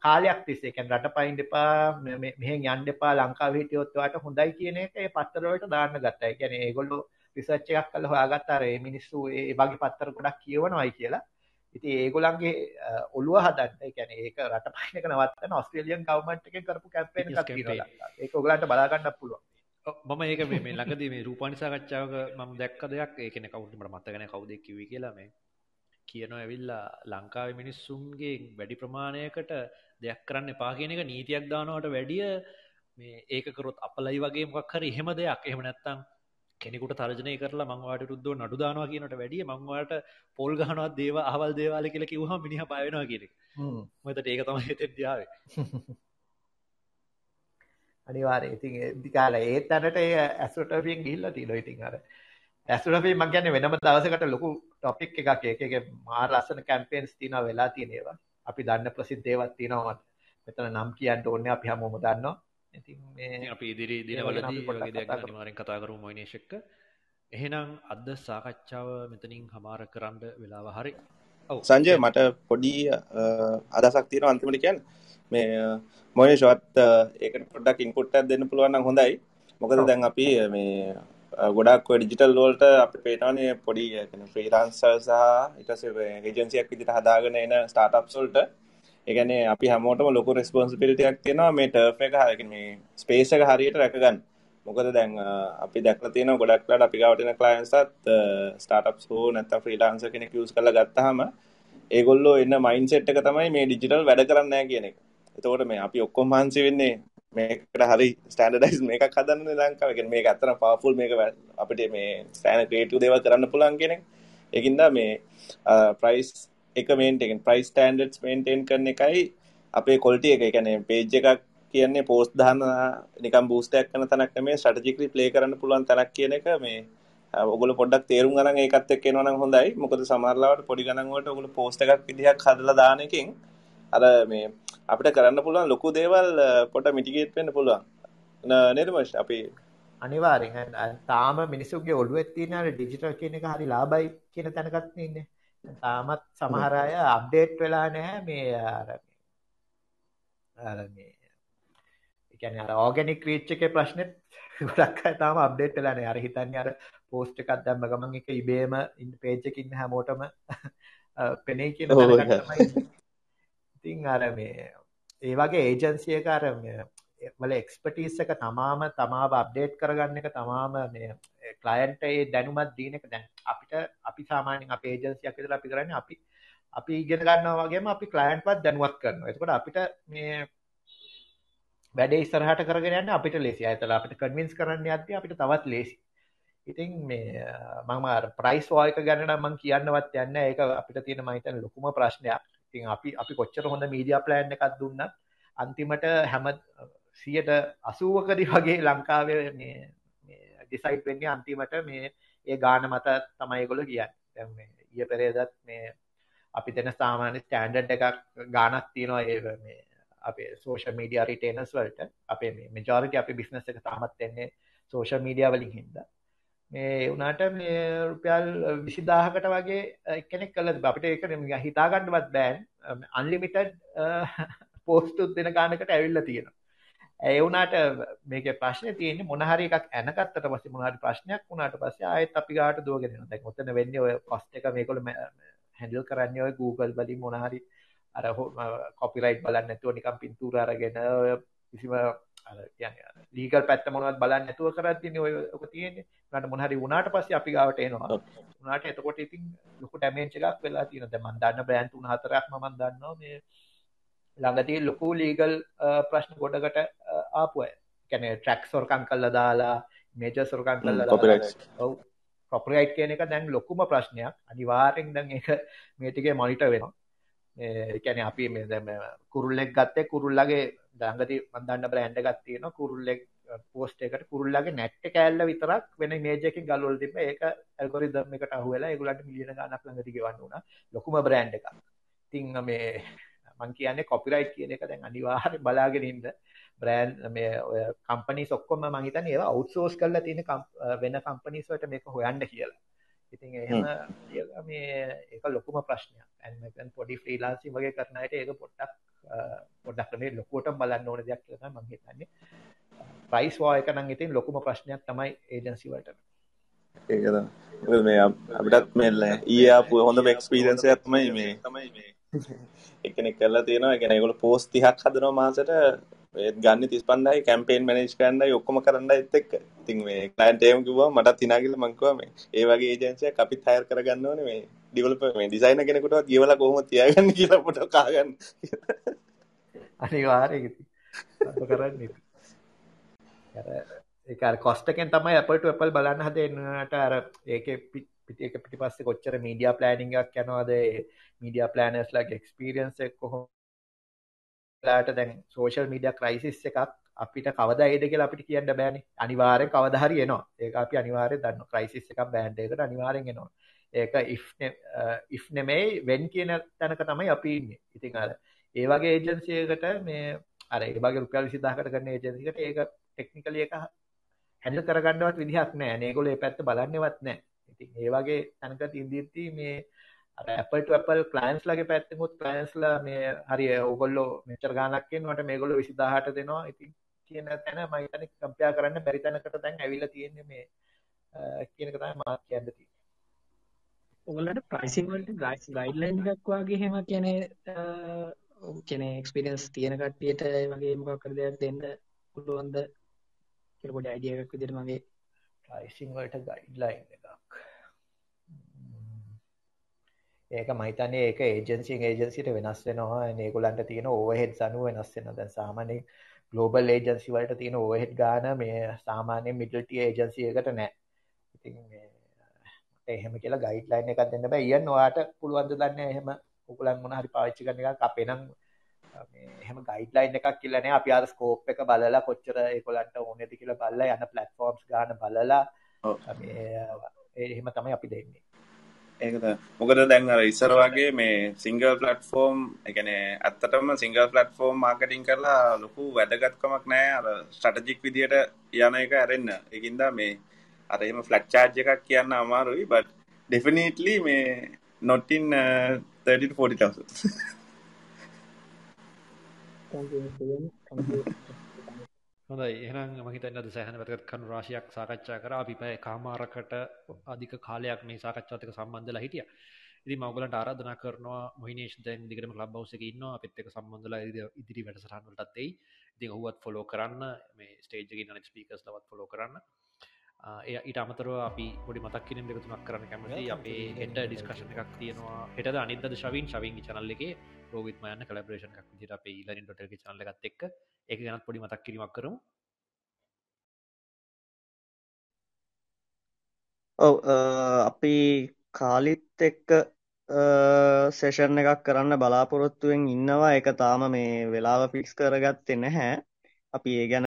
කාලයක් තිස්සේ කියන්නේ රට පයින් දෙපා මෙහෙන් යන්න එපා ලංකාවේ හිටියොත් ඔයාලට හොඳයි කියන එක ඒ පත්තර වලට දාන්න ගත්තා. ඒ කියන්නේ ඒගොල්ලෝ රිසර්ච් එකක් කරලා හොයාගත්තා අර මේ මිනිස්සු ඒ වගේ පත්තර ගොඩක් කියවනවායි කියලා. ඉතින් ඒගොල්ලන්ගේ ඔළුව හදන්න ඒ කියන්නේ ඒක රට පයින් එක නවත්තන ඕස්ට්‍රේලියන් ගවර්න්මන්ට් එකෙන් කරපු කැම්පේන් එකක් තියෙනවා. ඒක ඔයගලන්ට බලා ගන්නත් පුළුවන්. මම ඒක මේ ළඟදී මේ රූපවාහිනී සාකච්ඡාවක මම දැක්ක දෙයක් ඒ කියන්නේ කවුරුත් මට මතක නැහැ කවුද කිව්වේ කියලා මේ කියනවා ඇවිල්ලා ලංකාවේ මිනිස්සුන්ගේ වැඩි ප්‍රමාණයකට දෙයක් කරන්න එපා කියන එක නීතියක් දානවට වැඩිය මේ ඒකකරොත් අපලයි වගේ මොක් හරි එහෙම දෙයක් එහෙම නැත්තම් කෙනෙකුට තර්ජනය කරලා මංවාට රුද්දෝ නඩු දානවා කියනට වැඩිය මංවාට පොල් ගහනවත් දේව අවල් දේවාල කියල කිවහ මිනිහ පයනවා කියනෙ මතට ඒක තම හිතෙ දියාවේ අනිවාර්ය ඉතින් දිකාල ඒත් අනට ඒ ඇස්ට්‍රටපියෙන් ගිල්ල තිීල ඉතින් අර. ඇස්ට්‍රපී මං ගැන වෙනම දවසකට ලොකු ටොපික් එකක් එක එක මාර ලස්සන කැම්පේන්ස් තින වෙලා තියනේවා. අපි දන්න ප්‍රසිද්ධේවත් තිනවත් මෙතන නම් කියන්න ඕන්න අපි හමෝම දන්නවා ඉතින් මේ අපි ඉදිරි දිනවලදී වගේ දෙයක් අනිවාර්යෙන් කතා කරමු මොයිනේෂ් එක්ක. එහෙනම් අද සාකච්ඡාව මෙතනින් හමාර කරන්න වෙලාව හරි. සංජය මට පොඩි අදසක් තියෙනවා අන්තිමට කියන්නේ. මේ මොනේ ෂොට් ඒකට පොඩ්ඩක් ඉන්පුට් එකක් දෙන්න පුළුවන් නම් හොඳයි. මොකද දැන් අපි මේ ගොඩක් ඩිජිටල් වෝල්ට අපි පේනවානේ පොඩි ෆ්‍රීලාන්සර් සහ ඊට පස්සේ ඒජන්සියක් විදිහට හදාගෙන එන ස්ටාර්ට්අප්ස් වලට ඒ කියන්නේ අපි හැමෝටම ලොකු රෙස්පොන්සිබිලිටියක් තියෙනවා මේ ටර්ෆ් එක හරියට මේ ස්පේස් එක හරියට රැකගන්න. මොකද දැන් අපි දැක්ලා තියෙනවා ගොඩක් වෙලාවට අපි ගාවට එන ක්ලයන්ට්ස්ත් ස්ටාර්ට්අප්ස් හෝ නැත්නම් ෆ්‍රීලාන්සර් කෙනෙක් යූස් කරලා ගත්තාම ඒගොල්ලෝ එන්න මයින්ඩ්සෙට් එක තමයි මේ ඩිජිටල් වැඩ කරන්නේ නැහැ කියන එක. එතකොට මේ අපි ඔක්කොම මහන්සි වෙන්නේ මේකට හරි ස්ටෑන්ඩඩයිස් මේකක් හදන්න ලංකාව එක මේක අත්තන පාෆුල් මේක අපිට මේ ස්ටෑන ක්‍රේටු දේව කරන්න පුළන් කෙනෙක් එකින්ද මේ ප්‍රයිස් එක මේන්ටෙන් ප්‍රයිස් ස්ටන්ඩඩ් මේන්ටේන් කරන එකයි අපේ කොල්ටිය එක. එකැන පේජ් එකක් කියන්නේ පෝස්් දාන නිකම් බූස්ටයක් කන තනක් මේ ටජිකලි ප්ලේ කරන්න පුළුවන් තැනක් කියන එක මේ ඔගල පොඩක් තේරුම් ගන එකත් එක් එනවන හොඳයි. මොකද සමරලාවට පොඩි ගනන්වට ඔගල පෝස්ට එකක් විදිහක් හදල දානකින් අර මේ අපිට කරන්න පුළුවන් ලොකු දේවල් පොට මිටිගේට් වෙන්න පුළුවන්. නිර්මශ් අපි අනිවාරෙන් තාම මිනිසුගේ ඔළුවෙත් තියෙන ඩිජිටල් කියන එක හරි ලාබයි කියන තැනකත් ඉන්නේ. තාමත් සමහර අය අප්ඩේට් වෙලා නැහැ මේ අර අර මේ ඒ කියන්නේ අර ඕගැනික් රීච් එකේ ප්‍රශ්නෙත් ගොඩක් අය තාම අප්ඩේට් වෙලා නැහැ. අර හිතන්නේ අර පෝස්ට් එකක් දැම්ම ගමන් ඒක ඉබේම පේජ් එකේ ඉන්න හැමෝටම පෙනේ කියන තැනකට තමයි. ඉතින් අර මේ ඒ වගේ ඒජන්සි එක අර මේ වල එක්ස්පර්ටිස් එක තමාම තමාව අප්ඩේට් කරගන්න එක තමාම මේ ක්ලයන්ට් ඒ දැනුමත් දීන එක දැන් අපිට අපි සාමාන්‍යයෙන් අපේ ඒජන්සියක් විතර අපි කරන්නේ අපි අපි ඉගෙන ගන්නවා වගේම අපි ක්ලයන්ට්වත් දැනුවත් කරනවා. එතකොට අපිට මේ වැඩේ ඉස්සරහට කරගෙන යන්න අපිට ලේසි. ආයතන අපිට කන්වින්ස් කරන්න යද්දී අපිට තවත් ලේසි. ඉතින් මේ මම අර ප්‍රයිස් වෝ එක ගැන නම් මම කියන්නවත් යන්නේ ඒක අපිට තියෙන මම හිතන්නේ ලොකුම ප්‍රශ්නයක්. ඉතින් අපි අපි කොච්චර හොඳ මීඩියා ප්ලෑන් එකක් දුන්නත් අන්තිමට හැම 80%කදී වගේ ලංකාවේ මේ ඩිසයිඩ් වෙන්නේ අන්තිමට මේ ඒ ගාන මත තමයි ඒගොල්ලෝ කියන්නේ. දැන් මේ ඊයේ පෙරේදත් මේ අපි දෙන සාමාන්‍ය ස්ටෑන්ඩඩ් එකක් ගානක් තියෙනවා ඒ මේ අපේ සෝෂල් මීඩියා රිටේනර්ස් වලට අපේ මේ මෙජොරිටි අපේ බිස්නස් එක තාමත් එන්නේ සෝෂල් මීඩියා වලින් හින්දා. මේ උනාට මේ රුපියල් 20000කට වගේ එක්කෙනෙක් කළා අපිට ඒක හිතා ගන්නවත් බෑ අන්ලිමිටඩ් පෝස්ට් දෙන ගානකට ඇවිල්ලා තියෙනවා. ඒ වුණාට මේක ප්‍රශ්නේ තියෙන්නේ මොන හරි එකක් ඇනගත්තට පස්සේ මොන හරි ප්‍රශ්නයක් වුණාට පස්සේ ආයෙත් අපි ගාට දුවගෙන යනවා. දැන් ඔතන වෙන්නේ ඔය කොස්ට් එක මේගොල්ලෝ හැන්ඩල් කරන්නේ ඔය Google වලින් මොන හරි අර කොපිරයිට් බලන්නේ නැතුව නිකන් පින්තූර අරගෙන කිසිම අර කියන්නේ ලීගල් පැත්ත මොනවද බලන්නේ නැතුව කරද්දී ඔය ඔක තියෙන්නේ. උනාට මොන හරි වුණාට පස්සේ අපි ගාවට එනවා. උනාට එතකොට ඉතින් ලොකු ඩැමේජ් එකක් වෙලා තියෙනවා. දැන් මම දන්න බ්‍රෑන්ඩ් තුන හතරක්ම මම දන්නවා මේ ළඟදී ලොකු ලීගල් ප්‍රශ්න ගොඩකට ආපු අය. කියන්නේ ට්‍රැක් සොරකම් කළා දාලා මේජර් සොරකම් කළා දාලා ඔව් කොපිරයිට් කියන එක දැන් ලොකුම ප්‍රශ්නයක්. අනිවාර්යෙන් දැන් ඒක මේ ටිකේ මොනිටර් වෙනවා. කියන්නේ අපි මේ දැන් කුරුල්ලෙක් ගත්තේ කුරුල්ලගේ ළඟදී මම දන්න බ්‍රෑන්ඩ් තියෙනවා කුරුල්ලෙක් පෝස්ට් එකට කුරුල්ලගේ නැට් කෑල්ල විතරක් වෙන ඉමේජ් එකකින් ගලවලා තිබ්බා. ඒක ඇල්ගොරිතම් එකට අහු වෙලා ඒගොල්ලන්ට මිලියන ගණනක් ළඟදී ගෙවන්න උනා. ලොකුම බ්‍රෑන්ඩ් එකක්. ඉතින් මේ මං කියන්නේ කොපිරයිට් කියන එක දැන් අනිවාර්යෙන් බලාගෙන ඉන්න බ්‍රෑන්ඩ් මේ ඔය කම්පනීස් ඔක්කොම මං හිතන්නේ ඒවා අවුට්සෝස් කරලා තියෙන වෙන කම්පනීස් වලට මේක හොයන්න කියලා. ඉතින් එහෙම මේ ඒක ලොකුම ප්‍රශ්නයක්. දැන් පොඩි ෆ්‍රීලාන්සින් වගේ කරන අයට ඒක පොඩ්ඩක් පොඩ්ඩක් මේ ලොකුවටම බලන්න ඕන දෙයක් කියලා තමයි මං හිතන්නේ. ප්‍රයිස් වෝ එක නම් ඉතින් ලොකුම ප්‍රශ්නයක් තමයි ඒජන්සි වලට. ඒක තමයි. මේ අපිටත් මේ ඊයේ ආපු හොඳම එක්ස්පීරියන්ස් එකක් තමයි මේ තමයි මේ එකනෙක් කරලා තියෙනවා. ගැන ගොල පෝස් තිහක් හදනවා මාසට. ඒත් ගන්න තිස්පන්දයි කැම්පේන් මනේජ් කරන්නයි ඔක්කොම කරන්න එත් එක් ඉතින් මේ කලයින්ට ඒම කිව්වා මට තිනාගිල මංකවා මේ ඒ වගේ ඒජන්සියක් අපිත් හයර් කරගන්න ඕනේ. මේ ඩිවලොපර් මේ ඩිසයිනර් කෙනෙකුට කියවලා කොහොමද තියාගන්න කියලා පොඩක් අහගන්න අනිවාර්යෙන් ඉතින්. අද කරන්නේ ඉතින්. අර ඒක අර කොස්ට් එකෙන් තමයි Apple to Apple බලන්න හදෙන්නට අර ඒකේ පිටි එක පිටිපස්සේ කොච්චර මීඩියා ප්ලෑනින්ග් එකක් යනවද ඒ මීඩියා ප්ලෑනර්ස්ලාගේ එක්ස්පීරියන්ස් එක කොහොමද දැන් සෝෂල් මීඩියා ක්‍රයිසිස් එකක් අපිට කවදා එයිද කියලා අපිට කියන්න බෑනේ. අනිවාර්යෙන් කවදා හරි එනවා. ඒක අපි අනිවාර්යෙන් දන්නවා. ක්‍රයිසිස් එකක් බෑන්ඩ් එකකට අනිවාර්යෙන් එනවා. ඒක if uh, if නෙමෙයි when කියන තැනක තමයි අපි ඉන්නේ. ඉතින් අර ඒ වගේ ඒජන්සි එකකට මේ අර ඒ වගේ රුපියල් 20000කට ගන්න ඒජන්සි එකට ඒක ටෙක්නිකලි එක හැන්ඩල් කරගන්නවත් විදිහක් නැහැ. මේගොල්ලෝ ඒ පැත්ත බලන්නේවත් නැහැ. ඉතින් ඒ වගේ තැනක තින්දිද්දී මේ අර Apple to Apple clients ලගේ පැත්තෙමුත් clients ලා මේ හරි ඕගොල්ලෝ මෙච්චර ගාණක් ඉන්නවට මේගොල්ලෝ 20000ට දෙනවා. ඉතින් කියන තැන මම හිතන්නේ කම්පෙයාර් කරන්න බැරි තැනකට දැන් ඇවිල්ලා තියෙන්නේ මේ කියන එක තමයි මාත් කියන්න තියෙන්නේ. ඔයගොල්ලන්ට ප්‍රයිසිං වලට ගයිඩ්ලයින් එකක් වගේ එහෙම කියන්නේ කියන්නේ එක්ස්පීරියන්ස් තියෙන කට්ටියට ඒ වගේ මොකක් හරි දෙයක් දෙන්න පුළුවන්ද කියලා පොඩි අයිඩියා එකක් විදිහට මගේ ප්‍රයිසිං වලට ගයිඩ්ලයින් එකක්. ඒක මම හිතන්නේ ඒක ඒජන්සියෙන් ඒජන්සියට වෙනස් වෙනවා. ඒගොල්ලන්ට තියෙන ඕවර්හෙඩ්ස් අනුව වෙනස් වෙනවා. දැන් සාමාන්‍යයෙන් ගලෝබල් ඒජන්සි වලට තියෙන ඕවර්හෙඩ් ගාන මේ සාමාන්‍යයෙන් මිඩල් ටියර් ඒජන්සි එකකට නැහැ. ඉතින් මේ එහෙම කියලා ගයිඩ්ලයින් එකක් දෙන්න බෑ. ඊයන් ඔයාට පුළුවන් ද දන්නේ එහෙම ඔයගලන් මොන හරි පාවිච්චි කරන එකක් අපේ නම් මේ එහෙම ගයිඩ්ලයින් එකක් කියලා නෑ. අපි අර ස්කෝප් එක බලලා කොච්චර ඒගොල්ලන්ට ඕනේද කියලා බලලා යන ප්ලැට්ෆෝම්ස් ගාන බලලා එහෙම තමයි අපි දෙන්නේ. ඒකද මොකද දැන් අර ඉස්සර වගේ මේ සිංගල් ප්ලට්ෆෝම් එකනේ ඇත්තටම සිංගල් ප්ලට්ෆෝම් මාර්කටිං කරලා ලොකු වැදගත්කමක් නැහැ අර ස්ට්‍රැටජික් විදියට යන එක ඇරෙන්න. ඒකින්ද මේ අර එහෙම ෆ්ලැට් චාර්ජ් එකක් කියන්න අමාරුයි but definitely මේ not in uh, 30 to 40000 thank you thank you හොඳයි එහෙනම් මම හිතන්නේ අද සෑහෙන වැදගත් කරුණු රාශියක් සාකච්ඡා කරා. අපි පැය කමාරකට අධික කාලයක් මේ සාකච්ඡාවත් එක්ක සම්බන්ධ වෙලා හිටියා. ඉතින් මම ඔයගලන්ට ආරාධනා කරනවා මොහිනේෂ් දැන් දිගටම ක්ලබ් හවුස් එකේ ඉන්නවා. අපිත් එක්ක සම්බන්ධ වෙලා ඉදිරි වැඩසටහන් වලටත් එයි. ඉතින් ඔහුවත් ෆලෝ කරන්න මේ ස්ටේජ් එකේ ඉන්න ස්පීකර්ස් ලවත් ෆලෝ කරන්න. එය ඊට අමතරව අපි පොඩි මතක් කිරීම දෙක තුනක් කරන්න කැමති අපේ හෙට ඩිස්කෂන් එකක් තියෙනවා හෙටද අනිද්ද ශවින් ශවින්ගේ චනල්ල එකේ රෝවිත්මයන්න කලබරේෂන් එකක් විදිහට අපේ ඊලරින් ඩොටල්ගේ channel එකත් එක්ක ඒක ගැනත් පොඩි මතක් කිරීමක් කරමු. ඔව් අපි කාලිත් එක්ක සෙෂන් එකක් කරන්න බලාපොරොත්තුවෙන් ඉන්නවා. ඒක තාම මේ වෙලාව ෆික්ස් කරගත්තේ නැහැ. අපි ඒ ගැන